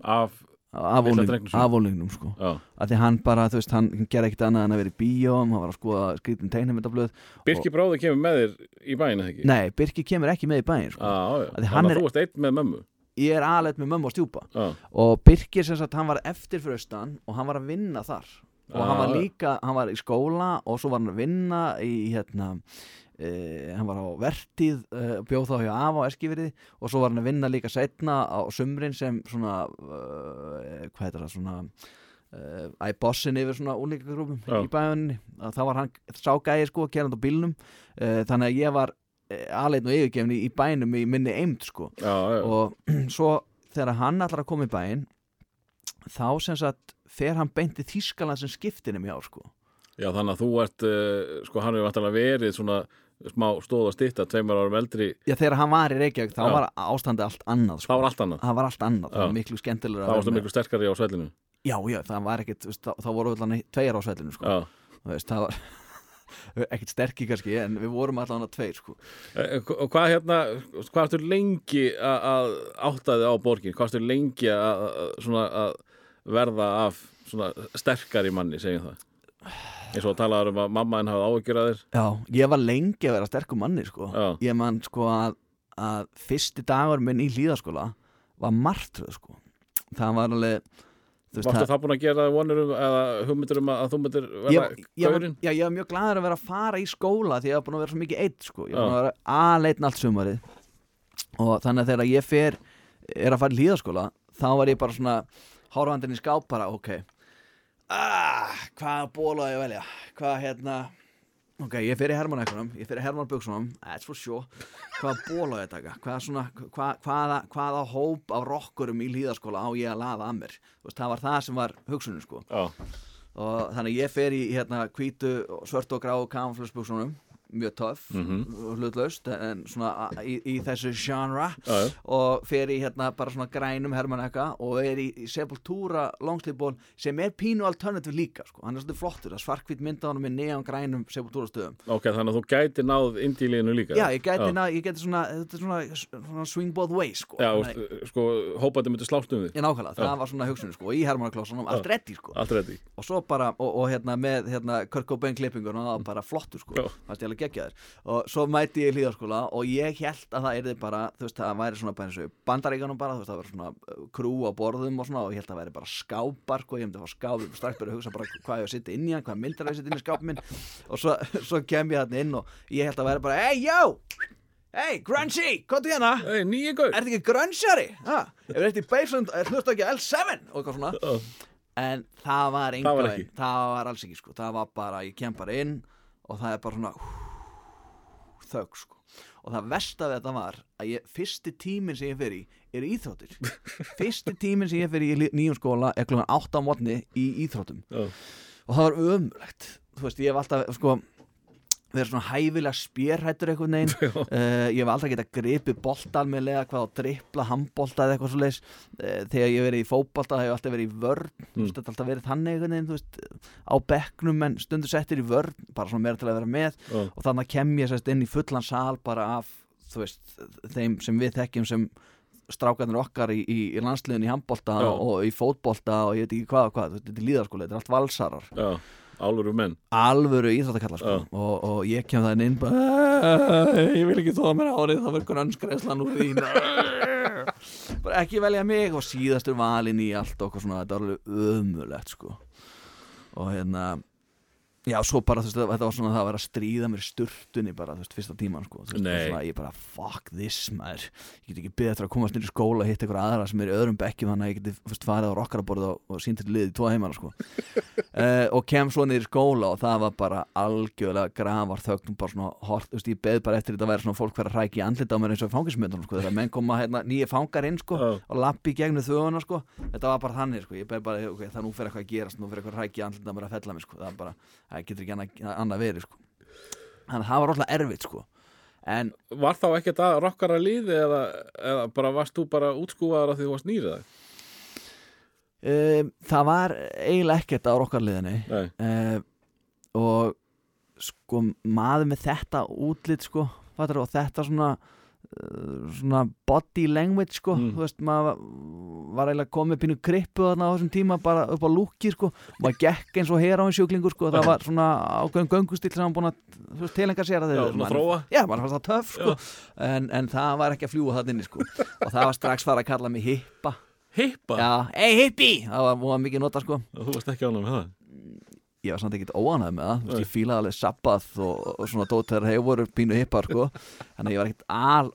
Af af Litla óling- drengnum sínum. af ólingnum sko að því hann bara, þú veist, hann gerði ekkert annað en að vera í bíóm, hann var að skoða skritin tegnumyndablöð Birki bróður kemur með þér í bæinu, ekki? Nei, Birki kemur ekki með í bæinn sko. Af því þannig að er- þú ert einn með mömmu ég er aðleitt með mömmu og stjúpa Já, og Birkir sem sagt, hann var eftir fyrir austan og hann var að vinna þar og Ah, hann var já. líka, hann var í skóla og svo var hann að vinna í hérna Uh, hann var á vertíð uh, bjóð þá hjá Afa á Eskifirði og svo var hann að vinna líka setna á sumrin sem svona uh, hvað heitir það svona uh, æ bossin yfir svona úlíkagrúpum Já. í bæðunni þá var hann sá gæði sko kerandi á bílnum þannig að ég var aðleitn og yfirgefni í bænum í minni eimt sko já, já. og svo þegar hann allar að koma í bæinn þá sem sagt fer hann beint í Þískaland sem skiptinum hjá sko já, þannig að þú ert, uh, sko, hann hefur verið svona smá stóð að stýtta, tveimur árum eldri, Já, þegar hann var í Reykjavík þá Já. var ástandi allt annað það sko. var allt annað. það var allt annað, það var miklu skemmtilegur Það varstu miklu sterkari á svellinu. Já, já, það var ekkit, veist, þá, þá voru allan tveir á svellinu sko. Veist, það var ekkit sterki kannski, en við vorum allan að tveir sko. Eh, Og hvað hérna, hvað ertu lengi að að átta þig á borgin? Hvað ertu lengi að, að, verða af svona sterkari manni, segjum það? Eins og talaður um að mamma henn hafði áhyggjur að þér. Já, ég var lengi að vera sterkum manni sko. Ég man sko að, að fyrsti dagur minn í hlýðaskóla var martröð sko. það var alveg Varstu það- það búin að gera þig vonir um eða hugmyndir um að, að þú myndir var, gaurinn? já, ég var mjög gladur að vera að fara í skóla því ég var búin að vera svo mikið eitt sko. ég var búin að vera aðleitn allt sumarið og þannig að þegar ég fer er að fara í hlýðaskóla þá var ég bara svona hárvandinn í skáp bara ok ah, hvað bóla á ég velja? Hvað hérna? Ok, ég fer í Hermann ekkunum, ég fer í Hermann Buksunum that's for sure, hvað bóla á ég taka? Hvað svona, hva, hvaða, hvaða hóp af rockurum í hlýðaskóla á ég að laða að mér, þú veist, það var það sem var hugsunin sko. Já, og þannig ég fer í hérna hvítu, svört og gráu kamflösbuksunum mjög töff Mhm. og hlutlaust en svona í, í þessu genre já, já. og fer í hérna bara svona grænum hermanekka og er í, í Sepultura longslýból sem er pínu alternative líka sko. hann er svolítið flottur, það svarkvít mynda honum með neon grænum Sepultura stöðum Ok, þannig að þú gæti náð indílínu líka. já, ég gæti, Já, na, ég geti svona, svona, svona swing both ways sko. já og, sko, hópandi myndi slást um þig. ég nákvæmlega, Já. það var svona hugsunum sko. í hermanekklássunum, allt reddi sko. Allt reddi. og svo bara, og, og hérna með hérna Kurt Cobain klippingun og það var bara flottur sko, Já. Alveg geggjaður og svo mæti ég í hlýðarskóla og ég held að það erði bara, þú veist, það væri svona bara eins og í bandaríkanum bara, þú veist, það væri svona uh, krú á borðum og svona og ég held að það væri bara skápar, sko, ég myndi að fá skáp strax bara að hugsa bara hvað ég sitja inn í hann, hvað myndar ég sitja inn í skápum minn og svo, svo kem ég þarna inn og ég held að væri bara, hey, yo hey, grungy, hvað er hérna? Ei, nýja gaur. Er þetta ekki grunchari? Ha? Ef við eftir basement, er hlusta ekki á L7 og eitthvað svona Já. en það var Það var ekki. það var alls ekki sko, það var bara ég kem bara inn og það er bara svona þögg sko. Og það versta við þetta var að ég, fyrsti tíminn sem ég fer í er íþróttir. Fyrsti tíminn sem ég fer í nýjum skóla er klukkan 8 á mótni í íþróttum. Já. og það var ömulegt þú veist, ég hef alltaf sko verið svona hæfilega spjérhættur einhvern veginn. Uh, ég hef aldrei getað gripið bolta almennilega hvað á drippla handbolta eða eitthvað svo leis uh, þegar ég hef verið í fótbolta hef ég alltaf verið í vörn. Mm. Mm. veist, þetta alltaf verið þannig veginn þú veist, á bekknum en stundu settir í vörn bara svona meira til að vera með. Já. og þannig kem ég sérst inn í fullan sal bara af þú veist, þeim sem við þekkjum sem strákarnir okkar í, í, í landsliðin í handbolta og, og í fótbolta og ég veit ekki hvað og hvað, þetta er líðarskóla, þetta er allt valsarar. Já, áluru menn. alvöru íþróttakallar sko. Og, og ég kem það inn bara, ég vil ekki þóða mér árið það verður grönnskreislan úr þín bara ekki velja mig og síðastur valinn í allt og eitthvað svona, þetta var alveg ömulegt sko og hérna já, svo bara, þú veist, þetta var svona það að vera að stríða mér sturtunni bara, þú veist, fyrsta tíman sko, þú veist, Nei. svona, ég bara, fuck this maður, ég get ekki eftir að komast inn í skóla og hitta ykkur aðra sem er í öðrum bekkjum þannig að ég geti, þú veist, farið á rockaraborð og, og sínt til liðið í tvo heimana sko. Uh, og kem svo niður í skóla og það var bara algjörlega grafar þögnum bara svona hort, þú veist, ég beð bara eftir þetta að vera svona fólk vera að rækja í andlita á mér eins og fangismyndunum sko, það getur ekki annað, annað verið sko. Þannig að það var rosalega erfitt sko. En Var þá ekkert að rockara liði eða, eða bara varst þú bara útskúfaður að því þú varst nýrið það? um, það var eiginlega ekkert á rokkarliðinni uh, og sko maður með þetta útlit sko fattar, og þetta svona svona body language sko. Mm. þú veist maður var eiginlega komið pínu krippu þarna á þessum tíma bara upp á lúki sko. Maður gekk eins og hera á einn sjúklingur sko. Það var svona ákveðin göngustíl sem hann búin að tilenga sér að Já, þeir svona þróa. Já, maður fannst það töff sko. En, en það var ekki að fljúa það inni sko. Og það var strax fara að kalla mig hippa. Hippa? Já, ei hippi, það var, var mikið nota sko. Þú varst ekki ánum með það? Ég var samt ekkert óanæð með það. Þú veist, ég fílaði alveg sabbath og, og svona dót þegar þeir voru pínu hippar sko. þannig að ég var ekkert al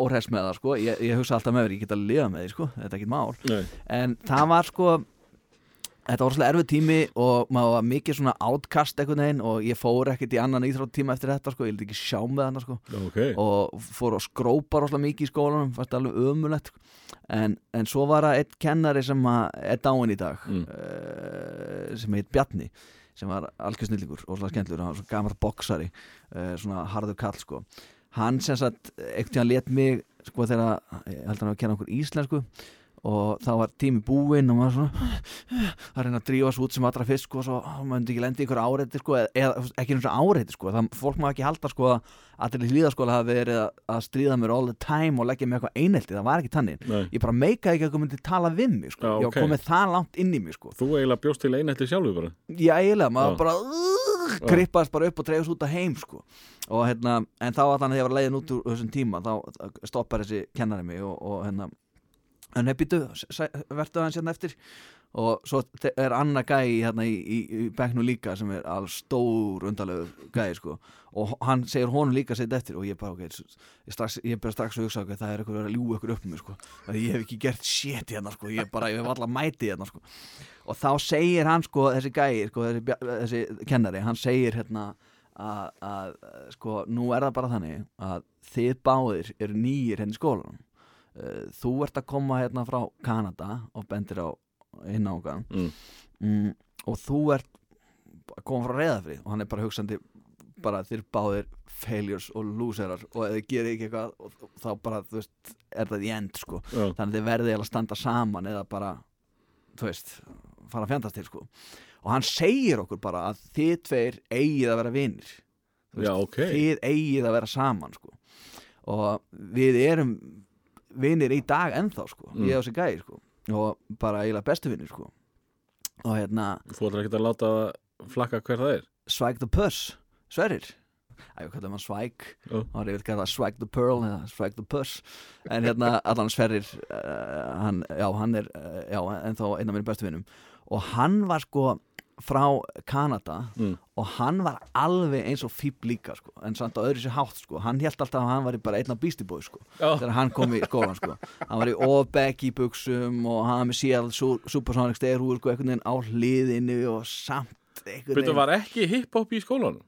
óhress með það sko. ég, ég hugsa alltaf með mér, ég get að lifa með því sko. þetta er ekkert mál. Nei, en það var sko þetta var svolítið erfið tími og maður var mikið svona átkast einhvern veginn og ég fór ekkert í annan íþrótt tíma eftir þetta sko, ég vildi ekki sjá með hann sko. Ok. Og fór að skrópa rosalega mikið í skólanum fannst alveg ömulegt en, en svo var það einn kennari sem er dáin í dag Mm. uh, sem heit Bjarni sem var algjör og svona skemmtlur hann var svona gammal boksari uh, svona harður kall sko hann sem sagt, einhvern tíðan let mig sko þegar, ég held að hann var að kenna okkur íslensku og þá var tími búinn og maður svona að reyna að drífa svo út sem allra fyrst sko og svo maður myndi ekki lendi ykkur áreiti sko eða, ekki eins og áreiti sko það, fólk má ekki halda sko að allir í hlýðaskóla hafi verið að, að stríða mér all the time og leggja mér eitthvað einelti, það var ekki tannig Nei. ég bara meikaði ekki að þú myndi tala við mig sko. Já, ég ok. var komið það langt inn í mig sko. Þú eiginlega bjóst til einhelti sjálfur bara já eiginlega, maður Já. bara uh, krippast bara upp og dreifast út að heim sko. og hérna, en þá að þannig að ég var leiðin út úr þessum tíma, þá stoppar þessi kennari mig og, og hérna en hef býtu, vertu aðeins hérna eftir. Og svo er annar gæi hérna í, í, í bekknu líka sem er alveg stór undalegu gæi sko. Og hann segir honum líka að setja eftir og ég bara ok, ég, strax, ég bara strax hugsa ok, það er eitthvað að ljúga ykkur upp um mig sko. Ég hef ekki gert shit hérna sko. Ég bara, ég hef alltaf mæti hérna sko. Og þá segir hann sko, þessi gæi sko, þessi, þessi kennari, hann segir hérna að, að sko, nú er það bara þannig að þið báðir eru nýjir henni í skólanum þú ert að koma hérna frá Kanada og bendir á hinn ángan mm. mm, og þú ert að koma frá reyðafrið og hann er bara hugsandi bara þér báðir failures og loserar og ef þið gerir ekki eitthvað þá bara, þú veist, er það í end sko. Já, þannig að þið verðið að standa saman eða bara, þú veist fara að fjandast til sko. Og hann segir okkur bara að þið tveir eigið að vera vinir. Þú já ok. þið eigið að vera saman sko. og við erum vinir í dag ennþá sko. Mm. ég og þessi gæði sko. og bara eiginlega bestu vinir sko. og hérna Þú ætlar ekki að láta flakka hver það er Swag the Puss, Sverrir Æ, ég kallar hann Swag Já. og ég vil kalla Swag the Pearl eða Swag the Puss en hérna allan Sverrir uh, hann, já, hann er uh, já, ennþá einn af minn bestu vinum og hann var sko frá Kanada Mm. og hann var alveg eins og fíb líka sko, en samt á öðru sér hátt sko. hann held alltaf að hann var bara einn Beastie Boys sko, Já, þegar hann kom í skólan sko. hann var í all-baggy buksum og hann var með Seattle Su- Supersonic styrhúr sko, einhvern veginn á hliðinu og samt einhvern Byrju, var ekki hip-hop í skólanum?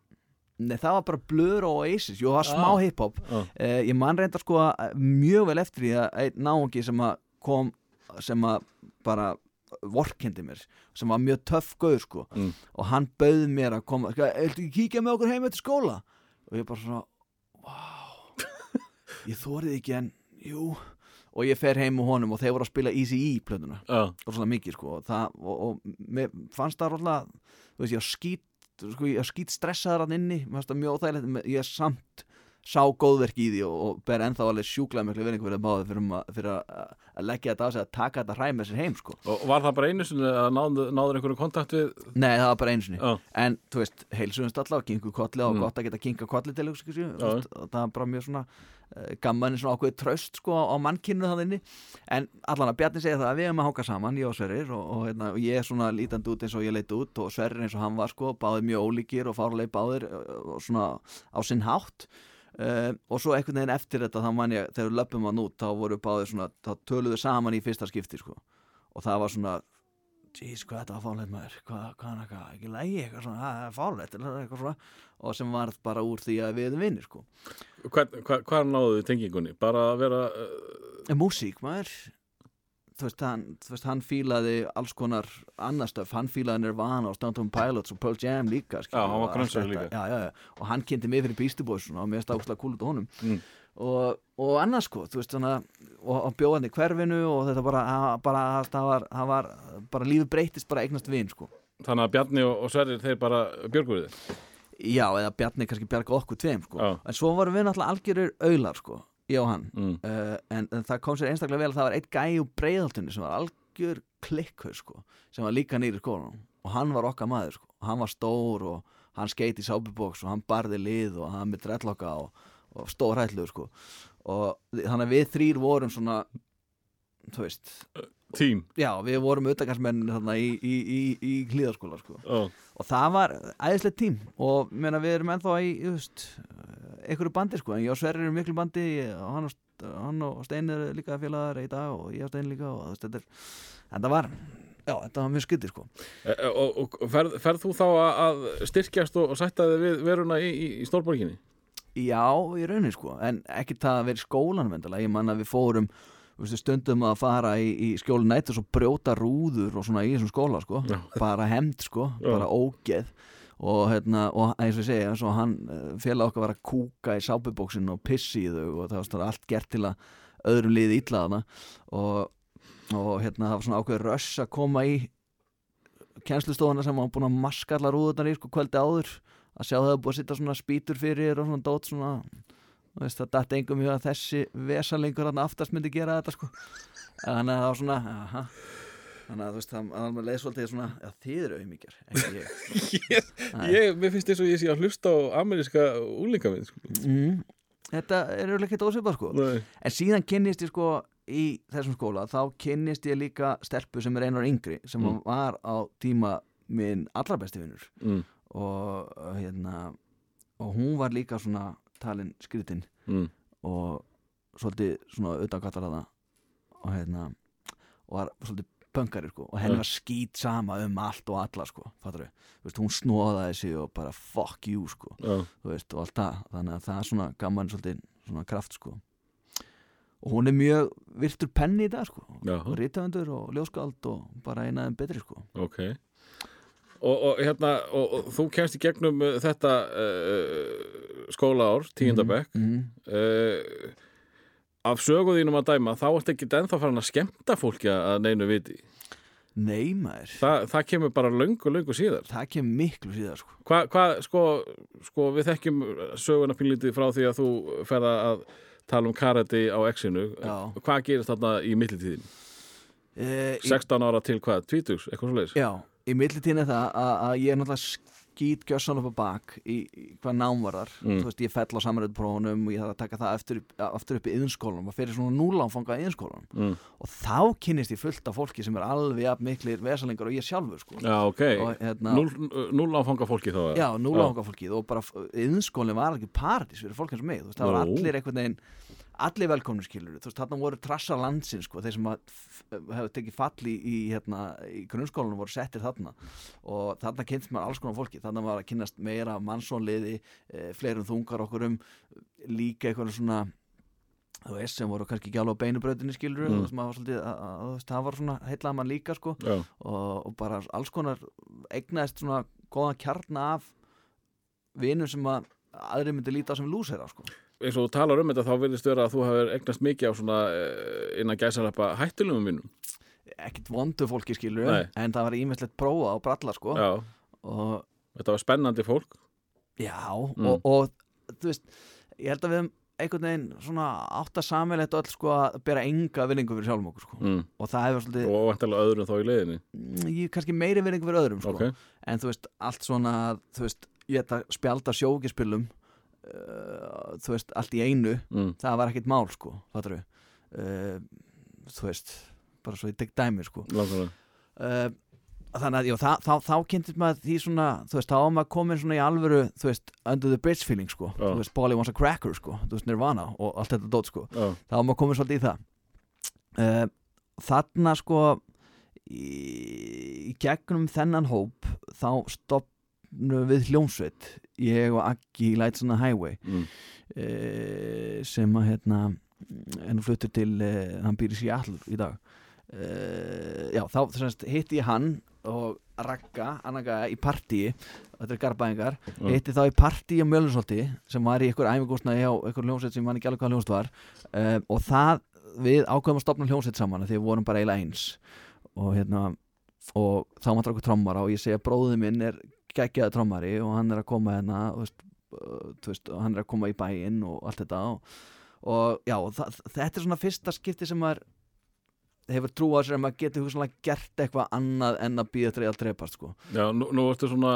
Nei, það var bara Blur og Oasis, jú, það var smá Ah. hip-hop Já. eh, ég man reyndar sko mjög vel eftir því að einn náungi sem að kom sem að bara vorkendi mér, sem var mjög töff gauð sko, Mm. og hann bauð mér að koma, sko, eitthvað ekki kíkja með okkur heim eftir skóla, og ég bara svona wow ég þórið ekki en, jú. Og ég fer heim með honum og þeir voru að spila Easy E plötuna, Já, rosalega mikið sko. Og, það, og, og mér fannst það rosalega þú veist, ég var skýt sko, ég var skýt stressaður hann inni, mér fannst það mjög óþægilegt. Ég samt sá góðverk í því og, og ber ennþá alveg sjúklega miklu verðingu fyrir að báði fyrir, um að, fyrir að, leggja þetta á sig að taka þetta hræð með sér heim sko. og var það bara einu sinni að náður, náður einhverju kontakt við Nei, það var bara einu sinni Já, en þú veist, heilsuðumst allavega, kingu kolli og Mm. gott að geta kinga kolli til ykkur, Já. og það var bara mjög svona uh, gamman svona ákveðið tröst sko á mannkynnu þannig en allan að Bjarni segja það að við erum að hanga saman ég og Sverrir og, og, hérna, og ég er svona lítandi út eins og ég leit út og Sverrir eins og hann var sko báðir mjög ólíkir og fárlega báðir uh, og svona á sinn hátt Uh, og svo einhvern veginn eftir þetta þá man ég, þegar löpum hann út þá voru báðir svona, þá töluðu saman í fyrsta skipti sko. og það var svona jeez, hvað þetta var fárlegt maður hvað, hvað, hvað, ekki lægi eitthvað svona það er eller eitthvað svona og sem varð bara úr því að við erum vinnir sko. Hvað, náðu þið tengingunni? Bara að vera uh, músík maður þú veist, hann, þú veist, hann fílaði alls konar annar stöf, hann fílaði Nirvana og Temple Pilots og Pearl Jam líka skilur, Já, hann var þetta. líka. já, já, og hann kynnti mig fyrir Beastie Boys svona, og mér stáðslega kúl út á honum Mm. og, og annars sko, þú veist þannig og, og bjóðandi í hverfinu og þetta bara, bara það var, það var bara lífið breytist bara eignast vin sko Þannig að Bjarni og, og Sverrir þeir bara björguðu þið Já, eða Bjarni kannski bjarga okkur tveim sko. Já. En svo vorum við náttúrulega algjörir auðlar sko. Ég og hann mm. uh, en, en það kom sér einstaklega vel að það var eitt gæi úr breiðaltunni sem var algjör klikkur sko, sem var líka nýri skólanum. Og hann var okkar maður sko, hann var stór og hann skeiti í sápubóks og hann barði lið og hann með drellokka og, og stór hætlu sko. Og þannig að við þrýr vorum svona þú veist, tím já við vorum þarna í, í, í, í hlýðaskóla sko. Oh. og það var æðislegt tím og meina, við erum ennþá í þú veist, einhverju bandi sko. En ég og Sverrir erum miklu bandi. Og hann og, og Stein er líka félagar í dag og ég og Stein líka og þetta, er, þetta var já, þetta var mjög skyttir sko. E, og, og ferð, ferð þú þá að, styrkjast og, og sætta þig við veruna í, í, í stórborginni? já, í raunin sko, en ekki það að vera í skólanum endilega, ég man að við fórum stundum að fara í, í skjólu nætt og svo brjóta rúður og svona í þessum skóla sko, Já. bara hemd sko. Já. bara ógeð og, hérna, og eins og ég segja, eins og hann félag okkar var að kúka í sápubóksin og pissi í þau og það var svona allt gert til að öðrum liði illa þarna. Og, og hérna það var svona ákveður röss að koma í kennslustofuna sem var búin að maska allar rúðunar í sko kvöldi áður. Að sjá það búið að sitta svona spýtur fyrir og svona dót svona veist, það dætti engum í að þessi vesalengur aftast myndi gera þetta sko. Þannig að það var svona aha. Þannig að þú veist, það það var leið svolítið svona já, þið eru ekki ég ég, ég, mér finnst þess að ég sé að hlusta á ameríska úlingavinn sko. mm. þetta er auðvitað ekki ósvipað sko Nei. en síðan kynnist ég sko í þessum skóla, þá kynnist ég líka stelpu sem er einar yngri sem Mm. var á tíma minn allra besti vinnur mm. og hérna og hún var líka svona talin skritin Mm. og svolítið svona kallar það og hérna og var svolítið pöngari sko og henni Ja. var skýt sama um allt og alla sko veist, hún snóðaði sig og bara fuck you sko veist, og allt það. Þannig að það er svona gaman svolítið svona kraft sko. Og hún er mjög virtur penni í dag sko og rítavöndur og ljóskald og bara einaðum betri sko. Ok. Og, og hérna og, og þú kemst í gegnum uh, þetta uh, skólaár, tíundabekk mm. mm. Af sögu þínum að dæma þá ertu ekki ennþá farin að skemmta fólki að neinu viti Nei maður, Þa, það kemur bara löngu, löngu síðar það kemur miklu síðar sko Hvað, hva, sko, sko, við þekkjum söguna pínlítið frá því að þú ferða að tala um karate á exinu Já. Hvað gerist þarna í millitíðin? e, 16 ára til hvað? 20? Eitthvað svo leiðis? Já, í millitíðin er það að, að ég er náttúrulega skýt gjössan upp á bak í, í hvað nám var þar Mm. þú veist, ég fell á samræðuprófunum og ég þarf að taka það eftir, aftur upp í yðinskólanum og fyrir svona núlánfanga í yðinskólanum Mm. og þá kynnist ég fullt af fólki sem er alveg jafn miklir vesalingar og ég sjálfur sko. Já, ok. Hérna, áfanga fólki þá já, núlánfanga fólkið og bara yðinskólinn var ekki paradís fyrir fólk eins og mig, þú veist, það var allir einhvern veginn allir velkomnir skilur, þú veist, þarna voru trassar landsins, sko, þeir sem hefur tekið fall í, í, hérna, í grunnskólanum voru settir þarna. Og þarna kynst maður alls konar fólki, þarna var að kynnast meira mannsónliði, e, fleirum þungar okkur um líka eitthvað svona þú veist, sem voru kannski ekki alveg á beinubrautinni skilur, Mm. maður var svolítið að, að, að, það var svona heitlað mann líka, sko. Og, og bara alls konar eignaðist svona góðan kjarna af vinum sem að aðri myndi líta á sem lúsera sko. Eins og þú talar um þetta þá virðist vera að þú hefur eignast mikið á svona eh, innan gæsalappa hættulegum vinnum ekkit vondu fólki skilur Nei. en það var ímislegt prófa og bralla sko. Og þetta var spennandi fólk já Mm. og, og þú veist, ég held að við höfum einhvern veginn svona átt að samilegt öll sko að bera enga vinningu fyrir sjálfum okkur sko. mm. og það hefur svolítið, og vantilega öðrum þá í leiðinni mm, ég kannski meiri vinningu fyrir öðrum sko. Ok, en þú veist, allt svona þú veist, ég ætla að spjalda sjókispilum uh, þú veist, allt í einu mm. það var ekkert mál sko fattar uh, þú veist bara svo ég tek dæmi sko. Uh, þannig að já, þá, þá, þá kynntist maður því svona þú veist, þá var maður komin svona í alvöru þú veist, under the bridge feeling sko. Já. þú veist, Polly wants a cracker sko, þú veist, Nirvana og allt þetta dót sko, Já, þá var maður komin svolítið í það. Uh, þarna sko í, í gegnum þennan hóp þá stopnum við hljómsveit ég og Aggi í Lights on the Highway mm. uh, sem að hérna en fluttur til, uh, hann býr í Seattle í dag uh, já, þá semst, hitti ég hann og Ragga, Annaga í partíi þetta er garbaðingar, Já. hitti þá í partíi á Mjölusholti sem var í ykkur æfingúsnaði á ykkur hljómsveit sem mann ekki alveg hvað hljómsveit var og það, við ákveðum að stopna hljómsveit saman því við vorum bara eiginlega eins og hérna og þá máttur okkur trommara og ég segi að bróði minn er geggjaði trommari og hann er að koma hérna veist, uh, veist, hann er að koma í bæinn og allt þetta og, og já, þetta er svona fyrsta skipti sem maður hefur trú á sér að maður getur hugsanlega gert eitthvað annað en að býða þetta að dreipast sko. Já, nú, nú ertu svona,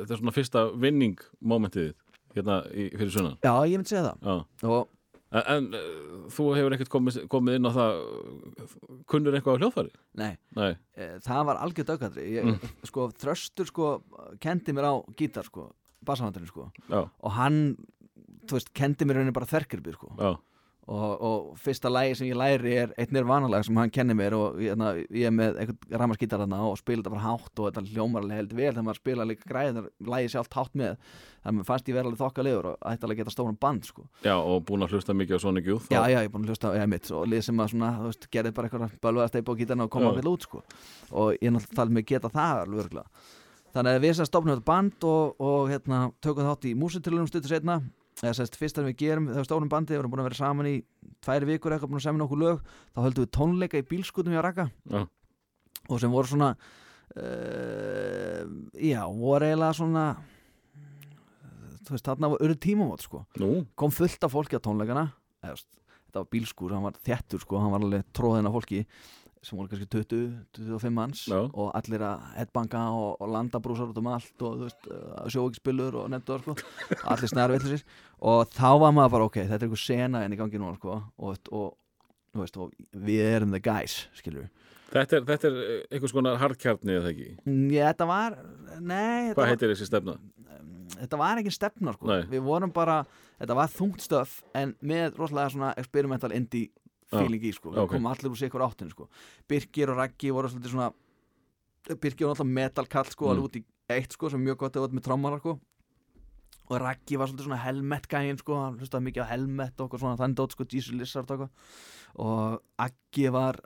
þetta er svona fyrsta vinning momentið þitt, hérna í, fyrir sunnan. Já, ég myndi segja það Já. og En, en eh, þú hefur ekkert komið, komið inn á það, kunnur eitthvað á hljóðfæri? nei, Nei. e, það var algjör dögkatri ég, sko, Þröstur sko kendi mér á gítar sko, bassahandurinn sko. Og hann, þú veist, kendi mér raunin bara þerkirbið sko. Já, og, og fyrsta lægi sem ég læri er eitt nirvanalag sem hann kenni mér og ég, na, ég er með einhvern ramaskítar og spila þetta bara hátt og þetta hljómar alveg held vel þegar maður spila líka græðin lægi sjálft hátt með þannig að fannst ég vera alveg þokkalegur og ætti alveg að geta stóran band sko. já, og búin að hlusta mikið á Sonic Youth. já, já, ég er búin að hlusta á eða mitt og lið sem að svona, þú veist, gerði bara eitthvað bölvaða steipa á gítarna og koma ákveðl út sko. og ég náttúrulega talið eða sérst fyrst að við gerum þegar stofnum bandi, við erum búin að vera saman í tværi vikur eitthvað búin að semja nokkuð lög þá höldum við tónleika í bílskutum hjá Raka Já. og sem voru svona uh, já, voru eiginlega svona þú veist, þarna var öru tímamót sko. Nú, kom fullt af fólki á tónleikana. Eða, þetta var bílskur, hann var þettur sko, hann var alveg tróðin af fólki sem voru kannski 20-25 manns Já. og allir að headbanga og, og landabrúsar út um allt og veist, sjóvíkspillur og nefndu það sko allir snarvillisir og þá var maður bara ok, þetta er einhver sena en í gangi núna sko og, og, veist, og við erum the guys skilur við þetta er, þetta er einhvers konar hardkjarni eða ekki. Já, þetta var, nei Hvað heitir þessi stefna? þetta var ekki stefna sko. Nei. við vorum bara, þetta var þungt stöf en með rosalega svona experimental indie feeling í sko, við ok. komum allir úr sikur áttinu sko. Birgir og Raggi voru svolítið svona Birgir var alltaf metalkall sko, Mm. alveg út í eitt sko, sem mjög gott eða með trommara sko. og Raggi var svolítið svona helmet gæinn sko, hann hlustaði mikið á helmet og svona dót sko, Jesus Lizard og og Aggi var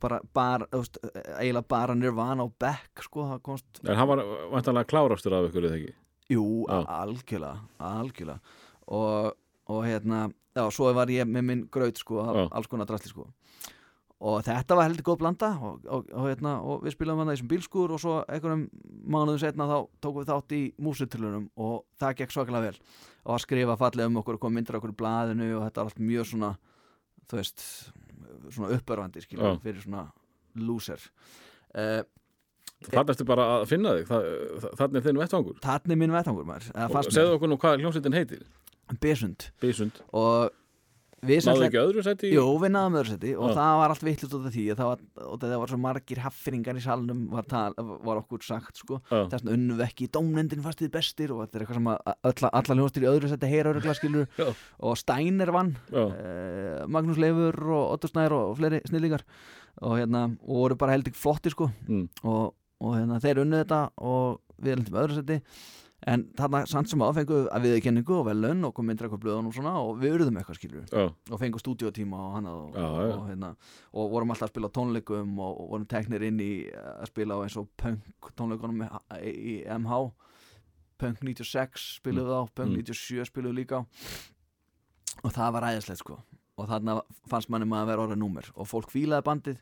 bara, bara, veist, eiginlega bara Nirvana og Beck sko, það komst En hann var vantanlega klárastur af ykkur eða ekki? Jú, Já. algjörlega, algjörlega og, og hérna já, svo var ég með minn graut sko, Já. alls konar drasli sko og þetta var heldur góð blanda og, og, og, hérna, og við spilum hann það í þessum bílskur og svo einhverjum mánuðum setna þá tókum við þátt í músitilunum og það gekk svakalega vel og að skrifa fallega um okkur og koma myndir okkur í blaðinu og þetta var allt mjög svona þú veist, svona uppörvandi skilur, Já. fyrir svona loser uh, Þannig ertu bara að finna þig, þannig er þinn vettvangur. Þannig er minn vettvangur maður segðu okkur nú hvað hljómsveitin heitir. Bísund. og við sem Náðu sagt- ekki öðru sæti? í- Jú, við náðum öðru seti og Já. það var allt vittlust út af því að það var, og það var svo margir haffringar í salnum var, tal, var okkur sagt sko. Já. þess vegna unnum við ekki í dómnendin fastið bestir og þetta er eitthvað sem alla, alla hljóðstir í öðru seti heyra örugla skilur Já. og Steiner vann eh, Magnús Leifur og Otto Snær og, fleiri snillingar og hérna og voru bara heldur flotti sko Mm. og, og hérna þeir unnu þetta og við lendum í öðru seti en þarna samt sem áfengu að við kenningu og velun og kom myndir eitthvað blöðun og svona og við urðum eitthvað skilur Já, og fengum stúdíotíma og hana og, Já, já. og, hérna, og vorum alltaf að spila tónleikum og, og vorum teknir inn í að spila eins og punk tónleikunum í, MH punk 96 spiluðu á punk Mm. 97 spiluðu líka. Og það var æðislegt sko. Og þarna fannst manni maður að vera orðið númer. Og fólk fílaði bandið.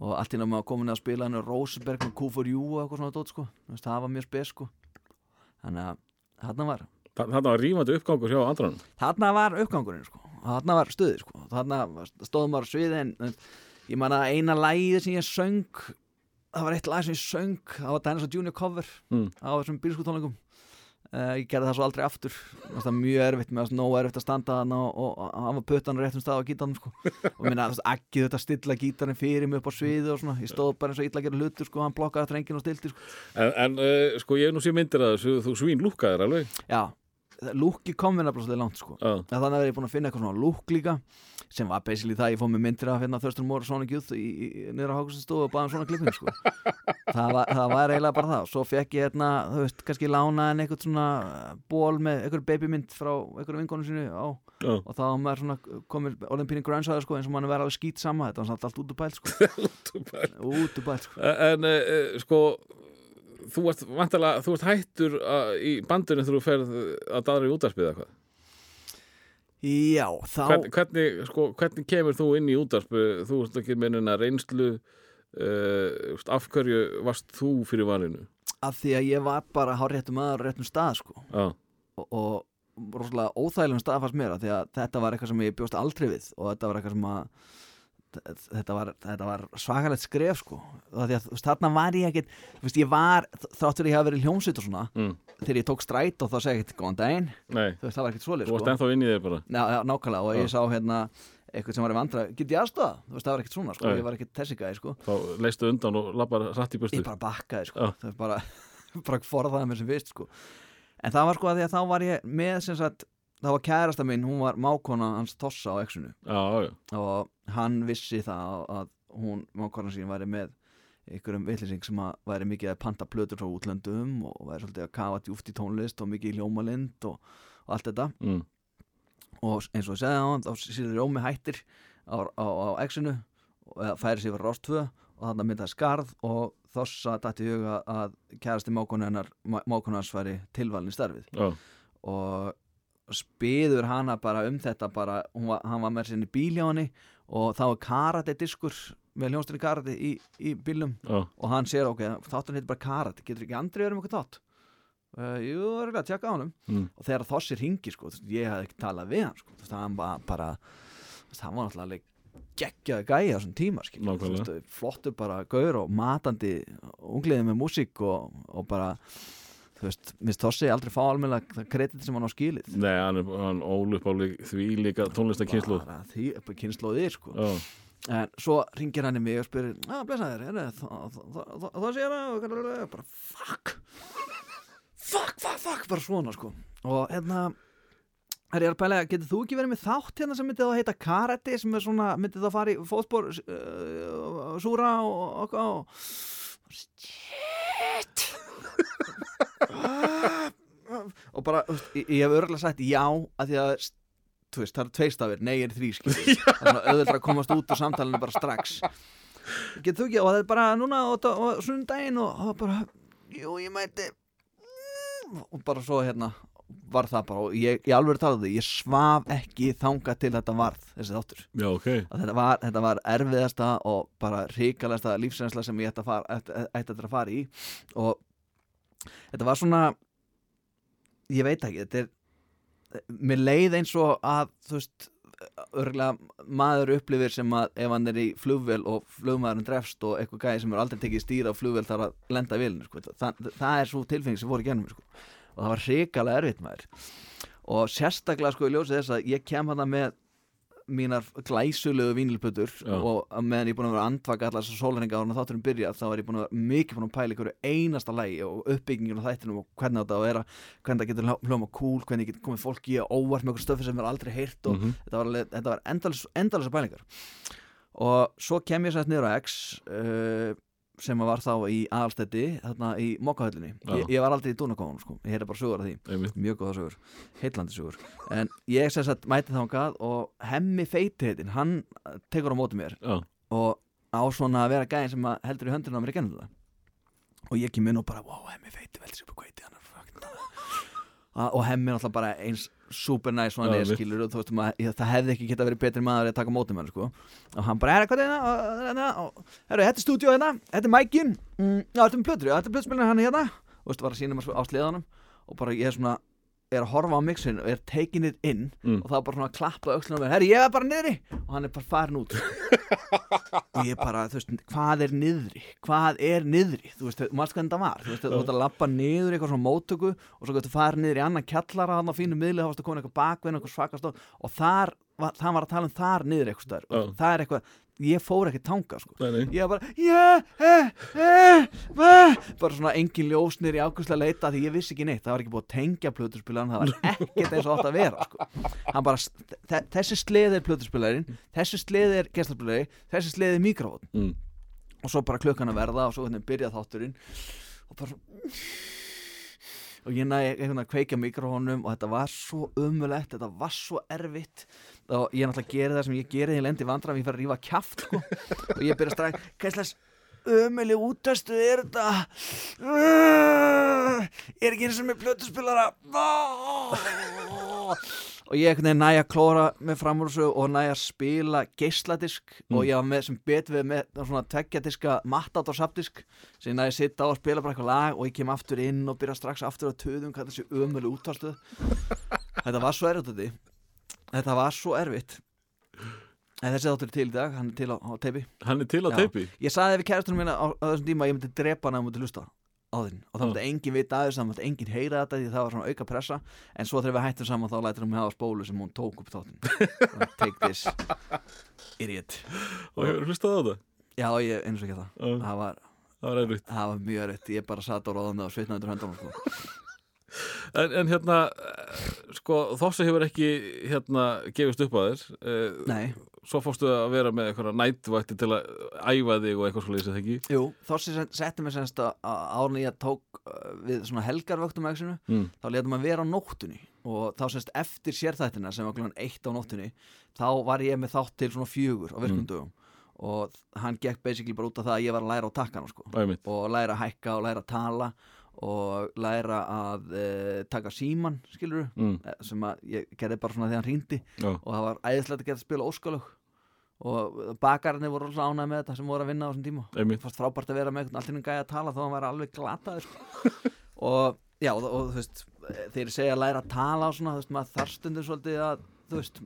Og allt náttúrulega maður komin að spila henni Rosenberg með Q4U og eitthvað svona dót sko. Það var mjög spes sko þannig að þarna var Þa- Þarna var rífandi uppgangur hjá andranum. þarna var uppgangurinn sko. þarna var stuðið sko. þarna stóðum maður á sviði en, en ég man að eina lægið sem ég söng það var eitt lag sem ég söng það var Dinosaur Junior cover Mm. á þessum bílskutónleikum uh, ég gerði það svo aldrei aftur það var mjög erfitt með að nóg erfitt að standa og, og, og hann var puttan á réttum stað á gítarnum sko. og minna ekki þetta stilla gítarinn fyrir mig upp á sviði og svona ég stóð bara eins og illa að gera hlutur sko, hann blokkaði þrengin og stilti sko. En, en uh, sko ég hef nú sé myndir að þessu, þú svín lúkkaðir alveg. já, lúki kom við nefnilega svolítið langt sko. Já, þannig að ég búin að finna eitthvað svona lúk líka sem var basically það, ég fóð með myndir af hérna Thurston Moore og Sonic Youth niður á Hákustastofu og baðum svona klipping sko. það, var, það var eiginlega bara það svo fekk ég hérna, þú veist, kannski lána en eitthvað svona ból með eitthvað babymynd frá eitthvað vinkonu sínu á já, og þá var maður svona komið orðin pínu grænsaður sko, eins og mann verið alveg skýt sama þetta var samt allt út úr bæl sko. út úr bæl sko. En uh, sko, þú ert, þú ert hættur að, í bandinu þegar þú ferð að daðra í útarpið eða hvað? já, þá Hvern, hvernig, sko, hvernig kemur þú inn í útarpið? Þú ert ekki með neina reynslu, uh, af hverju varst þú fyrir valinu? að því að ég var bara hár réttum aður réttum stað sko Já, og, og rosalega óþægilegum stað fannst mér af því að þetta var eitthvað sem ég bjóst aldrei við og þetta var eitthvað sem að þetta var, þetta var svakalegt skref sko. Að þú veist, þarna var ég ekkit þú veist, ég var, þráttur ég hafa verið hljómsveit og svona, mm. þegar ég tók stræt og þá segi ég ekkert góðan daginn, Nei, þú veist, það var ekkert svoleið þú varst sko. ennþá inn í þér bara. Já, já, nákvæmlega og Já. ég sá hérna eitthvað sem var í vandra, get ég aðstofa? Þú veist, það var ekkert svona sko, Nei. ég var ekkert þessi gæði sko. Þá leistu undan og lappar rætt í burtu. Ég bara bakkaði sko, það er bara bara forðaði mér sem fyrst sko. En það var sko að því að þá var ég með sem sagt, það var kærasta mín, hún var mákona hans Tossa á exunu Já, já, og hann vissi það að hún, mákona sín væri með einhverjum vitlising sem að væri mikið að panta plötur frá útlöndum og væri svolítið að kafa djúft í tónlist og mikið í hljómalind og, og allt þetta. Mm. og eins og ég segði á hann þá sýður Rómi hættir á, á, á exinu og færi sér fyrir Rástvö og þannig myndaði skarð og þossa dætti í huga að kærasti mákonu hennar mákonu hans væri tilvalin starfið. Já, og spiður hana bara um þetta bara, var, hann var með sinni bíl hjá henni og þá er karate diskur með hljónstinni karate í, í bílum já, og hann sér ok, þáttan heitir bara karate getur ekki andri verið um eitthvað þátt? Uh, jú, það er ekki að tjekka á honum. Mm. og þegar Þossi ringi sko, ég hafði ekki talað við hann sko, hann var bara hann var náttúrulega geggjaði gæja á þessum tíma flottur bara gaur og matandi ungliðið með músík og, og bara þú veist, minnst Þossi aldrei fá almennilega það kredit sem hann á skilið. Nei, hann, er, hann ól upp á lík, því líka tónlistakynslu því kynnslóðir sko. Já, en svo ringir hann í mig og spyrir að blessa þér, er það sé hann bara fuck. Fuck, fuck, fuck bara svona sko. Og hérna Er ég að pæla, getur þú ekki verið með þátt hérna sem myndi þá heita karate sem er svona, myndi þá fara í fótspor uh, súra og, og, og shit og bara, ég, ég hef örgulega sagt já að því að þú veist, það eru tveistafir, nei er þrý skil það er svona auðvitað að komast út úr samtalinu bara strax. Getur þú ekki, og það er bara núna og, og, sundaginn og, og bara jú, ég mæti. Og bara svo hérna var það bara og ég, ég alveg talaði ég svaf ekki þanga til þetta varð þessi þáttur. Já, ok. Að þetta var, þetta var erfiðasta og bara ríkalegasta lífsreynsla sem ég ætti að fara, ætti, ætti að fara í. Og þetta var svona ég veit ekki þetta er, mér leið eins og að þú veist örgulega maður upplifir sem að ef hann er í flugvél og flugmaðurinn drefst og eitthvað gæði sem er aldrei tekið stýra á flugvél þar að lenda í vélinu sko. það, það er svo tilfengi sem í gennum sko. og það var hrikalega erfitt maður og sérstaklega sko í ljósið þess að ég kem hann með mínar glæsulegu vínilputur Já. og meðan ég er búin að vera andvaka allar þessar sólreininga ára þátturum byrjað þá er ég búin að vera mikið búin að pæla ykkur einasta lægi og uppbyggingin á þættinum og hvernig þetta á að vera hvernig það getur hljó- hljóma cool hvernig getur komið fólki í óvart með ykkur stöfi sem er aldrei heyrt og Mhm. þetta var, alveg- þetta var endalisa pælingar og svo kem ég sætt niður á X uh, sem var þá í aðalstætti þarna í mokkahöllinni ég, ég var aldrei í dúnakóðunum sko, ég heyrði bara sögur af því. Einmitt. Mjög góða sögur, heitlandi sögur. En ég sem sagt mæti þangað og hemmi feiti heitin, hann tekur á móti mér. Já, og á svona að vera gæðin sem heldur í höndinu á mér í gennum það og ég kem inn og bara, wow, hemmi feiti veldi sér á kveiti hann og hemmi er alltaf bara eins super nice Já, niður mitt. skilur og þú veist maður, ég- það hefði ekki geta verið betri maður að taka móti mér sko. Og hann bara, er hérna? Og, hérna, og, herru, þetta er stúdíó hérna, þetta er mækin mm, já, þetta er plötur, já, þetta er plötspilin hann hérna. Og veist, var að sína svo á sleðanum. Og bara ég er svona, er að horfa á mixin og er taking it in Mm. og það er bara svona að klappa öxlunum og herru, ég er bara niðri. Og hann er bara farin út. Og ég bara, þú veist, hvað er niðri? Hvað er niðri, þú veist, maður hvernig það var. Þú veist, þú veist að lappa niður í eitthvað svona móttöku og svo getur farið niður í annan kjallara hann á fínu miðli, þá varst að koma eitthvað bakvein eitthvað svakast og þar, var, það var að tala um þar niður eitthvað Já. það er eitthvað, ég fór ekki tanga sko. nei, nei ég var bara, já, eh, eh, eh, bara svona engin ljósnir í ákvæmslega leita því ég vissi ekki neitt, það var ekki búið að tengja plötuspilaran, það var ekkert eins og átt að vera sko. bara, þe- þessi sleði er plötuspilarin, þessi sleði er gæstlarspilari, þessi sleði er mikrofón mm. og svo bara klukkan að verða og svo byrjað þátturinn og bara svo og ég næði einhvern veginn að kveikja mikrofónum og þetta var svo umulett, þetta var svo erfitt. Og ég náttúrulega geri það sem ég þegar ég lendi vandram, ég fer að rífa kjaft sko. og ég byrja strax, hvað slags ömuli útastu er þetta? Er ekki eins og með plötuspilara og ég næja að klóra með framúrsu og næja að spila geisladisk. Og ég var með sem betur við með svona tveggjadiska mattat og sapdisk sem ég næja að sitta á og spila bara eitthvað lag og ég kem aftur inn og byrja strax aftur að töðum hvað þessi ömuli útastuð þetta var svo erfitt þetta þetta var svo erfitt. En þessi þáttur er til í dag hann er til á, á teipi. Hann er til á teipi? Ég sagði við kæristunum mína á, á þessum tíma að ég myndi drepa hann að myndi hlusta á þinn. Og það Já. myndi engin vita að þess það myndi engin heyra þetta því það var svona auka pressa. En svo þegar við hættum saman þá lætur hún mig hafa spólu sem hún tók upp þáttinn. Take this idiot. Og hefur hlustað á þetta? já ég eins og ekki það. Já, það var, Það var erfitt. það var mjög erfitt. Ég bara satt á ráðan og svitnaði undir höndunum sko. En, en hérna, eh, sko, Þossi hefur ekki hérna gefist upp að þér. Eh, nei Svo fórstu að vera með eitthvað nætvætti til að æfa þig og eitthvað svolítið sem það ekki? Jú, sem- setti mig semst að árni ég tók uh, við svona helgarvöktum mm. þá letum að vera á nóttunni og þá semst eftir sérþættina sem var klukkan eitt á nóttunni þá var ég með þátt til svona fjögur á virkum dögum. Og hann gekk basically bara út af það að ég var að læra á takkana sko. Og læra að hækka og læra að tala og læra að uh, taka síman, skilur mm. sem að ég gerði bara svona þegar hann hrýndi og það var æðislegt að geta að spila óskalög. Og bakararnir voru alltaf ánægð með þetta sem voru að vinna á þessum tíma. Einmitt. Fannst frábært að vera með einhvern allir gæði að tala að hann var alveg glataður sko. og já, og, og þú veist þegar ég segja að læra að tala og svona, þú veist, maður þarf stundum svolítið að þú veist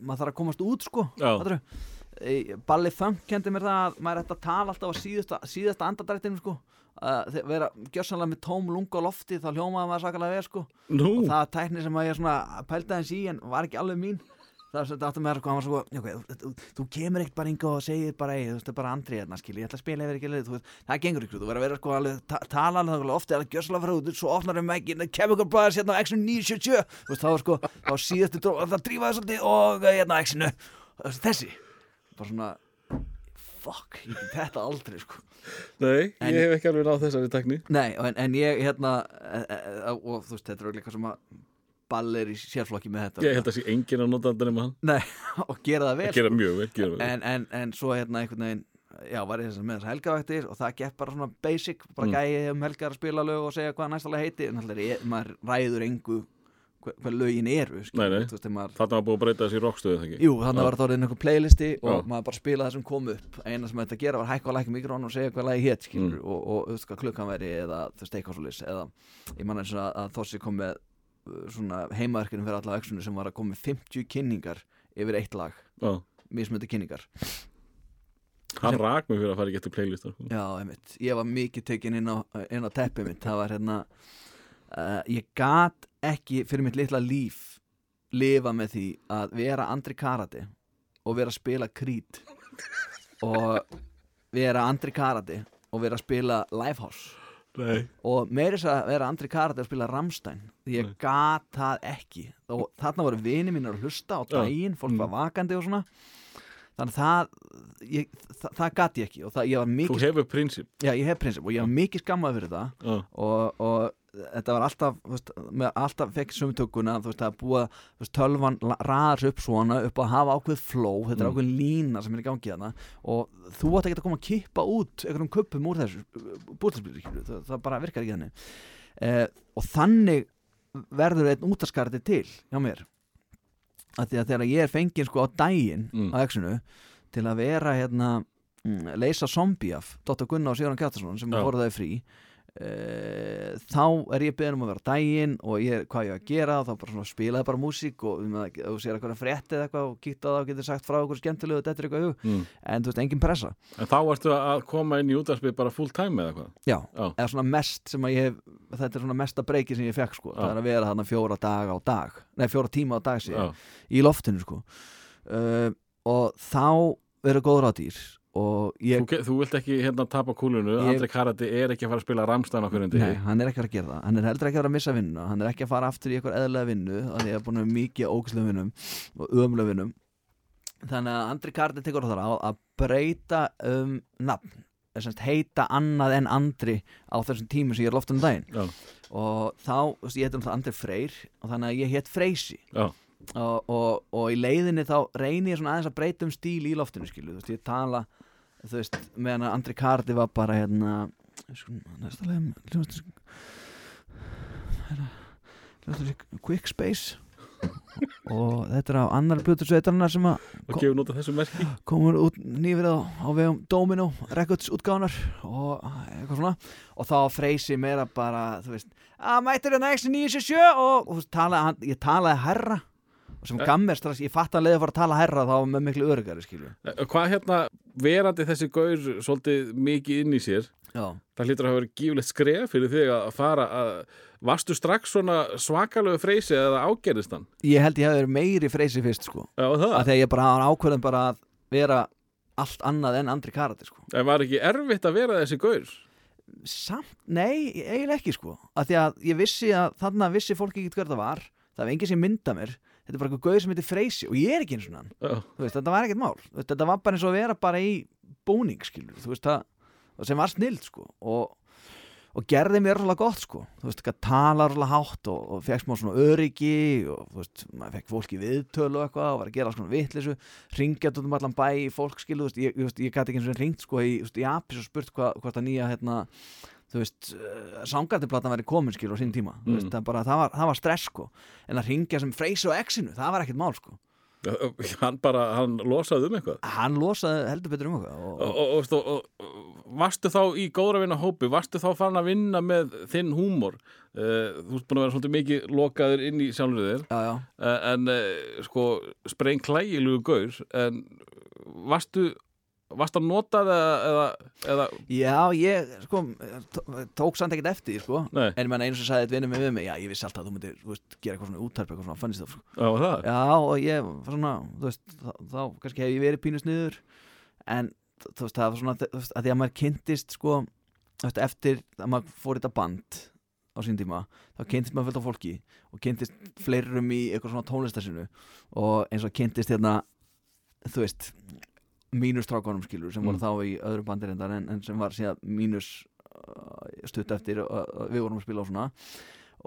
maður þarf að komast út sko fattarðu? Í- Balli Funk kendi mér það að maður ætti að tala alltaf á síðasta, síðasta andadrættinu sko að vera gjörsanlega með tóm lunga á lofti þá hljómaði maður sakalega vel sko. Nú, og það er tækni sem að ég svona pældi aðeins í en var ekki alveg mín. Það er þetta átti með að hann var svo já, okay, þú, þú, kemur ekkert bara inga og segir bara þú veist, það er bara andri hérna, skilji, ég ætla að spila yfir ekki veist, það gengur ekki, þú verður að vera sko alveg, ta tala alveg ofta, alveg gjössalega frá þú, svo opnar um ekki, Chemical Brothers hérna á X-inu 977, þú veist, þá sko þá síðastu dró, það drífaði svolítið og eh, hérna á X-inu, þessi bara svona fuck, ég get þetta aldrei sko. Nei, En- ég hef ekki alveg náð þessari tekni Nei, en, en ég hérna e, e, e, og þú veist, þetta er líka sem að ball er í sérflokki með þetta. Ég held að sé enginn að nota þetta nema hann. Nei, og gera það vel. Gera mjög vel, gera vel. En, en, en svo hérna einhvern veginn já, var ég þess að með þess helgavættir og það gekk bara svona basic, bara Mm. gæi um helgar að spila lög og segja hvað næstalega heiti. En alltaf maður ræður engu hver lögin eru maður Þarna var búið að breyta þessi rockstöðu það þannig var það orðin einhver playlisti og Já. maður bara spilaði það sem kom upp. Eina sem þetta gera var hækka og lækka mikrofón og segja hvað lagi hétt Mm. og, og veist hvað klukkan væri eða eitthvað svo eða ég man eins og að, að Þossi kom með uh, heimaverkinu fyrir alla öxunni sem var að koma með 50 kynningar yfir eitt lag, mismöndi kynningar. Hann rak mig fyrir að fara í getur playlistar sko. Já, einmitt, ég var mikið tekin inn á, á teppið mitt, það var hérna uh, ég gat ekki fyrir mitt litla líf lifa með því að vera Andri Karate og vera að spila Creed og vera Andri Karate og vera að spila Lifehouse Nei. Og meiri þess að vera Andri Karate og spila Rammstein ég Nei. gat það ekki. Og þarna voru vini mínir að hlusta á daginn, fólk Mm. var vakandi og svona. Þannig að það ég, það, það gat ég ekki og það, ég var Þú mikið hefur prinsip. Já, ég hef prinsip og ég var mikið skammað fyrir það og, og þetta var alltaf veist, með, alltaf fekk sumtökuna þú veist, að búa veist, tölvan sig upp svona upp að hafa ákveð flow þetta er Mm. ákveð lína sem er í gangi þarna og þú átt ekki að koma að kippa út einhverjum kuppum úr þessu búðarspilur, það, það bara virkar ekki þannig eh, og þannig verður einn útaskarði til hjá mér að því að þegar ég er fenginn sko á daginn Mm. á exinu til að vera hérna mm, leysa zombie af Dr. Gunnar og Sigurðan Kjartarsson sem voru það frí e, þá er ég beðin um að vera á daginn og ég, hvað ég að gera þá bara spilaði bara músík og um að þú sér eitthvað frétt eða eitthvað og kíkta á það og getur sagt frá okkur skemmtilegu þetta er eitthvað mm. en þú veist, engin pressa. En þá ertu að koma inn í útarspið bara full time eða hvað já, Já, eða svona mest sem að ég hef þetta er svona mesta breyki sem ég fekk sko. Já. það er að vera þarna fjóra daga á dag. Nei, fjóra tíma á dag já, síðan í loftinu sko. Uh, og þá verður góður á dýr. og ég Þú, þú vilt ekki hérna tapa kúlunu Ég- Andri Karati er ekki að fara að spila Ramstein á hverjum Nei, hann er ekki að að gera það. Hann er heldur ekki að fara að missa vinnu Hann er ekki að fara aftur í eitthvað eðlega vinnu Þannig að ég er búin að vera mikið ógæslega vinnum og ömulega vinnum. Þannig að Andri Kardi tekur á það á að breyta um nafn. Heita annað en Andri á þessum tímum sem ég er loft um daginn. Já, og þá, ég heit um það Andri Freyr og þannig að ég hétt Freysi. Já, og, og, og í leiðinni þá reyni ég svona aðeins að breyta um stíl í loftinu skilu, þú veist, ég tala þú veist, meðan að Andri Kardi var bara hérna sko, næsta leið hljóðast quick space. Og þetta er á annar plötu sveitarinnar sem að og merki. komur út nýverið á, á vegum Domino Records útgáðunar og eitthvað svona. Og þá freysi meira bara þú veist, að mættir það nægst 977 og, og þú veist, talaði, hann, ég talaði herra og sem Eh. gaf mér strax, ég fatt að leiði að fara að tala herra þá með miklu örugari skilju. Eh, Hvað hérna, verandi þessi gaur svolítið mikið inn í sér já, það hlýtur að hafa verið gífulegt skref fyrir þig að fara að varstu strax svona svakalegu freysi eða ágerðist hann? ég held ég hefði verið meiri freysi fyrst sko, Já, að þegar ég bara hafa ákveðin bara að vera allt annað en andri karate sko. En var ekki erfitt að vera þessi gaur? samt, nei, eiginlega ekki sko. Að því að ég vissi að þarna vissi fólki ekki hver það var, það var enginn sem mynda mér þetta er bara eitthvað gauð sem heitir Freysi og ég er ekki eins og hann. Þú veist, þetta var ekkert mál. Þetta var bara eins og að vera bara í búning skilur, þú veist það sem var snild sko og, og gerði mér rosalega gott sko. Þú veist, ekki að tala rosalega hátt og, og fekk smá svona öryggi og þú veist, maður fekk fólk í viðtölu og eitthvað og var að gera svona vitlisu ringjað út um allan bæ í fólk skilu, þú veist, ég, ég, ég gæti ekki eins og ringt sko í, í apis og spurt hvað, hvort að nýja hérna þú veist, uh, sangartiplatan væri komin skil á sín tíma, þú veist, Mm. það, bara, það, var, það var stress sko, en að ringja sem freysi á exinu, það var ekkert mál sko. Hann bara, hann losaði um eitthvað? Hann losaði heldur betur um eitthvað og, og, og, og, og, og varstu þá í góðra vinna hópi, varstu þá farin að vinna með þinn húmor? Uh, þú ert búin að vera svolítið mikið lokaður inn í sjálfur þér. Uh, en uh, sko spreng klægilugu gaur en varstu varstu að nota það eða, eða já, ég sko, tó- tók samt ekkert eftir sko. En ég menn einu sem sagði þetta vinnum við mig já, ég vissi alltaf að þú myndir veist, gera eitthvað svona úttarp eitthvað svona fannist það sko. já, það? Já, og ég var svona veist, þá, þá kannski hef ég verið pínus niður en þú veist, það var svona veist, að því að maður kynntist sko eftir að maður fór þetta band á sín tíma, þá kynntist maður fullt af fólki og kynntist fleirum í eitthvað svona tónlistarsinu og eins og kynntist hérna þú veist mínustrákonum skilur sem voru Mm. þá í öðru bandir en, en sem var síðan mínus uh, stutt eftir og uh, við vorum að spila og svona.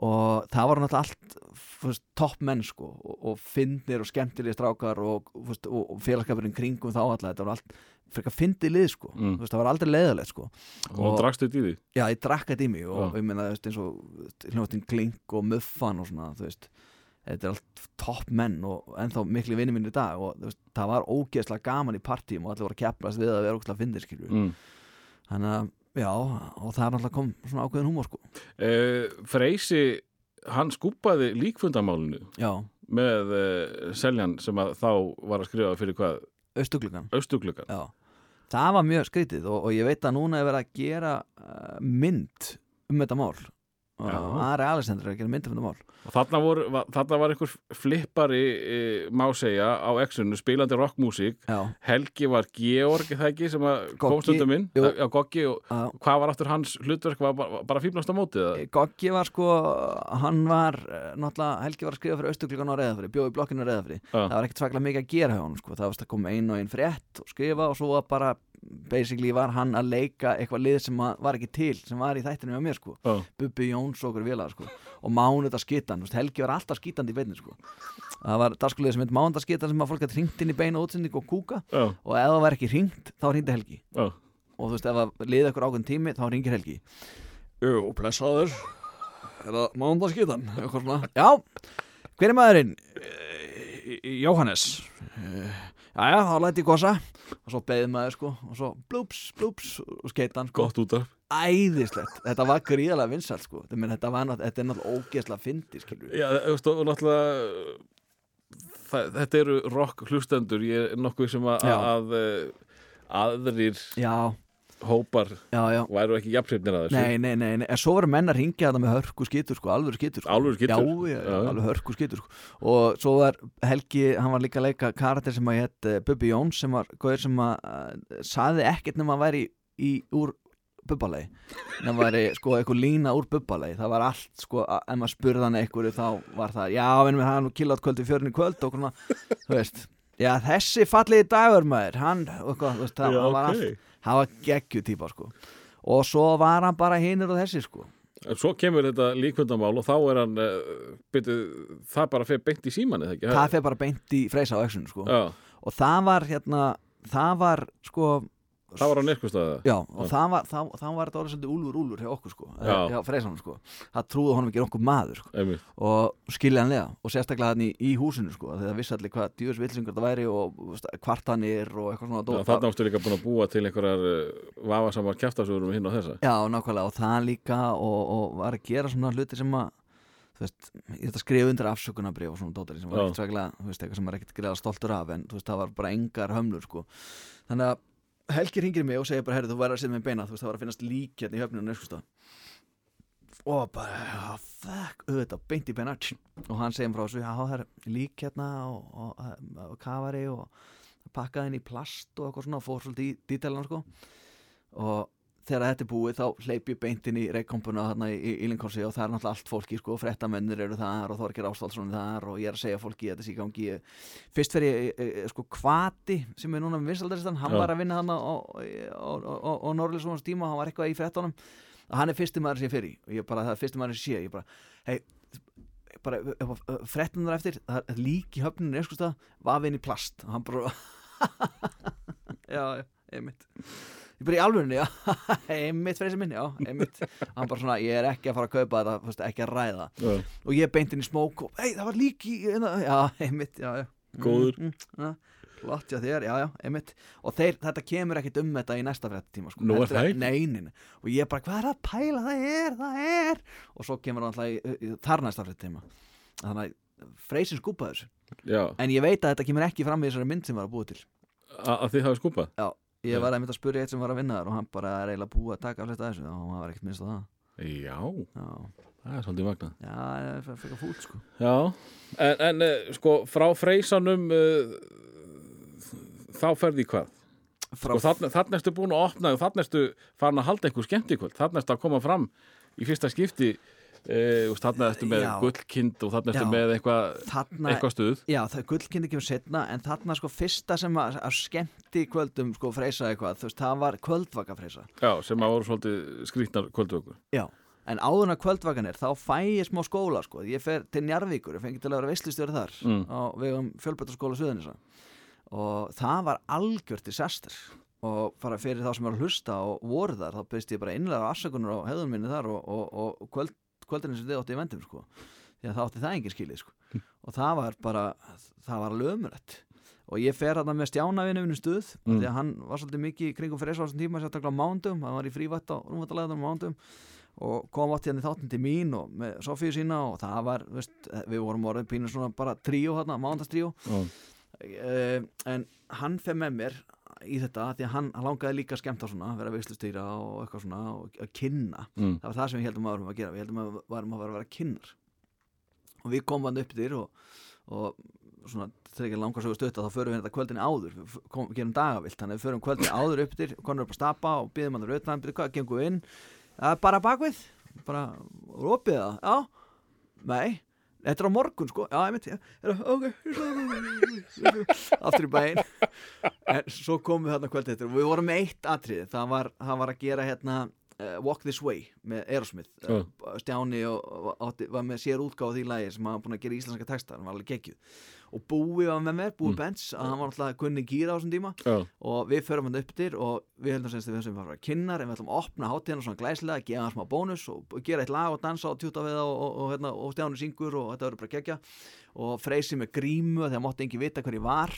Og það var náttúrulega allt topp menn sko og, og finnir og skemmtilega strákar og, veist, og, og félagskapurinn kringum þá alla þetta var allt frekar fyndið lið sko. Mm. veist, það var aldrei leiðalegt sko. Og drakstu þetta í því? Já, ég drakk þetta í mig og, og ég meina, þú veist, eins og hljóttin Klink og Muffan og svona, þú veist þetta er allt topp menn og ennþá miklu vinni minn í dag og veist, það var ógeðslega gaman í partíum og allir voru að keppast við að vera ógeðslega fyndir mm. þannig að, já, og það er náttúrulega kom svona ákveðin húmor sko. Uh, Freysi hann skúpaði líkfundamálinu já, með uh, Seljan sem að þá var að skrifa fyrir hvað? Já, það var mjög skrítið og, og ég veit að núna er verið að gera uh, mynd um þetta mál og. Ari Alexander er að gera mynd um þetta mál og þarna, voru, va- þarna var einhver flippari e, má segja á exunu spilandi rockmusík Helgi var Georg er það ekki sem að Goggi, kom stundum inn jú. já, Goggi og að hvað var aftur hans hlutverk var bara, bara fíblast á mótið það Goggi var sko, hann var náttúrulega, Helgi var að skrifa fyrir austuglugan á Reyðafri bjóði blokkinu á Reyðafri Já. það var ekkert svaklega mikið að gera hjá hann sko. það var að koma ein og ein frétt og skrifa og svo var bara basically var hann að leika eitthvað lið sem að- var ekki til sem var í þættinu með mér sko. Já. Bubbi Jóns og okkur vilaðar sko. Og Mánuða veist, Helgi var alltaf skitandi í beinni sko. Það var dagskulið sem heit Mánuða skitan sem að fólk gæti hringt inn í beina útsending og kúka. Já, og ef það var ekki hringt, þá hringdi Helgi. Já, og þú veist, ef það liði okkur ákveðin tími, þá hringir Helgi. Jú, blessaður. Er það Mánuða skitan? Eitthvað svona, já, hver er maðurinn? "Eh, Jóhannes Jæja, þá læti ég gosa. Og svo beðið maður sko og svo blúps, blúps og skeitan sko. Gott út af æðislegt, þetta var gríðalega vinsælt sko. Menn, þetta, var, þetta er náttúrulega ógeðslega fyndi Já, og náttúrulega það, þetta eru rock hlustendur. Ég er nokkuð sem að, Já. að, að aðrir já, hópar já, já væru ekki jafnsefnir að þessu Nei, nei, nei, nei, en svo voru menn að ringja þetta með hörku skýtur sko, alvöru skýtur sko. Alvöru skítur? Já, já, Já. alveg hörku skýtur sko. og svo var Helgi, hann var líka að leika karakter sem að hétt uh, Bubbi Jóns sem var góður sem að uh, saði ekkert nema að væri í, í, úr bubbalegi það væri sko eitthvað lína úr bubbalegi það var allt sko, ef maður spurði hann eitthvað þá var það, já, en við hann killátt kvöld í fjörinu kvöld og svona, þú veist já, þessi fallegi dagur maður hann, og þú veist, það, Já, var ok. allt hann var geggju típa sko. Og svo var hann bara hinur og þessi sko. Svo kemur þetta líkvöndamál og þá er hann uh, byrju, það bara fyrir beint í síman eða ekki? það fer bara beint í freysa á exun sko. Já, og það var hérna það var sko það var á nýrkustæða Já, og það var, það, það var þetta orðið svolítið úlfur úlfur hjá okkur sko, Já. hjá freysanum sko. Það trúði honum ekki okkur maður sko. Einmitt, og skiljanlega og sérstaklega hann í, í húsinu sko þegar það vissi allir hvað djúðs vilsingur það væri og kvartanir og eitthvað svona dót. þannig ástu líka búin að búa til einhverjar uh, vafasamar kjæftasögur um hinn og þessa. Já, nákvæmlega og það líka og, og var að gera svona hluti sem að veist, ég þetta skrifa undir afsökunarbrif og svona dótari sem var Já. ekkert sveglega, þú veist, eitthvað sem var ekkert greiða stoltur af en þú veist, það var bara engar hömlur sko. Þannig að Helgi ringir mig og segir bara, herri, þú væri að setja mig beina þú veist, það var að finnast lík hérna í höfninu neskustad og bara, já, fuck auðvitað, beint í beina og hann segir frá þessu, já, það er lík hérna og, og, og, og kafari og pakkaði inn í plast og eitthvað svona og fór svolítið í dítalina sko. Og þegar þetta er búið þá hleyp ég beint inn í reikkompuna þarna í, í, í Lincolnsi og það er náttúrulega allt fólki sko, frettamennir eru þar og Þorgir Ástálsson er þar og ég er að segja fólki að þetta sé í gangi. Fyrst fer ég, e, e, sko, Kvati sem er núna með vinsaldaristan, hann Já. var að vinna þarna á, Norrlísvonars tíma hann var eitthvað í frettunum og hann er fyrsti maður sem ég í og ég bara, það er fyrsti maður sem ég sé ég bara, hei bara frettunar eftir, það er lík í höfninu neskustað, vafinn í plast og hann bara já, já, einmitt ég bara í alvörunni, já, einmitt fyrir þessi minni, já, einmitt. Hann bara svona, ég er ekki að fara að kaupa þetta, veist, ekki að ræða. Já, og ég beint inn í smók og, hei, það var lík í hérna, já, einmitt, já, já. Góður. mm, mm, ja, flott já þér, já, já, einmitt. Og þeir, þetta kemur ekkit um þetta í næsta fréttatíma sko. Nú er það að- ekki? Og ég bara, hvað er það að pæla, það er, það er. Og svo kemur hann alltaf í, þar næsta fréttatíma. Þannig að freysin já, en ég veit að þetta kemur ekki fram í þessari mynd sem var að búa til. A- að þið hafið skúpað? Já, ég var að mynda að spyrja eitt sem var að vinna þar og hann bara er eiginlega búið að taka af þetta þessu og hann var ekkert minnst á það. Já, Já, það er svolítið magna já það er fyrir fúlt sko. Já, en, en eh, sko frá freysanum uh, þá ferði hvað? Frá, Og þarna, þarna ertu búin að opna og þarna ertu farin að halda einhver skemmt í kvöld þarna ertu að koma fram í fyrsta skipti þarna ertu með gullkind og ertu Já. með eitthvað þarna, eitthvað stuð. Já, það gullkindi kemur setna en þarna sko fyrsta sem að, að skemmti kvöldum sko freysa eitthvað, veist, það var kvöldvaka freysa Já, sem að voru svolítið skrýtnar kvöldvöku Já, en áðurna kvöldvakan er þá fæ ég smá skóla sko, ég fer til Njarvíkur, ég fengi til að vera veistlistjóri þar Mm. á vegum fjölbættaskóla Suðanisa og það var algjört disaster. Og bara fyrir þá sem er að hlusta og voru þar, þá byrst ég bara innlega afsökunar á hefðun minni þar og, og, og kvöld, kvöldinu sem þið átti í vendum sko. Því að það átti það engin skilið sko. Og það var bara, það var alveg ömurlegt. Og ég fer þarna með stjánavinnu stuð, mm. Mm. því að hann var svolítið mikið kringum fyrir þessum tíma, sérstaklega mándum hann var í frívætt á rúmvættalega á mándum og kom átt hérna í þáttin til mín og með Sofíu sína og það var veist, við vorum orðin pínur svona bara tríó hérna, mándastríó Já, uh, en hann fer með mér í þetta því að hann, hann langaði líka að skemmta svona vera veislustýra og eitthvað svona og að kynna, mm. það var það sem við heldum að varum að gera. Við heldum að varum að vera að vera kynnar og við komum hann upp til og, og svona þegar ekki langar sögur stötta þá förum við þetta kvöldinni áður. Við kom, gerum dagavilt, þannig að við förum kvöldinni áður upp til konur upp að stapa og býðum hann rauðan byrju hvað, gengum við inn bara bakvið, bara opið það, já, nei Þetta er á morgun sko, já, ég myndi, já, ok, aftur í bæinn, en svo komum við þarna kvöldið eftir og við vorum með eitt atrið, það var, það var að gera hérna uh, Walk This Way með Aerosmith, uh, Stjáni og, og átti, var með sér útgáð því lagi sem hann var búin að gera íslenska texta, hann var alveg geggjuð. Og Búi var með mér, Búi Mm. Benz, að hann var alltaf kunni gýra á þessum tíma. Já, og við förum hann upp til og við heldum semst við höfum að fara að kynnar en við ætlum að opna hátíðina svona glæslega gefa hann smá bónus og gera eitt lag og dansa og tjúta við og, og, og, hérna, og stjánu syngur og þetta verður bara gegja og freysi með grímu þegar mátti engi vita hver ég var.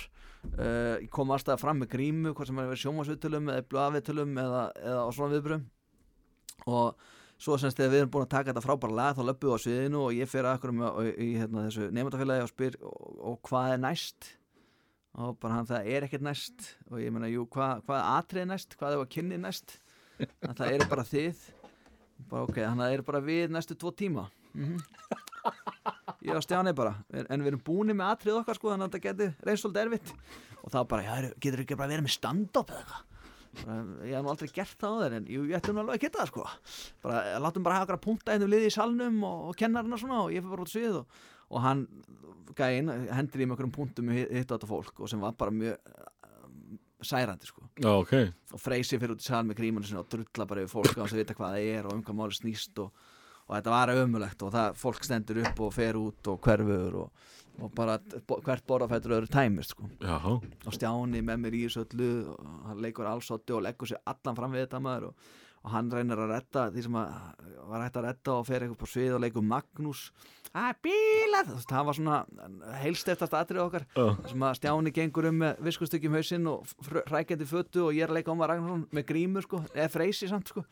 Uh, kom alltaf fram með grímu hvort sem er verið sjómasviðtölum eða blaðviðtölum eða, eða á svona viðbrum og svo semst þegar við erum búin að taka þetta frábæra lag þá löpum við á sviðinu og ég fer að akkur með, í hérna, þessu nefndafélagi og spyr og, og hvað er næst? Og bara hann það er ekkert næst. Og ég meina, jú, hvað, hvað atrið næst? Hvað er að kynni næst? En það eru bara þið. Bara ok, þannig að það eru bara við næstu tvo tíma. Mm ég og Stjáni bara en við erum búinir með atrið okkar sko þannig að þetta geti reynst svolítið erfitt. Og þá bara, já, getur ekki bara verið með stand-up eða eitthvað ég hef nú aldrei gert það á þeir en ég ætti nú alveg að geta það sko. Bara, látum bara hafa okkar punta einu liði í salnum og, og kennarinn og svona og ég fyrir bara út svið og, og hann, gæinn, hendur í með okkur punktum og hitt á þetta fólk og sem var bara mjög um, særandi sko. Já, ok. Og freysi fyrir út í sal með grímanu sinni og drulla bara yfir fólk á þess að vita hvað það er og um hvað máli snýst og, og þetta var ömulegt og það, fólk stendur upp og fer út og hverfur og og bara hvert borðafættur öðru tæmist sko. Og Stjáni með mér í þessu öllu og hann leikur allsótti og leggur sér allan fram við þetta maður og, og hann reynir að retta því sem að var hægt að retta og fer eitthvað på svið og leikur Magnús. Að bílað, það var svona heilsteftast atrið okkar þar sem að Stjáni gengur um með viskustykkjum hausinn og hrækjandi fötu og ég er að leika Ómar Ragnarsson með grímur sko, eða freysi samt sko.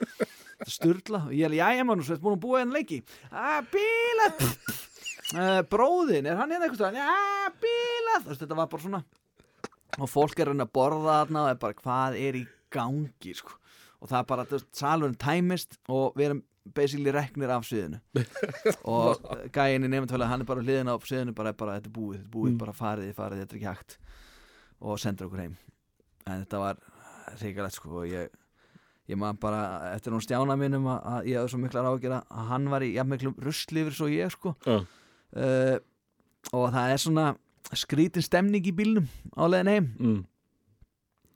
Sturla. Og ég er, jæja Magnús, við erum búin að búa hérna að uh, bróðin, er hann hérna eitthvað já, bílað, Þú veist, þetta var bara svona og fólk er reyna að borða þarna og er bara hvað er í gangi sko. og það er bara, þú veist, salurinn tæmist og við erum basically reknir af sviðinu. Og gæinn í nefndfælega hann er bara hliðin á sviðinu bara, bara þetta er búið, þetta er búið, Mm. bara farið, farið þetta er ekki hægt. Og sendur okkur heim. En þetta var ríkalegt sko og ég ég maður bara, eftir hún stjána mínum að, ég hafði svo miklar ágjör að hann var í jafn miklum rusli yfir svo ég sko. Já, uh, og það er svona skrítin stemning í bílnum á leiðin heim. Mm,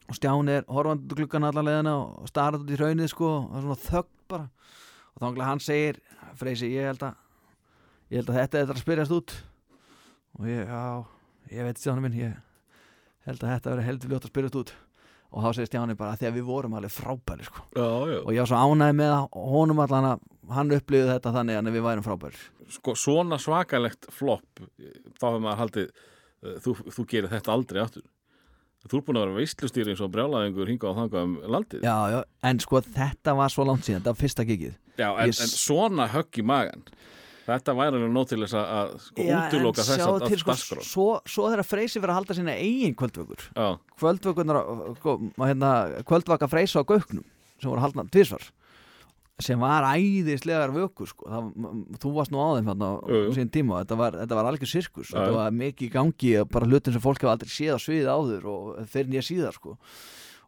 og Stjáni er úr gluggan allar leiðina og starrað út í raunnið sko og það er svona þögg bara. Og þá hann segir Freysi ég held að ég held að þetta er að spyrjast út. Og ég, já, ég veit Stjáni minn ég held að þetta verið heldur ljótt að spyrjast út og þá segir Stjáni bara því að við vorum alveg frábæri sko. Já, já. og ég var svo ánæði með að honum allan að hann upplýði þetta þannig að við værum frábæri Sko, svona svakalegt flopp þá hefur maður haldið uh, þú, þú gerir þetta aldrei aftur. Þú er búin að vera veistlustýri eins og brjálaðingur hingað og þangað um landið. Já, já, en sko þetta var svo langt síðan, þetta var fyrsta gigið. Já, en, Ég en svona högg í magan Þetta væri alveg nóg til þess að, sko, en þess að sko, dagskrá. svo, svo þegar Freysi verið að halda sína eigin kvöldvökur. Kvöldvökunar sko, hérna, kvöldvaka Freysa á Gauknum sem voru haldna tvisvar sem var æðislegar vökur sko. það, þú varst nú á þeim þarna á sín tíma, þetta var, þetta var algjör sirkus. Þetta var mikið í gangi bara hlutin sem fólk hefur aldrei séð á sviðið áður og fyrir nýja síðar sko.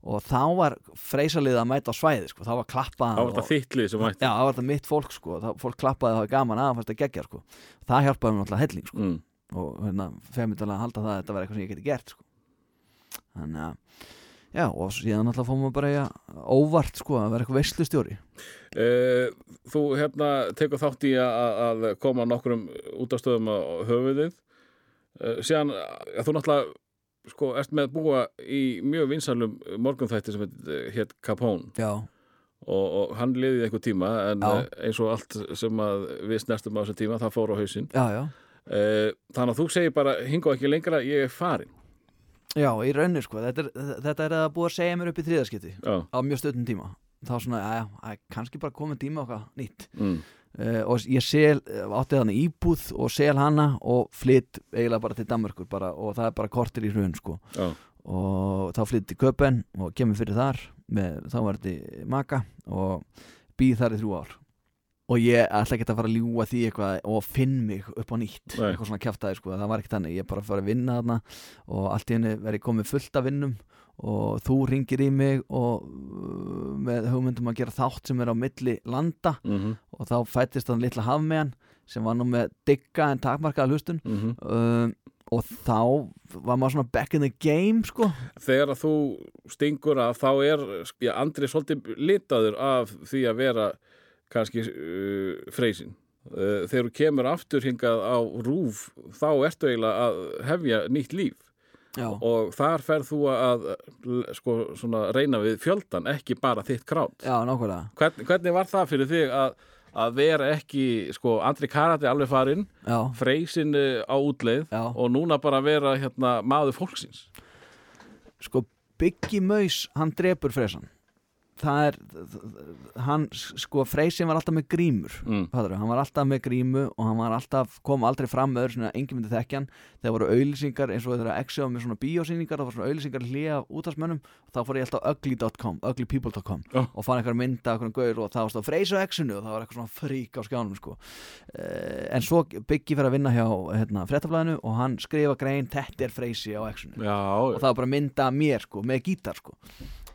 Og þá var Freysalið að mæta á svæði sko. þá var klappað þá var þetta þittlið sem mætti Já, það var þetta mitt fólk sko, það, fólk klappaði það var gaman að, fannst það geggja sko. það hjálpaði mér náttúrulega helling sko. mm. og hérna, femitalega að halda það að þetta var eitthvað sem ég geti gert sko. þannig að já, og síðan náttúrulega fórum við bara í að óvart sko, að vera eitthvað veislustjóri Uh, þú hérna tekur þátt í að, að koma nokkrum útastöðum á höfuðið uh, síðan að þú náttúrulega sko ert með búa í mjög vinsalum morgunþætti sem hétt Capone. Já, og, og hann liðið einhver tíma en Já. uh, eins og allt sem að við snertum á þessum tíma það fór á hausinn. Já, já. Uh, þannig að þú segir bara hinga ekki lengra ég er farin já, í raunni sko, þetta er, þetta er að búa að segja mér upp í þriðaskipti Já, á mjög stöðnum tíma. Þá svona, já, já, að kannski bara komið tíma okkar nýtt. Mm. Uh, og ég sel, átti þannig íbúð og sel hana og flytt eiginlega bara til Danmörkur bara, og það er bara kortir í hrun sko. Já, og þá flytti Köpen og kemur fyrir þar með, þá var þetta maka og býð þar í þrjú ár. Og ég ætla ekki að fara að ljúga því eitthvað og finn mig upp á nýtt Nei. eitthvað svona kjaftaði sko, það var ekki þannig. Ég bara fara að vinna þarna og allt í henni verið komið fullt af vinnum og þú ringir í mig og uh, með hugmyndum að gera þátt sem er á milli landa. Mm og þá fættist þann litla hafmeðan sem var nú með digga en takmarkaða hlustun. -hmm. um, og þá var maður svona back in the game sko. Þegar að þú stingur af þá er já, Andri svolítið litaður af því að vera kannski uh, freysin uh, þegar þú kemur aftur hingað á rúf þá ertu eiginlega að hefja nýtt líf Já, og þar ferð þú að l- sko, svona, reyna við fjöldan ekki bara þitt krát. Já nákvæmlega. Hvern, hvernig var það fyrir þig að, að vera ekki sko, Andri Karati alveg farinn Já, freysin uh, á útleið já, og núna bara vera hérna, maður fólksins? Sko Biggi Maus, hann drepur Freysan það er hann, sko, Freysin var alltaf með grímur mm. Hann var alltaf með grímu og hann var alltaf, kom aldrei fram með öðru svona engin myndi þekkjan, þegar voru auðlýsingar eins og þegar Exio með svona bíósýningar það var svona auðlýsingar hlýja útastmönnum og þá fór ég alltaf ugly.com, uglypeople.com Já. og fann eitthvað mynda okkur um gaur og það var stóð Freys og Exinu og það var eitthvað svona frík á skjánum sko. uh, en svo Biggi fyrir að vinna hjá hérna, fréttablaðinu og hann skrifa grein, þetta er Freysi á Exinu og það var bara mynda af mér sko, með gítar sko.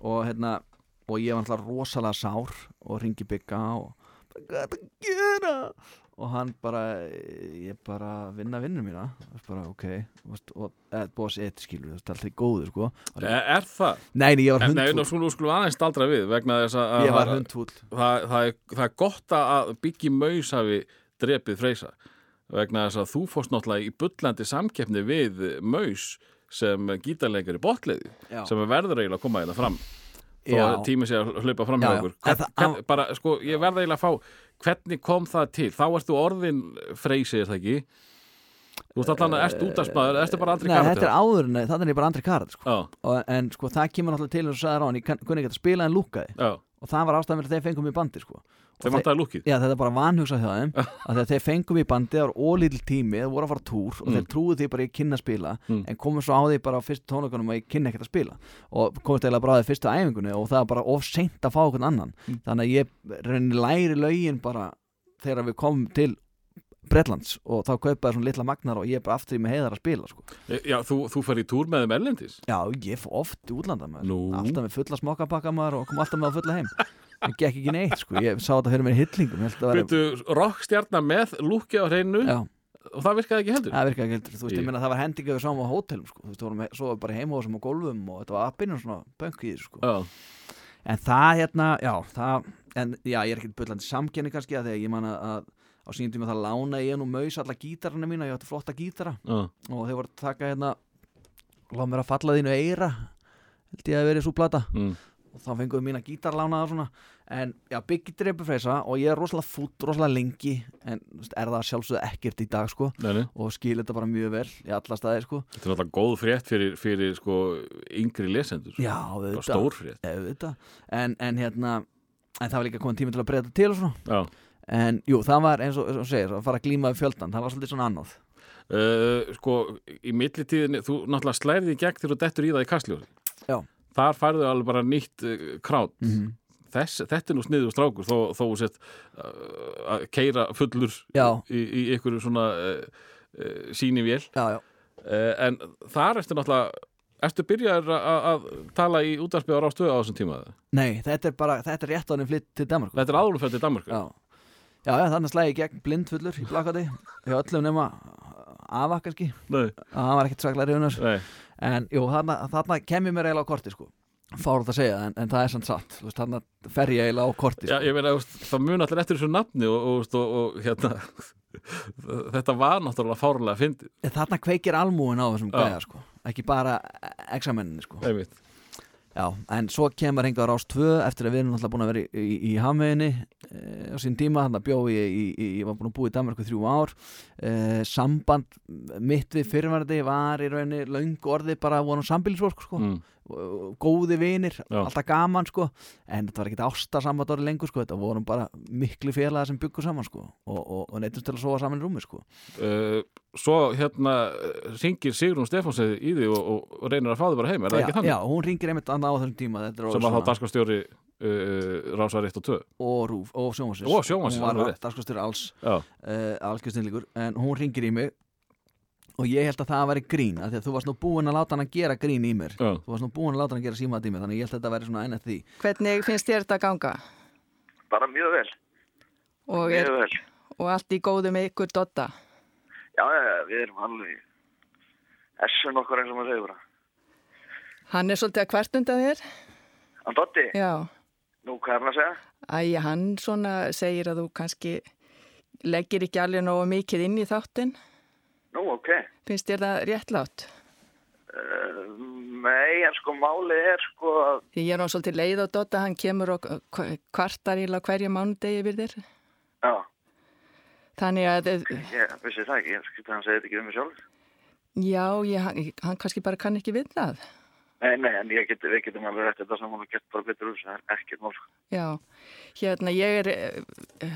og hérna og ég var alltaf rosalega sár og ringi bygga og hvað er þetta að gera? Og hann bara ég bara vinna vinnu mína. Bara ok. Og segja þetta skilur þetta er alltaf góður sko. Er, er það? nei, nei, ég var En Nei, nú hundfúll skulum, aðeins staldra við vegna þess að ég var hundfúll. Það, það, það er gott að Biggi Maus hafi drepið Freysa. Vegna þess að þú fórst náttúrulega í bullandi samkeppni við Maus sem gítarleikari botliði Já. sem verður eiginlega að koma hérna fram þó Já. að að hlaupa fram Já, hjá já. okkur hvern, það- hvern, bara, sko, ég verða eiginlega að fá hvernig kom það til? Þá ertu orðin freysi, er það ekki? Þú ert allan að erst útarsmaður, ertu bara aldrei Nei, þetta er áður en þannig er ég bara andri karat sko. En sko það kemur náttúrulega til eins og sagði Rán, ég kann- kunni ekki að spila en lúkaði og það var ástæðan fyrir að þeir fengum í bandi sko. Og þeim vantaði lúkið Já, þetta er bara vanhugsað hjá þeim að þeir fengum í bandi, það var ólítil tími þeir voru að fara túr og Mm. þeir trúðu því bara ég kynna að spila Mm. en komum svo á því bara á fyrstu tónleikunum að ég kynna ekkert að spila og komist eiginlega bara á því fyrstu æfingunni og það var bara of seint að fá okkur annan Mm. þannig að ég læri lögin bara þegar við komum til Bretlands og þá kaupaði svona litla magnar og ég er bara aftur í með heiðar að spila sko. Já, þú, þú fer í túr með þeim erlendis? Já, ég fór oft í útlanda maður. Nú. alltaf með fulla smokkapakka maður og kom alltaf með að fulla heim. Það gekk ekki neitt sko, ég sá þetta fyrir mér hillingum að vera, rockstjarnar með lúkið á hreinu já, og það virkaði ekki heldur? Það virkaði ekki heldur. Þú veist, Ég- ég meina það var hendinga við sáum á hótelum sko, þú veist, þú vorum svo bara í heimahósum og gólfum og þetta var appinu svona þessu sko. En það hérna, já, það en já, ég er ekkert bullandi samkenni kannski að þegar ég man að, að á sínum tíma það lána ég nú maus alla gítarana mína, ég átti flotta gítara. Já, og þeir voru að taka hérna láð mér að falla þínu eira held ég að verið svo plata. Mm, og þá fengum við mína gítarlánaða svona. En já, Biggie dreipur freysa og ég er rosalega fút, rosalega lengi en veist, er það sjálfsögðu ekkert í dag sko. Nei, og skil þetta bara mjög vel í alla staði sko. Þetta er náttúrulega góð frétt fyrir, fyrir sko, yngri lesendur já, Bara auðvitað, Stór frétt. Auðvitað. En, en hérna en það var líka komin tími til að breyta til og svona. Já en jú, það var eins og, eins og segir að fara að glíma við fjöldan, það var svolítið svona annað. Uh, Sko, í millitíðinni þú náttúrulega slærði í gegn þegar þú dettur í það í kastljósi. Já. Þar færðu alveg bara nýtt uh, krát. Mm Þess, Þetta er nú sniður strákur þó, þó sett uh, að keira fullur Já. í, í ykkur svona uh, uh, síni vél. Já, já, uh, en þar ertu náttúrulega Ertu byrjaður að- tala í útarpið á rástöðu á þessum tíma? nei, þetta er bara þetta er rétt á henni flytt til Danmark Þetta er áðurfætt í Danmark já, já, já þannig slæði ég gegn blindfullur í plakati hjá öllum nema afa kannski, Nei, að hann var ekkert svaklega reyðunar nei, en jú, þarna, þarna kem ég mér eiginlega á korti sko. Fárið að segja, en, en það er sann satt. Veist, þarna fer ég eiginlega á korti Já, sko. ég meina, það mun allir eftir þessu nafni og, og, og, og hérna þetta var náttúrulega fárlega fyndið, En þarna kveikir almúin á þessum Já. gæja sko. Ekki bara examenninni sko. Einmitt Já, en svo kemur hengar ás 2 eftir að við erum náttúrulega búin að vera í, í, í hamveginni e, á sín tíma, þannig að bjó ég var búin að búa í Danmarku þrjú ár e, samband mitt við fyrirverði var í rauninni löngu orði bara vorum sambilsvork sko, mm. Góði vinir Já. alltaf gaman sko, en þetta var ekkit ástasamband orði lengur sko, þetta vorum bara miklu félaga sem byggu saman sko og, og, og neittust til að sofa saman í rúmi sko. Uh, Svo hérna ringir Sigrún Stefánsið í því og, og, reynir að fá þið bara heim, er það já, ekki þannig? já, hún ringir einmitt annað á þessum tíma Sem var þá dagskastjóri uh, Rásar 1 og 2 og Rúf og Sjónvarpsins, hún var dagskastur alls uh, algjörsteinleikur en hún ringir í mig og ég held að það væri grín af því að þú varst nú búinn að láta hann að gera grín í mér já, þú varst nú búinn að láta hann að gera símaði í mér þannig að ég held að þetta væri svona enn eftir því Hvernig finnst þér þetta að ganga? Bara mjög vel, Og, er, mjög vel. og allt í góðu með ykkur Dotta? Já, já, já, við erum alveg essun okkur eins og maður bara. Hann er svolítið að hvert undan þér? Hann Dotti, Já. nú hvað er hann að segja? Æ, hann svona segir að þú kannski leggir ekki alveg nógu mikið inn í þáttinn. Nú, ok. Finnst þér það réttlátt? Uh, nei, en sko málið er sko Því ég er nú svolítið leið á Dotta, hann kemur og kvartar í hverja mánudegi við þér. já, Þannig að, ég vissi það ekki, ég skilti að hann segið þetta ekki um mig sjálf. já, ég, hann, hann kannski bara kann ekki við það. Nei, nei, en get, við getum alveg rætt þetta saman og gett bara betur úr það er ekkert mál. sko. Já, hérna ég er, eh,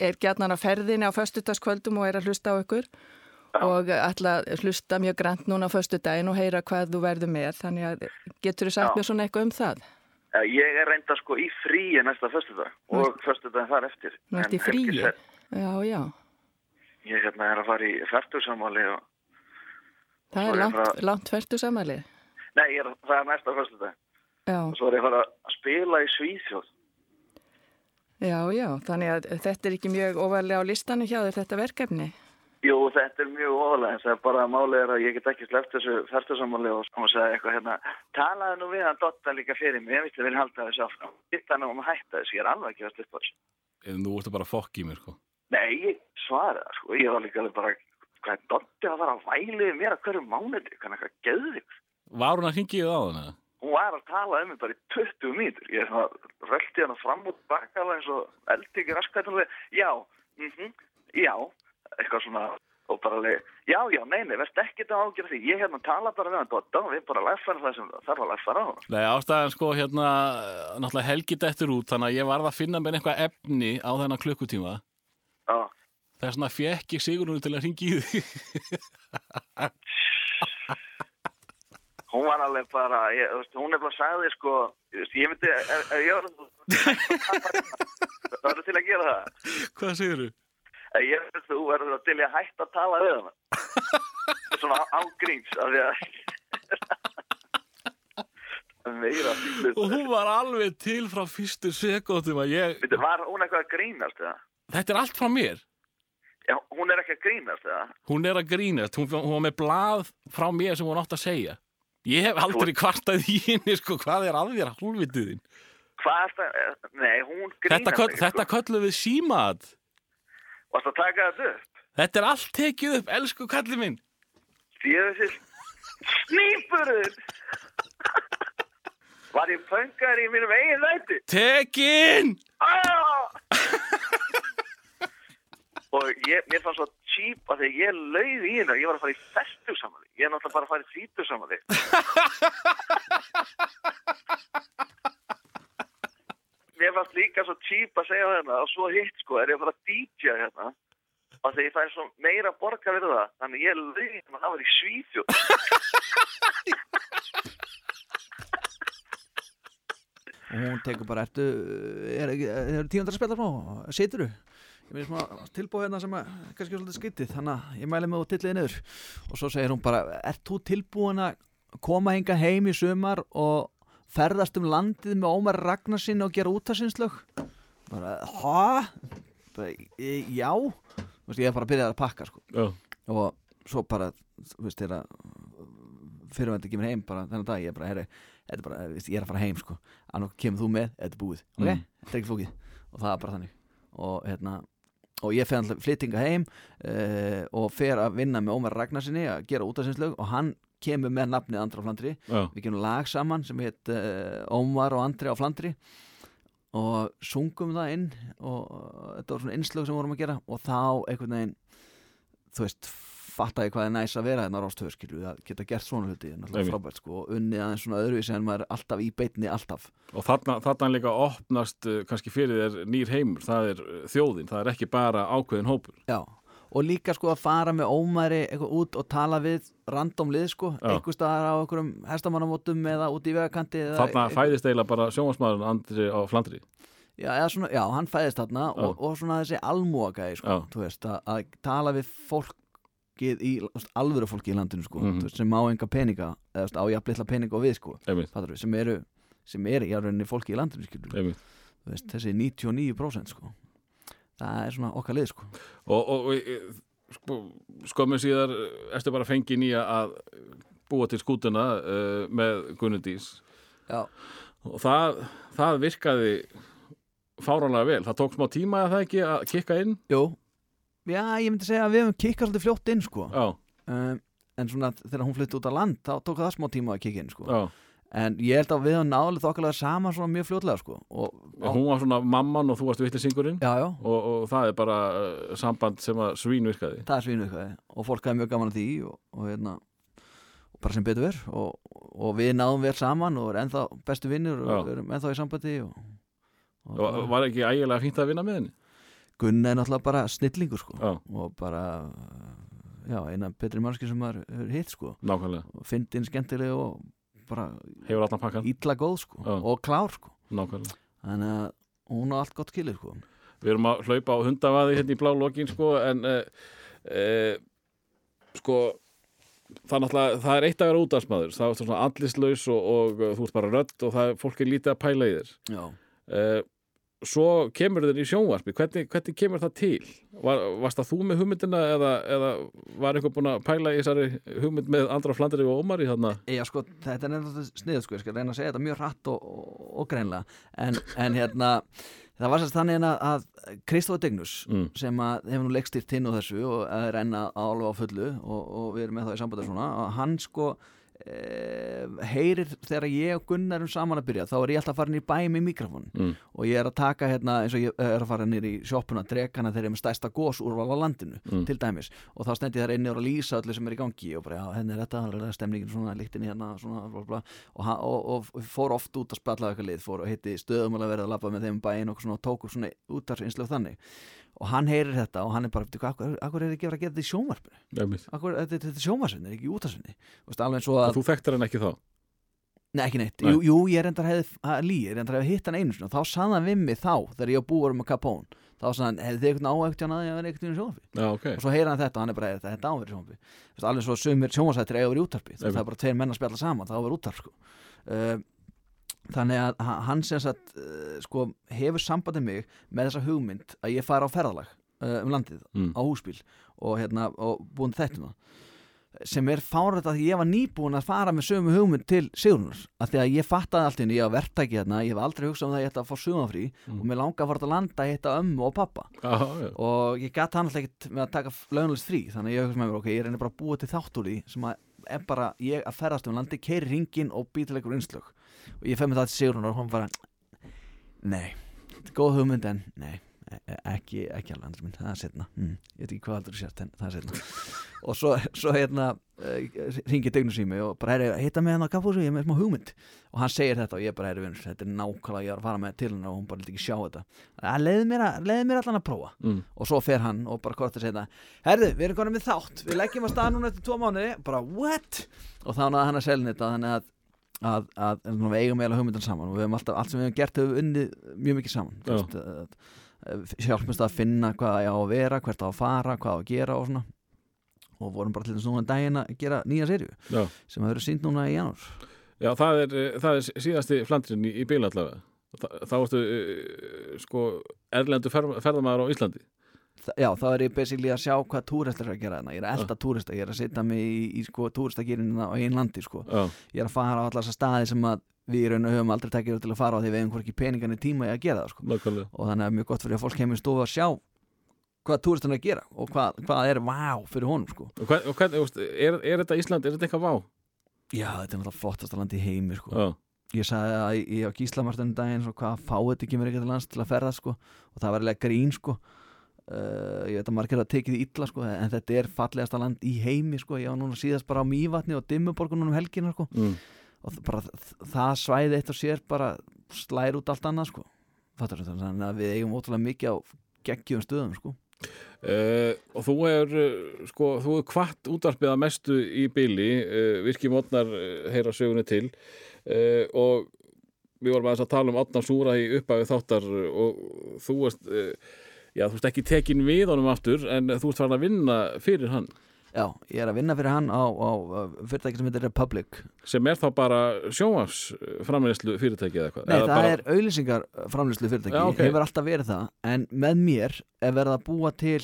er gætnan á ferðinni á föstudagskvöldum og er að hlusta á ykkur og ætla að hlusta mjög grænt núna á föstudaginn og heyra hvað þú verður með. Þannig að getur þú sagt mér svona eitthvað um það? Ég er reynda sko í fríi næsta föstudag og föstudag þar eftir. Nú ert í fríi? Já, já. Ég hérna er að fara í færtursamáli og, Það er langt, bara- langt færtu samalið. nei, er, það er næsta föstudag. Já, Og svo er ég að fara að spila í Svíþjóð. já, já. Þannig að þetta er ekki mjög ofarlega á listanum hjá þetta verkefni. Jú, þetta er mjög óvalega, en það er bara að málið er að ég get ekki sleppt þessu færtursamáli og og sagði eitthvað hérna, talaði nú við hann Dotta líka fyrir mig, ég veit að vil halda þessu áfram. Hitt hann um að hætta þessu, ég er alveg ekki að slippa þessu. En nú ertu bara fokk í mér, sko Nei, ég svaraði það, sko. Ég var líka alveg bara, hvað er Dotti að fara að vælið mér að hverju mánuði? Hvað er eitthvað geðið? Var hún að það á hana? Hún var að tala um mig bara í 20 mínútur. Ég er röldi hana fram og baka eins og eldingi raskvættunlega. Já, mhm, já, eitthvað svona og bara alveg, já, já, nei, nei, verðst ekki þetta ágjör því. Ég hérna tala bara við hann Dotta og við bara læffara það sem þarf að læffara á hann. Nei, ástæðan sko hérna, náttúrulega helgit eftir út, þannig að ég varð að finna mér eitthvað efni á þennan klukkutíma. Já, Þess vegna fekk ég Sigrún til að hringi í því. hún var alveg bara, ég, veist, hún er bara sagði, sko, ég myndi, ef, ég var það var til að gera það. Hvað segir þú? Ef Ég veist, þú verður til að hætta að tala við hana. Svona ágríns, af því að meira. Og hún var alveg til frá fyrstu sekundum að ég... Var hún eitthvað að grínast, eða? Þetta er allt frá mér. Já, hún er ekki að grínast, eða? Hún er að grínast. Hún, hún var með blað frá mér sem hún átt að segja. Ég hef aldrei kvartað í henni, sko, hvað er að þér hálfvitiðin? Nei, Þetta, köll, ekki, þetta sko. köllum við símat. Varst að taka þetta upp? Þetta er allt tekið upp, elsku kalli minn. Þessi snýpurður Var ég pöngar í mínum eigin læti? Tekin! Ah! Og ég, mér fannst svo cheap að þegar ég lauði í hérna, ég var að fara í festu saman Ég er náttúrulega bara að fara í þrítu saman Mér fannst líka svo cheap að segja hérna og svo hitt sko, er ég að fara að DJ hérna. Og þegar ég fæði svo meira borga við það þannig ég lauði hérna að það var í Svíþjóð. Og hún tekur bara, ertu er, er, er tíundar að spila smá, situru ég með svona tilbúið hérna sem að kannski er svolítið skyttið, þannig að ég mæli mig og tilliði niður. Og svo segir hún bara ert þú tilbúin að koma hinga heim í sumar og ferðast um landið með Ómar Ragnarsin og gera útasinslög bara, hæ? "E, já. Veist, ég er bara að byrja að pakka sko. Já. og svo bara fyrirvændi kemur heim bara þennan dag ég er bara, herri, er ég er að fara heim sko. Annars kemur þú með, þetta er búið? Ok, Mm. þetta er ekki flókið. Og það er bara þannig. Og hérna og ég fer alltaf flyttinga heim uh, og fer að vinna með Ómar Ragnarsinni að gera útasinslög og hann kemur með nafnið Andra á Flandri Já. við gerum lag saman sem heit uh, Ómar og Andri á Flandri og sungum það inn og þetta var svona innslög sem vorum að gera og þá einhvern veginn þú veist, fatta ég hvað er næs að vera þarna rástöður skilju, að geta gert svona hluti er náttúrulega frábært sko, og unnið aðeins svona öðruvísi en maður er alltaf í beitni alltaf Og þarna, þarna líka opnast uh, kannski fyrir þér nýr heimur, það er uh, þjóðin, það er ekki bara ákveðin hópur. Já, og líka sko að fara með ómæri eitthvað út og tala við random lið sko, einhver staðar á einhverjum hestamannamótum eða út í vegakanti Þarna fæðist eiginlega bara sjónvarsmaðurinn Andri á Flandri. já, svona, já, hann fæðist þarna og, og svona þessi almúagæði sko, veist, að, að tala við fólkið í, alvöru fólki í landinu sko, Mhm. þú veist, sem á enga peninga eða þú veist, á jafnleitla peninga og við sko fattarðu, sem eru, sem eru í rauninni fólki í landinu skilur, veist, þessi 99% sko það er svona okkar lið sko Og, og, og e, sko, skömmu síðar uh, ertu bara fengið nýja að búa til skútuna uh, með Gunnudís. Já, Og það, það virkaði fáránlega vel. Það tók smá tíma að það ekki að kikka inn. jú Já, ég myndi segja að við höfum kikkað svolítið fljótt inn sko um, en svona þegar hún flytti út á land þá tók það smá tíma að kikka inn sko já. En ég held að við höfum náðlega þokkalega saman svona mjög fljótlega sko og, Og hún var svona mamman og þú varst vittisingurinn. Og, og það er bara uh, samband sem að svín virkaði. það er eitthvað og fólk hafði mjög gaman að því og, og hérna og bara sem betur ver og, og við náðum vel saman og erum ennþá bestu vinnur og Já. erum ennþá í sambandi og, var ekki ægilega fínt að vinna með henni? Gunna er náttúrulega bara snillingur sko Já, og bara já, eina betri mannski sem maður hefur hitt sko nákvæmlega. og fyndin skemmtileg og bara Hefur allan pakkan? ítla góð sko Já. og klár sko Nákvæmlega. þannig að hún á allt gott kilið sko Við erum að hlaupa á hundavaði hérna í blá lokin sko en uh, uh, sko það það er eitt að vera útdagsmaður það er svona allislaus og, og uh, þú ert bara rödd og það fólk er lítið að pæla í þér já, uh, svo kemur þér í sjónvarpi hvernig, hvernig kemur það til? Var, varst það þú með hugmyndina eða, eða var einhver búinn að pæla í þessari hugmynd með Andra Flandri og Ómari þarna? já sko þetta er nefnilega sniðið sko ég skal reyna að segja þetta mjög hratt og, og, og greinlega en, en hérna það var sérst þannig að, að Kristóf Dignus Mm. sem hefur nú leikstýrt hinn og þessu og er enn að alveg á fullu og, og við erum með það í sambandi svona og hann sko heyrir þegar ég og Gunnar erum saman að byrja þá er ég alltaf farin í bæ með mikrofon Mm. og ég er að taka hérna eins og ég er að fara nýr í sjoppuna drekana þegar ég er með stærsta gós úrval á landinu Mm. til dæmis og þá stendi þær inni og er að lýsa öllu sem er í gangi og bara já, henni er þetta, alveg er stemningin svona líktinni hérna svona bla, bla, og, og, og fór oft út að spjalla eitthvað lið, fór og hitti stöðum að verða að labba með þeim í bæinn og svona, og tók upp svona út af einslög þannig og hann heyrir þetta og hann er bara, "Bíddu, hvað- akkur, akkur er ekki verið að gera þetta í sjónvarpinu? Akkur, þetta, þetta er sjónvarsvinni, ekki í útarsvinni alveg eins og að, Þú þekktir hann ekki þá? Nei, ekki neitt. Nei. Jú, jú, ég reyndar að lí, ég reyndar hefði hitt hann einu sinni og þá sagði hann við mig þá, þegar ég búið með Capone. Þá sagði hann, hefði þið eitthvað áhægt hann að ég verið eitthvað í sjónvarpi? Já, ok. Og svo heyra hann þetta og hann er bara, "Er þetta er áverið sjónvarpi. Alveg svo sumir sjónvarsættir eiga verið útarpi það er bara tveir menn að spjalla saman, það á verið útarp sko. uh, þannig að ha- hann sem sagt uh, sko, hefur sambandið mig með þessa hugmynd að ég fara á ferðalag uh, um landið Mm. á húsbíl og, hérna, og búin þettum það sem er fárið að ég var nýbúin að fara með sömu hugmynd til Sigrunar af því að ég fattaði allt henni, ég var verktæki hérna ég hef aldrei hugsað um það að ég ætti að fá sumafrí Mm. og mér langa að fara að landa að hitta ömmu og pappa. Já, já. Og ég gæti hann alltaf ekkert með að taka launalist frí. Þannig að ég hugsa með mér, ok, ég reynir bara að búa til þátt úr því sem að er bara ég að ferðast um landi, keiri ringin og býtilegur innslög og ég fef með það til Sigrunar og hún bara nei, þetta er góð hugmynd en nei, e- e- ekki, ekki alveg andri minn, það er setna hm, ég veit ekki hvað aldur sért en það er setna og svo, svo hérna uh, ringið Degnus í mig og bara er hitta með hann á kaffhúsi, ég er með smá hugmynd. Og hann segir þetta og ég bara er vinnur, þetta er nákvæmlega ég er að fara með til hann og hún bara vil ekki sjá þetta. Að leiði mér, mér allan að prófa. Mm. og svo fer hann og bara hvort að segja herðu, við erum konum með þátt, við leggjum að stað núna eftir tvo mánuði, bara what? Og þá náða hann að selja þetta þannig að, að, að, að við eigum eiginlega hugmyndan saman og við hefum alltaf, allt sem við hefum gert hefur unnið mjög mikið saman. Að- að- hjálpumst að finna hvað á að vera, hvert á að fara hvað á að gera og svona. Og vorum bara til þess núna um daginn að gera nýja serju Já, sem hefur sínt núna í janúar. Já það, er, eh, það er síðasti flandrin í, í bíl allavega. Þa, Þá ertu uh, sko erlendu fer, ferðamaður á Íslandi Já, þá er ég basically að sjá hvað túristar er að gera þarna. Ég er að elda túrista, ég er að setja mig í, í sko, túristagýrinina á einn landi sko. Ég er að fara á allar þessar staði sem að við í raun og höfum aldrei tekið til að fara á því við hefum hvorki peningan í tíma í að gera það sko. nákvæmlega og þannig að mjög gott fyrir að fólk kemur í stofu að sjá hvað túristan er að gera og hvað, hvað er vá fyrir honum sko. Og hvern, og veist, er, er þetta Ísland, er þetta eitthvað vá? Já, þetta er náttúrulega flottasta landi í heimi sko. Já, Ég sagði að ég á Gíslamartunum daginn hvað fáið ekki mér til lands til að ferða sko. og það var eiginlega grín sko. Uh, ég veit að margir að tekið því illa sko, en þetta er fallegasta land í heimi sko. ég var núna síðast bara á Mývatni og Dimmuborgunum um helgina sko. mm. og bara það svæði eitt og sér bara slæri út allt annað sko. Þetta, þannig að við eigum ótrúlega mikið á geggjum stöðum sko. Uh, og þú er uh, sko, þú er kvart útvarpið að mestu í bíli uh, virki mótnar heyra sögunni til og við vorum aðeins að tala um Átna Súra í upphafi þáttar og þú uh, já, þú ert ekki tekin við honum aftur en þú ert farin að vinna fyrir hann. Já, ég er að vinna fyrir hann á, á, fyrirtæki sem heitir Republic. Sem er þá bara sjónvars framleiðslu fyrirtæki eða eitthvað Nei, Eða það bara, er auðlýsingar framlýslu fyrirtæki, Já, ok. hefur alltaf verið það. En með mér er verið að búa til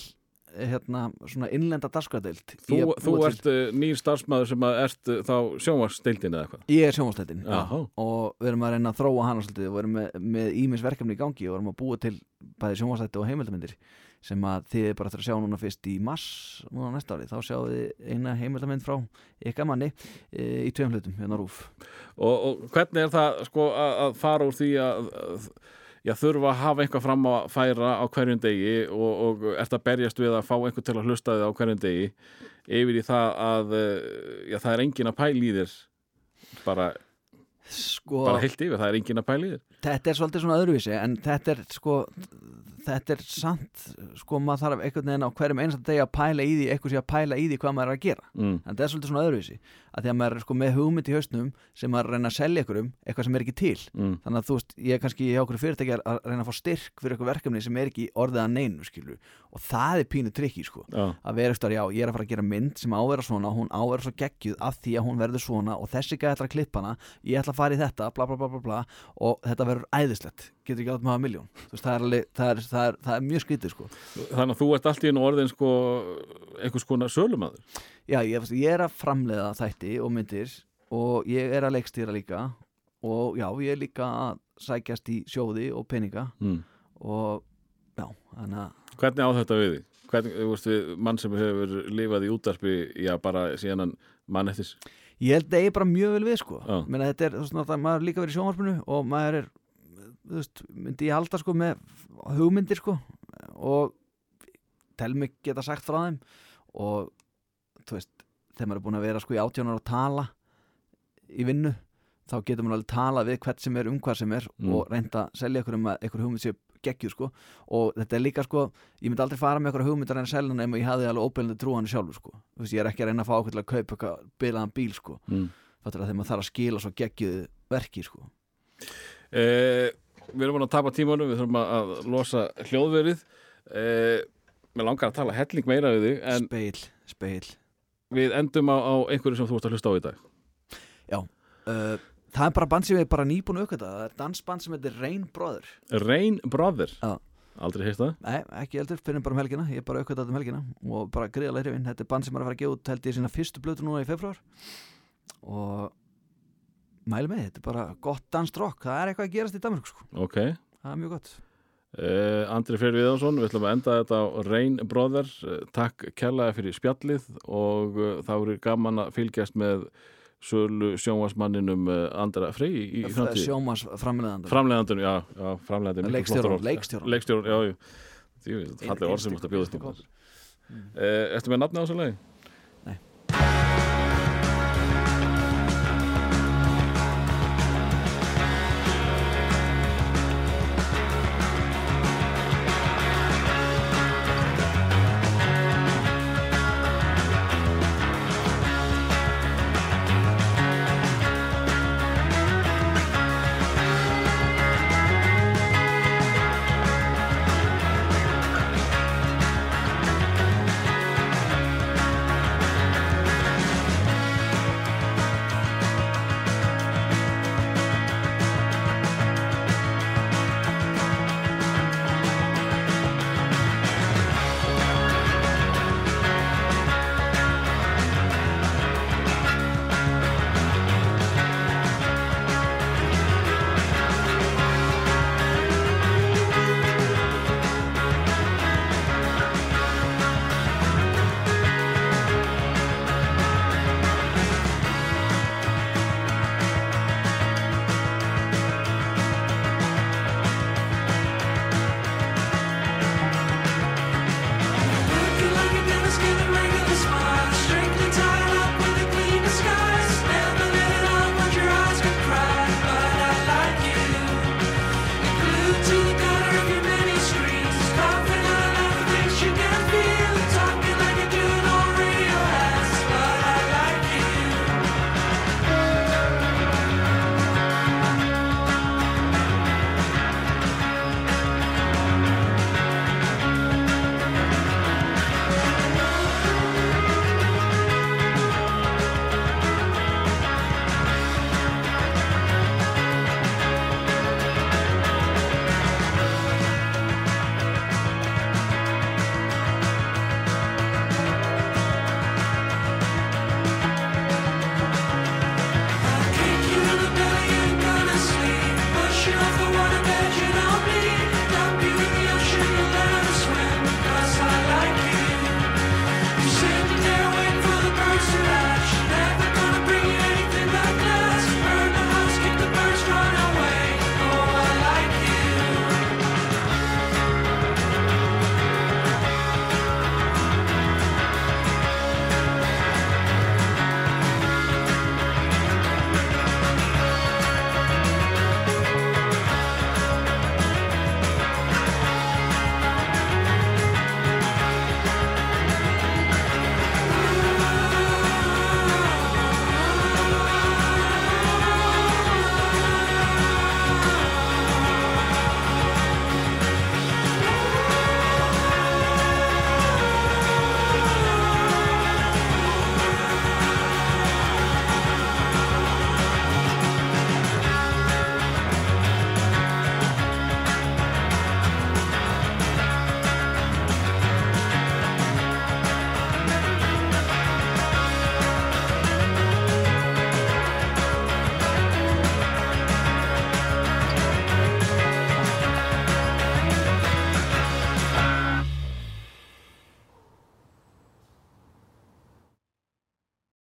hérna, svona innlenda dagskvæðild þú, þú ert uh, nýr starfsmæður sem að ert uh, þá sjónvarsdeildin eða eitthvað? Ég er Jaha. og við erum að reyna að þróa hana svolítið. Og við erum með, með ímis verkefni í gangi og við erum að búa til bæði sjónvastætti og heimildamindir sem að þið bara eftir að sjá núna fyrst í mars núna næsta ári, þá sjáum við eina heimildamind frá ykkar manni e, í tveim hlutum, hérna rúf og, og hvernig er það sko að, að fara úr því að, að já, þurfa að hafa einhvað fram að færa á hverjum degi og, og ert að berjast við að fá einhver til að hlusta þið á hverjum degi yfir í það að eh, já, það er engin að pæla í þér. Bara, sko, bara heilt yfir, það er engin að pæla í þér þetta er svolítið svona öðruvísi en þetta er sko þetta er samt, sko maður þarf einhvern veginn á hverjum einasta degi að pæla í því eitthvað sé að pæla í því hvað maður er að gera mm. en þetta er svolítið svona öðruvísi að því að maður er sko með hugmynd í hausnum sem maður að reyna að selja ykkurum eitthvað sem er ekki til Mm. þannig að þú veist, ég er kannski hjá okkur fyrirtæki að reyna að fá styrk fyrir eitthvað verkefni sem er ekki orðið að neinu, skilur og það er pínu trikki, sko. Já, að vera eftir, já, ég er að fara að gera mynd sem ávera svona, hún ávera svo geggjuð af því að hún verður svona og þessi gæði ætla að klippa hana ég ætla að fara í þetta, bla bla bla bla, bla og þetta verður æðislegt, getur ekki átt með að miljón þú veist, það er, það er, það er, það er mjög skrítið, sko. Þannig að þú ert allt í einu orðin sko einhvers konar sölumadur já, ég, ég er að framleiða þætti og myndir og ég er að leikstýra líka og já, ég er líka að sækjast í sjóði og peninga. Mm. og já, þannig að Hvernig á þetta við? Hvernig, þú veist við, mann sem hefur lifað í útarpi, já, bara síðan hann mann eftir Ég held að ég bara mjög vel við sko Já. Meina, þetta er, veist, náttúrulega, maður er líka verið í sjónvarpinu og maður er, þú veist, myndi ég halda sko með hugmyndir sko og tel mig geta sagt frá þeim og þú veist, þegar maður er búin að vera sko í átjónar að tala í vinnu þá getur maður alveg tala við hvert sem er um hvað sem er Mm. og reynda að selja ykkur um að ykkur hugmynd sé geggjur sko. Og þetta er líka sko, ég myndi aldrei fara með ykkur hugmyndar en að selja hana ef ég hafði alveg óbeinlega trú á hann sjálfur sko, þú veist, ég er ekki að reyna að fá okkur til að kaupa eitthvað bilaðan bíl sko. Mm. fattur að þegar maður þarf að skila svo geggjuðu verki sko. eh, Við erum búin að tapa tímanum, við þurfum að, að losa hljóðverið. Eh, Mér langar að tala helling meira við þig en speil, speil. við endum á, á einhverju sem þú ert að hlusta á í dag. Uh, það er bara band sem ég bara nýbúin aukvita það er dansband sem heitir Rain Brother. Rain Brother? Já. Aldrei heist það? Nei, ekki heldur, fyrir bara um helgina. Ég er bara aukvita um helgina. Og bara greiðalega hrifin þetta er band sem er að fara að gefa út held ég sína fyrstu blötu núna í februar og mæli með, þetta er bara gott danstrokk það er eitthvað að gerast í Danmark sko. Ok. Það er mjög gott. Uh, Andri Freyr Viðansson, við ætlum að enda þetta á Rain Brother, uh, takk kærlega fyrir spjallið og uh, þá er gaman að fylgjast með sölu sjónvarsmanninum uh, Andra Frey í, framtíð sjómas framleðandi Framleiðandun, já, já framleiðandun Leikstjórann, leikstjórann. Leikstjóran, já, já. Því, falleg orð sem bjóðast innsti um Ertu með nafni á þessu lagi?